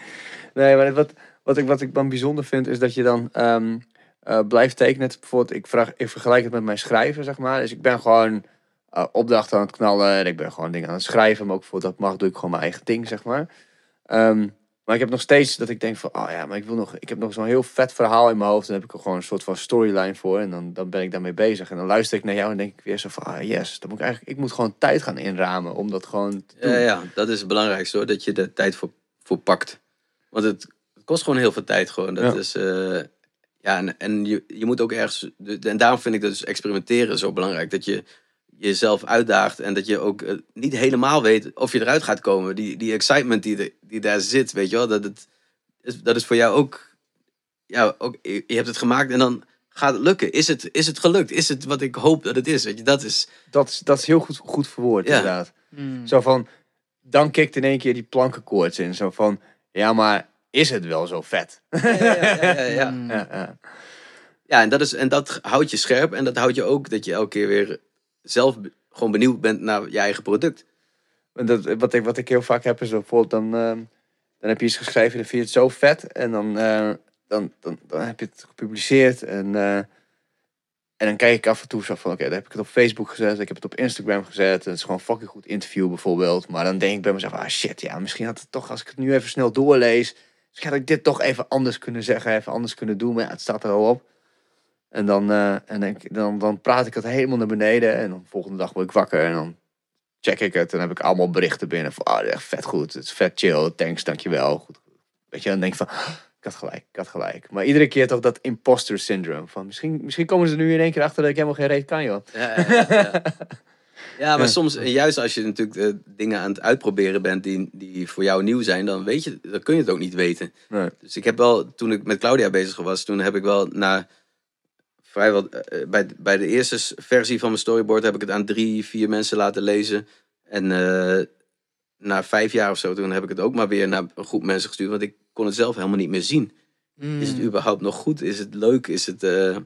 Nee, maar wat, wat, ik, wat ik dan bijzonder vind, is dat je dan ehm, eh, blijft tekenen. Bijvoorbeeld, ik, vraag, ik vergelijk het met mijn schrijven, zeg maar. Dus ik ben gewoon eh, opdrachten aan het knallen. En ik ben gewoon dingen aan het schrijven. Maar ook voor dat mag, doe ik gewoon mijn eigen ding, zeg maar. Ehm, maar ik heb nog steeds dat ik denk van, oh ja, maar ik wil nog, ik heb nog zo'n heel vet verhaal in mijn hoofd. En daar heb ik er gewoon een soort van storyline voor. En dan, dan ben ik daarmee bezig. En dan luister ik naar jou en denk ik weer zo van, ah yes, dan moet ik eigenlijk, ik moet gewoon tijd gaan inramen om dat gewoon te doen. Ja, ja, dat is het belangrijkste hoor, dat je er tijd voor, voor pakt. Want het, Het kost gewoon heel veel tijd gewoon. Dat Ja. is, eh, ja, en, en je, je moet ook ergens... En daarom vind ik dat dus experimenteren zo belangrijk. Dat je jezelf uitdaagt en dat je ook eh, niet helemaal weet of je eruit gaat komen. Die, die excitement die, die daar zit, weet je wel. Dat, het, is, dat is voor jou ook... Ja, ook, je hebt het gemaakt en dan gaat het lukken. Is het, is het gelukt? Is het wat ik hoop dat het is? Weet je, dat is... Dat is, dat is heel goed, goed verwoord, Ja. inderdaad. Mm. Zo van, dan kikt in één keer die plankenkoorts in. Zo van, ja, maar is het wel zo vet? Ja, ja, ja, ja, ja. Mm. Ja, ja. Ja, en dat, is, en dat houdt je scherp. En dat houdt je ook dat je elke keer weer zelf gewoon benieuwd bent naar je eigen product. En Dat, wat, ik, wat ik heel vaak heb is bijvoorbeeld, dan, ehm, dan heb je iets geschreven en vind je het zo vet. En dan, eh, dan, dan, dan heb je het gepubliceerd. En, eh, en dan kijk ik af en toe zo van, oké, dan heb ik het op Facebook gezet. Ik heb het op Instagram gezet. Het is gewoon een fucking goed interview bijvoorbeeld. Maar dan denk ik bij mezelf, ah shit, ja, misschien had het toch, als ik het nu even snel doorlees. Misschien had ik dit toch even anders kunnen zeggen, even anders kunnen doen. Maar ja, het staat er al op. En dan, eh, en dan, dan praat ik het helemaal naar beneden. En dan de volgende dag word ik wakker. En dan check ik het. En dan heb ik allemaal berichten binnen. Van, oh, echt vet goed. Het is vet chill. Thanks, dankjewel. Goed. Weet je, dan denk ik van, "Ah, ik had gelijk, ik had gelijk. Maar iedere keer toch dat imposter syndrome. Van, misschien, misschien komen ze nu in één keer achter dat ik helemaal geen reet kan, joh. Ja, ja, ja. ja maar soms, en juist als je natuurlijk eh, dingen aan het uitproberen bent die, die voor jou nieuw zijn, dan, weet je, dan kun je het ook niet weten. Nee. Dus ik heb wel, toen ik met Claudia bezig was, toen heb ik wel na vrijwel, eh, bij, bij de eerste versie van mijn storyboard heb ik het aan drie, vier mensen laten lezen. En eh, na vijf jaar of zo, toen heb ik het ook maar weer naar een groep mensen gestuurd, want ik kon het zelf helemaal niet meer zien. Mm. Is het überhaupt nog goed? Is het leuk? Is het. eh,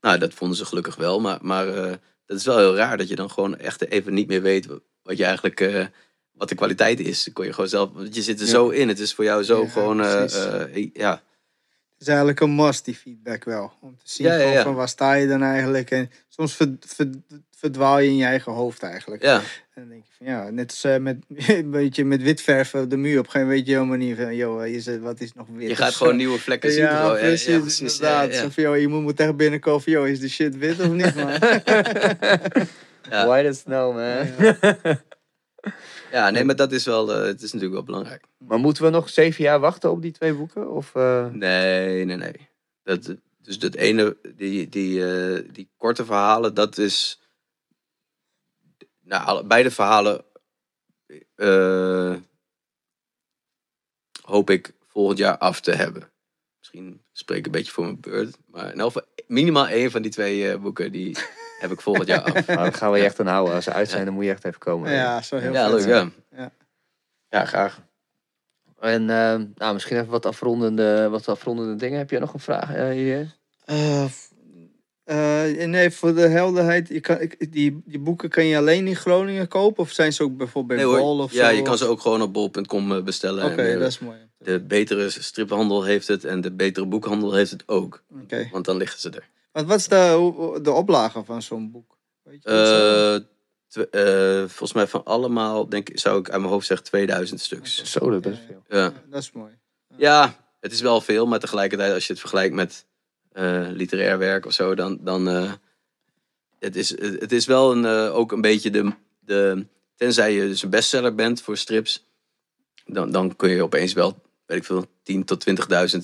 Nou, dat vonden ze gelukkig wel. Maar, maar eh, dat is wel heel raar dat je dan gewoon echt even niet meer weet wat je eigenlijk. eh, wat de kwaliteit is. Kon je gewoon zelf. Want je zit er Ja. zo in. Het is voor jou zo Ja, gewoon. eh, eh, ja. Het is eigenlijk een must, die feedback wel. Om te zien Ja, ja, gewoon ja. van waar sta je dan eigenlijk. En soms ver- ver- verdwaal je in je eigen hoofd eigenlijk. ja. En dan denk je van ja, net als eh, met, een beetje met wit verven op de muur. Op een gegeven moment weet je helemaal niet van, joh, is het, wat is nog wit? Je gaat gewoon nieuwe vlekken zien. Ja, precies, ja, precies. Ja, inderdaad. ja. Zo van, joh, je moet echt binnenkomen van, joh, is de shit wit of niet, man? Ja. White as snow, man. Ja, nee, maar dat is wel. eh, het is natuurlijk wel belangrijk. Maar moeten we nog zeven jaar wachten op die twee boeken? Of, eh, Nee, nee, nee. Dat, dus dat ene, die, die, eh, die korte verhalen, dat is. Nou, alle, beide verhalen. hoop ik volgend jaar af te hebben. Misschien spreek ik een beetje voor mijn beurt. Maar in elk geval, minimaal één van die twee boeken, die heb ik volgend jaar af. nou, daar gaan we je echt aan houden. Als ze uit zijn, dan moet je echt even komen. ja, zo heel Ja, vet leuk, ja. Ja. Graag. En eh, nou, misschien even wat afrondende, wat afrondende dingen. Heb je nog een vraag eh, nee, voor de helderheid, je kan, ik- die, die boeken kan je alleen in Groningen kopen? Of zijn ze ook bijvoorbeeld bij Nee. Bol of ja, zo? je kan ze ook gewoon op bol.com bestellen. Oké, dat is mooi. De betere striphandel heeft het en de betere boekhandel heeft het ook. Oké. Want dan liggen ze er. Want wat is de, de oplage van zo'n boek? Weet je? Eh, tw- eh, volgens mij van allemaal, denk ik, zou ik uit mijn hoofd zeggen 2000 stuks. Zo, dat is Ja, veel. Ja. Dat is mooi. ja, het is wel veel, maar tegelijkertijd als je het vergelijkt met eh, literair werk of zo, dan, dan eh, het, is, het is wel een, eh, ook een beetje de, de, tenzij je dus een bestseller bent voor strips, dan, dan kun je opeens wel, weet ik veel, 10 tot 20.000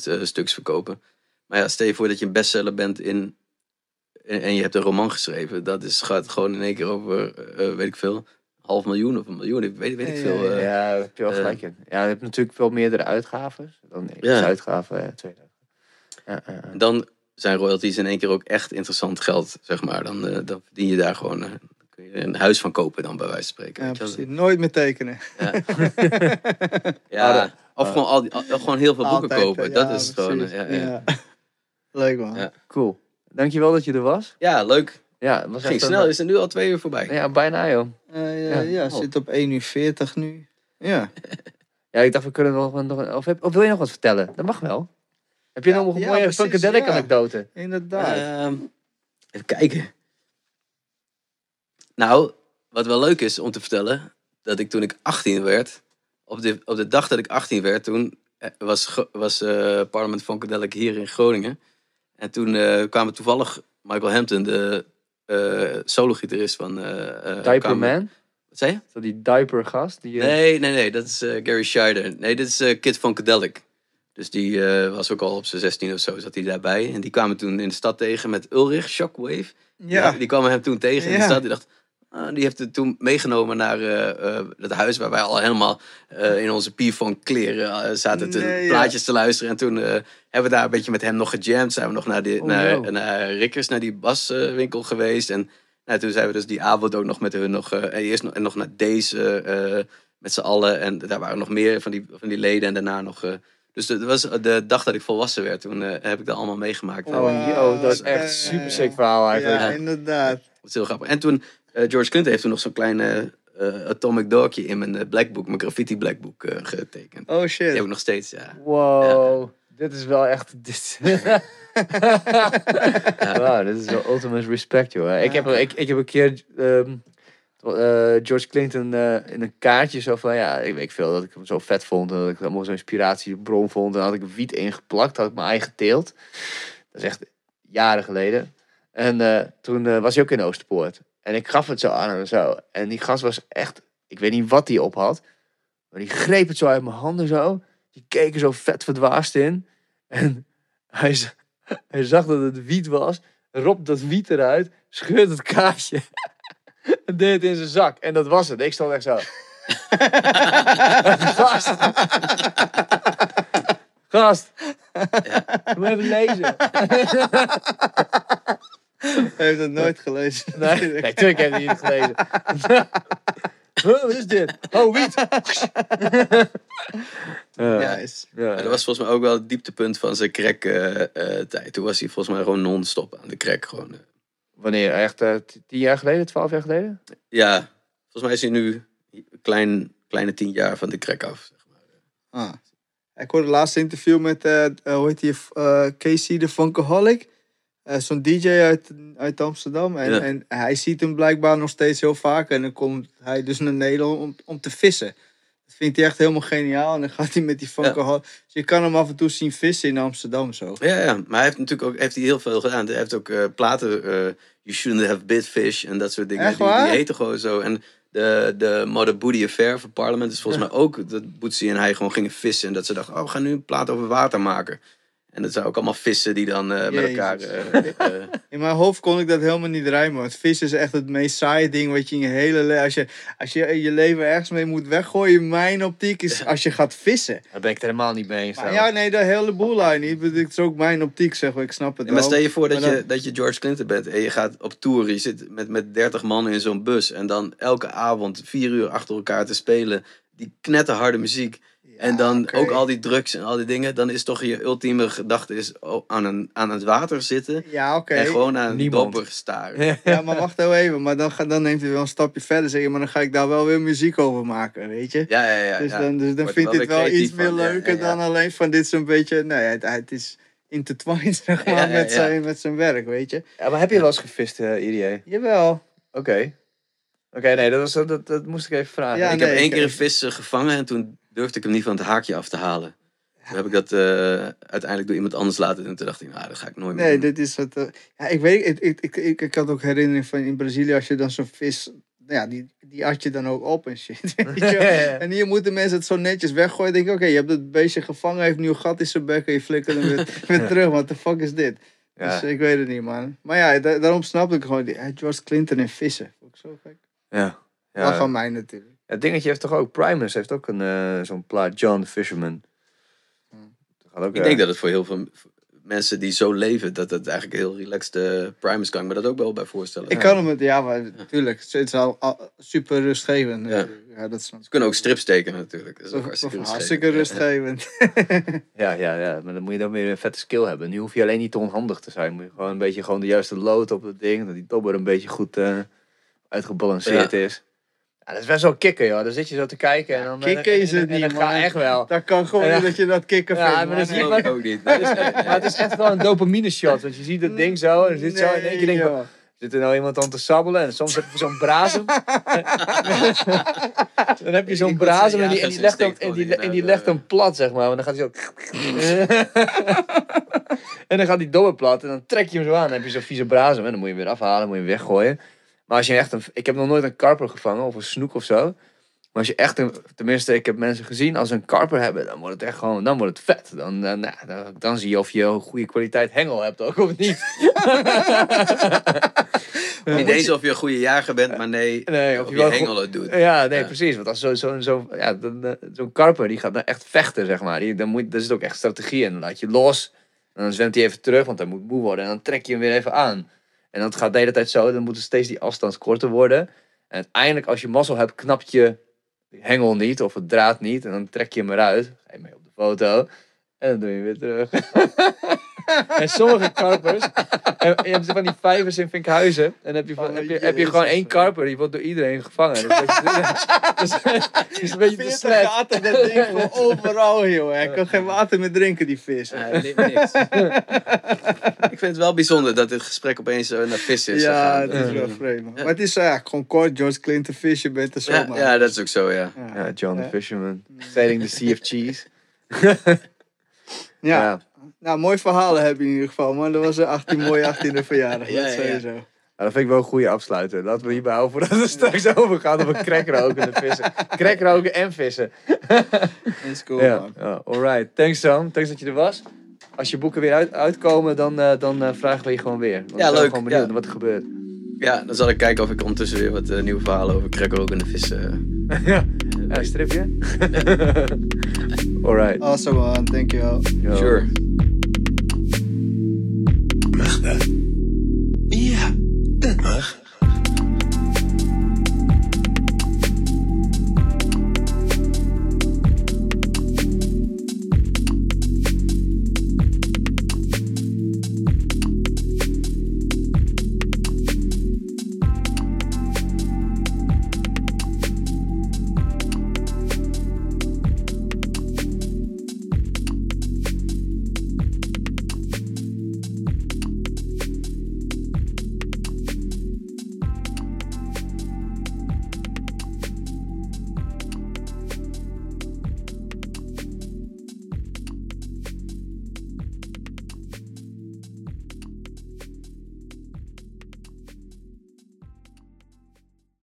eh, stuks verkopen. Maar ja, stel je voor dat je een bestseller bent in, en, en je hebt een roman geschreven, dat is, gaat gewoon in één keer over, eh, weet ik veel, half miljoen of een miljoen, ik weet, weet ik Ja, veel. ja, eh. ja, daar heb je wel eh, gelijk in. Ja, je hebt natuurlijk wel meerdere uitgaven. Dan één Ja. uitgave, ja, tweede. Ja, ja, ja. En dan zijn royalties in één keer ook echt interessant geld, zeg maar. Dan, eh, dan verdien je daar gewoon, eh, dan kun je een huis van kopen dan, bij wijze van spreken. Ja, weet je wel. precies. Nooit meer tekenen. Ja, dat- of gewoon, al die, al- gewoon heel veel boeken Altijd, kopen. eh, dat ja, is gewoon. eh, Ja, ja. Ja. Leuk man. Ja. Cool. Dankjewel dat je er was. ja, leuk. Ja, het was Ging een- snel. Is het nu al twee uur voorbij? Ja, bijna joh. Eh, Ja. ja, ja, Oh. zit op 1 uur 40 nu. Ja. Ja, ik dacht we kunnen nog, nog een- of, heb- of wil je nog wat vertellen? Dat mag wel. Heb je Ja, nog een ja, mooie funkadelic ja. anekdote? Inderdaad. Ehm, even kijken. Nou, wat wel leuk is om te vertellen, dat ik toen ik 18 werd, op de, op de dag dat ik 18 werd, toen eh, was, was eh Parliament Funkadelic hier in Groningen. En toen eh, kwamen toevallig Michael Hampton, de eh solo-gitarist van... eh Diaper kwamen- Man? Wat zei je? Zo die diaper gast? Die, Nee, nee, nee, dat is eh, Gary Scheider. Nee, dit is eh, Kid Funkadelic. Dus die eh, was ook al op zijn 16 of zo, zat hij daarbij. En die kwamen toen in de stad tegen met Ulrich, Shockwave. Ja. Die, die kwamen hem toen tegen in de stad. Die dacht, die heeft het toen meegenomen naar eh, eh, het huis waar wij al helemaal eh, in onze P-Funk kleren eh, zaten te, Nee, ja. plaatjes te luisteren. En toen eh, hebben we daar een beetje met hem nog gejamd. Zijn we nog naar, die, Oh, naar, yo. naar Rikkers, naar die baswinkel geweest. En nou, toen zijn we dus die avond ook nog met hun nog, eh, en eerst nog, en nog naar deze eh, met z'n allen. En daar waren nog meer van die, van die leden en daarna nog... eh, dus dat was de dag dat ik volwassen werd. Toen eh, heb ik dat allemaal meegemaakt. Oh, yo, dat is echt super sick verhaal eigenlijk. Ja, inderdaad. Dat is heel grappig. En toen, eh, George Clinton heeft toen nog zo'n klein eh, eh, atomic dogje in mijn eh, blackbook, mijn graffiti blackbook eh, getekend. Oh Die shit. heb ik nog steeds, ja. Wow, dit is wel echt. Dit... Wauw, dit is wel ultimate respect, joh. Ik, heb, ik, ik heb een keer ehm, eh, George Clinton eh, in een kaartje zo van, ja, ik weet veel, dat ik hem zo vet vond en dat ik allemaal zo'n inspiratiebron vond. En had ik wiet ingeplakt, had ik mijn eigen teelt. Dat is echt jaren geleden. En eh, toen eh, was hij ook in Oosterpoort. En ik gaf het zo aan hem zo. En die gast was echt, ik weet niet wat hij op had. Maar die greep het zo uit mijn handen zo. Die keek er zo vet verdwaasd in. En hij, hij zag dat het wiet was. Ropt dat wiet eruit. Scheurt het kaartje. En deed het in zijn zak. En dat was het. Ik stond echt zo. Gast. Gast. Moet even lezen. Hij heeft het nooit gelezen. Nee, nee natuurlijk heb je het niet gelezen. Huh, wat is dit? Oh, wiet. Ja. Maar dat was volgens mij ook wel het dieptepunt van zijn crack eh, eh, tijd. Toen was hij volgens mij gewoon non-stop aan de crack. Gewoon, eh. Wanneer? Echt tien jaar geleden? Twaalf jaar geleden? Ja, volgens mij is hij nu een klein, kleine tien jaar van de crack af. Zeg maar. Ah. Ik hoorde het laatste interview met, hoe heet eh, Casey de Funkaholic. Eh, Zo'n DJ uit, uit Amsterdam. En, Ja. en hij ziet hem blijkbaar nog steeds heel vaak. En dan komt hij dus naar Nederland om, om te vissen. Dat vindt hij echt helemaal geniaal. En dan gaat hij met die Funkaholic. Dus je kan hem af en toe zien vissen in Amsterdam zo. Ja, ja, maar hij heeft natuurlijk ook heeft hij heel veel gedaan. Hij heeft ook eh, platen, eh, You Shouldn't Have Bitfish en dat soort dingen. Echt die, die heten gewoon zo. En de, de Mother Booty Affair van Parliament is volgens mij ook dat Bootsy en hij gewoon gingen vissen. En dat ze dachten, oh, we gaan nu een plaat over water maken. En dat zijn ook allemaal vissen die dan eh, met elkaar... eh, eh, In mijn hoofd kon ik dat helemaal niet rijmen. Want vissen is echt het meest saaie ding wat je in je hele leven... Als je, als je je leven ergens mee moet weggooien, mijn optiek is als je gaat vissen. Daar ben ik het helemaal niet mee eens. Maar ja, nee, de hele boel daar niet. Het is ook mijn optiek, zeg maar. Ik snap het Ja, maar wel. stel je voor dat, je, dat je George Clinton bent en je gaat op tour. Je zit met, met 30 man in zo'n bus. En dan elke avond vier uur achter elkaar te spelen. Die knetterharde muziek. En dan oké. ook al die drugs en al die dingen. Dan is toch je ultieme gedachte is oh, aan, een, aan het water zitten. Ja, oké. En gewoon aan een dopper staren. Ja, maar wacht heel even. Maar dan, ga, dan neemt hij wel een stapje verder. Zeg je, maar dan ga ik daar wel weer muziek over maken, weet je? Ja, ja, ja. dus ja. dan, dus dan Wordt vind ik wel het wel iets meer van, leuker ja, ja. dan alleen van dit zo'n beetje... Nee, het, het is intertwined, zeg maar, Ja, ja, met. Zijn, met zijn werk, weet je? Ja, maar heb je wel eens gevist, uh, IDA? Jawel. Oké. Oké, nee, dat, was, dat, dat moest ik even vragen. Ja, ik nee, heb één keer een vis gevangen en toen durfde ik hem niet van het haakje af te halen. Toen heb ik dat eh, uiteindelijk door iemand anders laten doen. Toen dacht ik, nou, dat ga ik nooit meer Nee, doen. dit is het. eh, ja, ik weet, ik, ik, ik, ik, ik had ook herinnering van in Brazilië als je dan zo'n vis, nou ja, die, die at je dan ook op en shit. weet je wel. en hier moeten mensen het zo netjes weggooien. Denk ik, oké, je hebt het beestje gevangen, heeft nu een gat in zijn bek en je flikkert hem weer, weer terug. What the fuck is dit? Ja. Dus ik weet het niet, man. Maar ja, da- daarom snap ik gewoon die George Clinton en vissen. Vond ik zo gek. Ja. Ja. van mij natuurlijk. Het dingetje heeft toch ook, Primus heeft ook een, eh, zo'n plaat, John the Fisherman. Dat gaat ook, Ik eh, denk dat het voor heel veel mensen die zo leven, dat het eigenlijk heel relaxed uh, Primus kan. ik me dat ook wel bij voorstellen. Ik kan hem het, ja, maar natuurlijk. Het is al, al super rustgevend. Ja. Ja, dat ik. Ze kunnen ook strips tekenen natuurlijk. Dat is ook Of- hartstikke, of hartstikke rustgevend. rustgevend. Ja, ja, ja, maar dan moet je dan weer een vette skill hebben. Nu hoef je alleen niet te onhandig te zijn. Moet je gewoon een beetje gewoon de juiste load op het ding. Dat die dobber een beetje goed eh, uitgebalanceerd is. Ja, dat is best wel kicken, joh. Dan zit je zo te kijken en dan... kicken is en- het niet, dat gaat echt wel. Dat kan gewoon Ja. niet dat je dat kicken Ja, vindt, maar dat is ik ook niet. Is-. Maar het is echt wel een dopamine shot. Want je ziet dat ding zo en dan zit zo en in één keer denk je, joh. zit er nou iemand aan te sabbelen en soms heb je zo'n brazem. dan heb je zo'n word brazem en die, en die legt hem, en die, en die legt hem plat, zeg maar. Want dan gaat hij zo... en dan gaat die dobber plat en dan trek je hem zo aan. Dan heb je zo'n vieze brazem en dan moet je hem weer afhalen, moet je hem weggooien. Maar als je echt een... Ik heb nog nooit een karper gevangen of een snoek of zo. Maar als je echt, een, tenminste, ik heb mensen gezien, als ze een karper hebben, dan wordt het echt gewoon, dan wordt het vet. Dan, dan, nou, dan, dan zie je of je een goede kwaliteit hengel hebt ook of niet. Niet eens of je een goede jager bent, maar nee, Nee, of, of je je, wel hengel het doet. Ja, nee, Ja. precies. Want als zo'n zo, zo, ja, dan, eh, zo'n karper, die gaat dan echt vechten, zeg maar. Die, dan moet, daar zit ook echt strategie in. Dan laat je los, en dan zwemt hij even terug, want hij moet moe worden. En dan trek je hem weer even aan. En dat gaat de hele tijd zo, dan moet steeds die afstand korter worden. En uiteindelijk, als je mazzel hebt, knapt je hengel niet, of het draad niet. En dan trek je hem eruit, ga je mee op de foto. En dan doe je hem weer terug. en sommige karpers, en je hebt van die vijvers in Vinkhuizen. En dan heb je, van, Oh, heb je, heb je gewoon één karper, die wordt door iedereen gevangen. Dat is, dat is een beetje te 40 slet. gaten, dat ding gewoon overal, joh. Hij kan geen water meer drinken, die vis. Niks. ik vind het wel bijzonder dat dit gesprek opeens zo naar vis is Ja, het is wel vreemd. Maar het is ja, gewoon kort, George Clinton vis, je bent er zo Ja, dat is ook zo, ja. John the. Fisherman. Sailing the Sea of Cheese. Ja. Ja. Nou, mooi verhalen heb je in ieder geval, man. Dat was een 18 mooie 18e verjaardag. Ja, dat ja, ja. Ja, dat vind ik wel een goede afsluiter. Laten we hierbij houden voordat het straks overgaat op een crack roken en vissen. Crack roken en vissen. Dat is cool, ja, man. ja, alright. Thanks Sam. Thanks dat je er was. Als je boeken weer uit, uitkomen, dan, eh, dan eh, vragen we je gewoon weer. Want zijn leuk, gewoon benieuwd ja. naar wat er gebeurt. Ja, dan zal ik kijken of ik ondertussen weer wat eh, nieuwe verhalen over krekkerokende vissen... ja, een stripje. alright. Awesome, man. Dankjewel. Yo. Sure.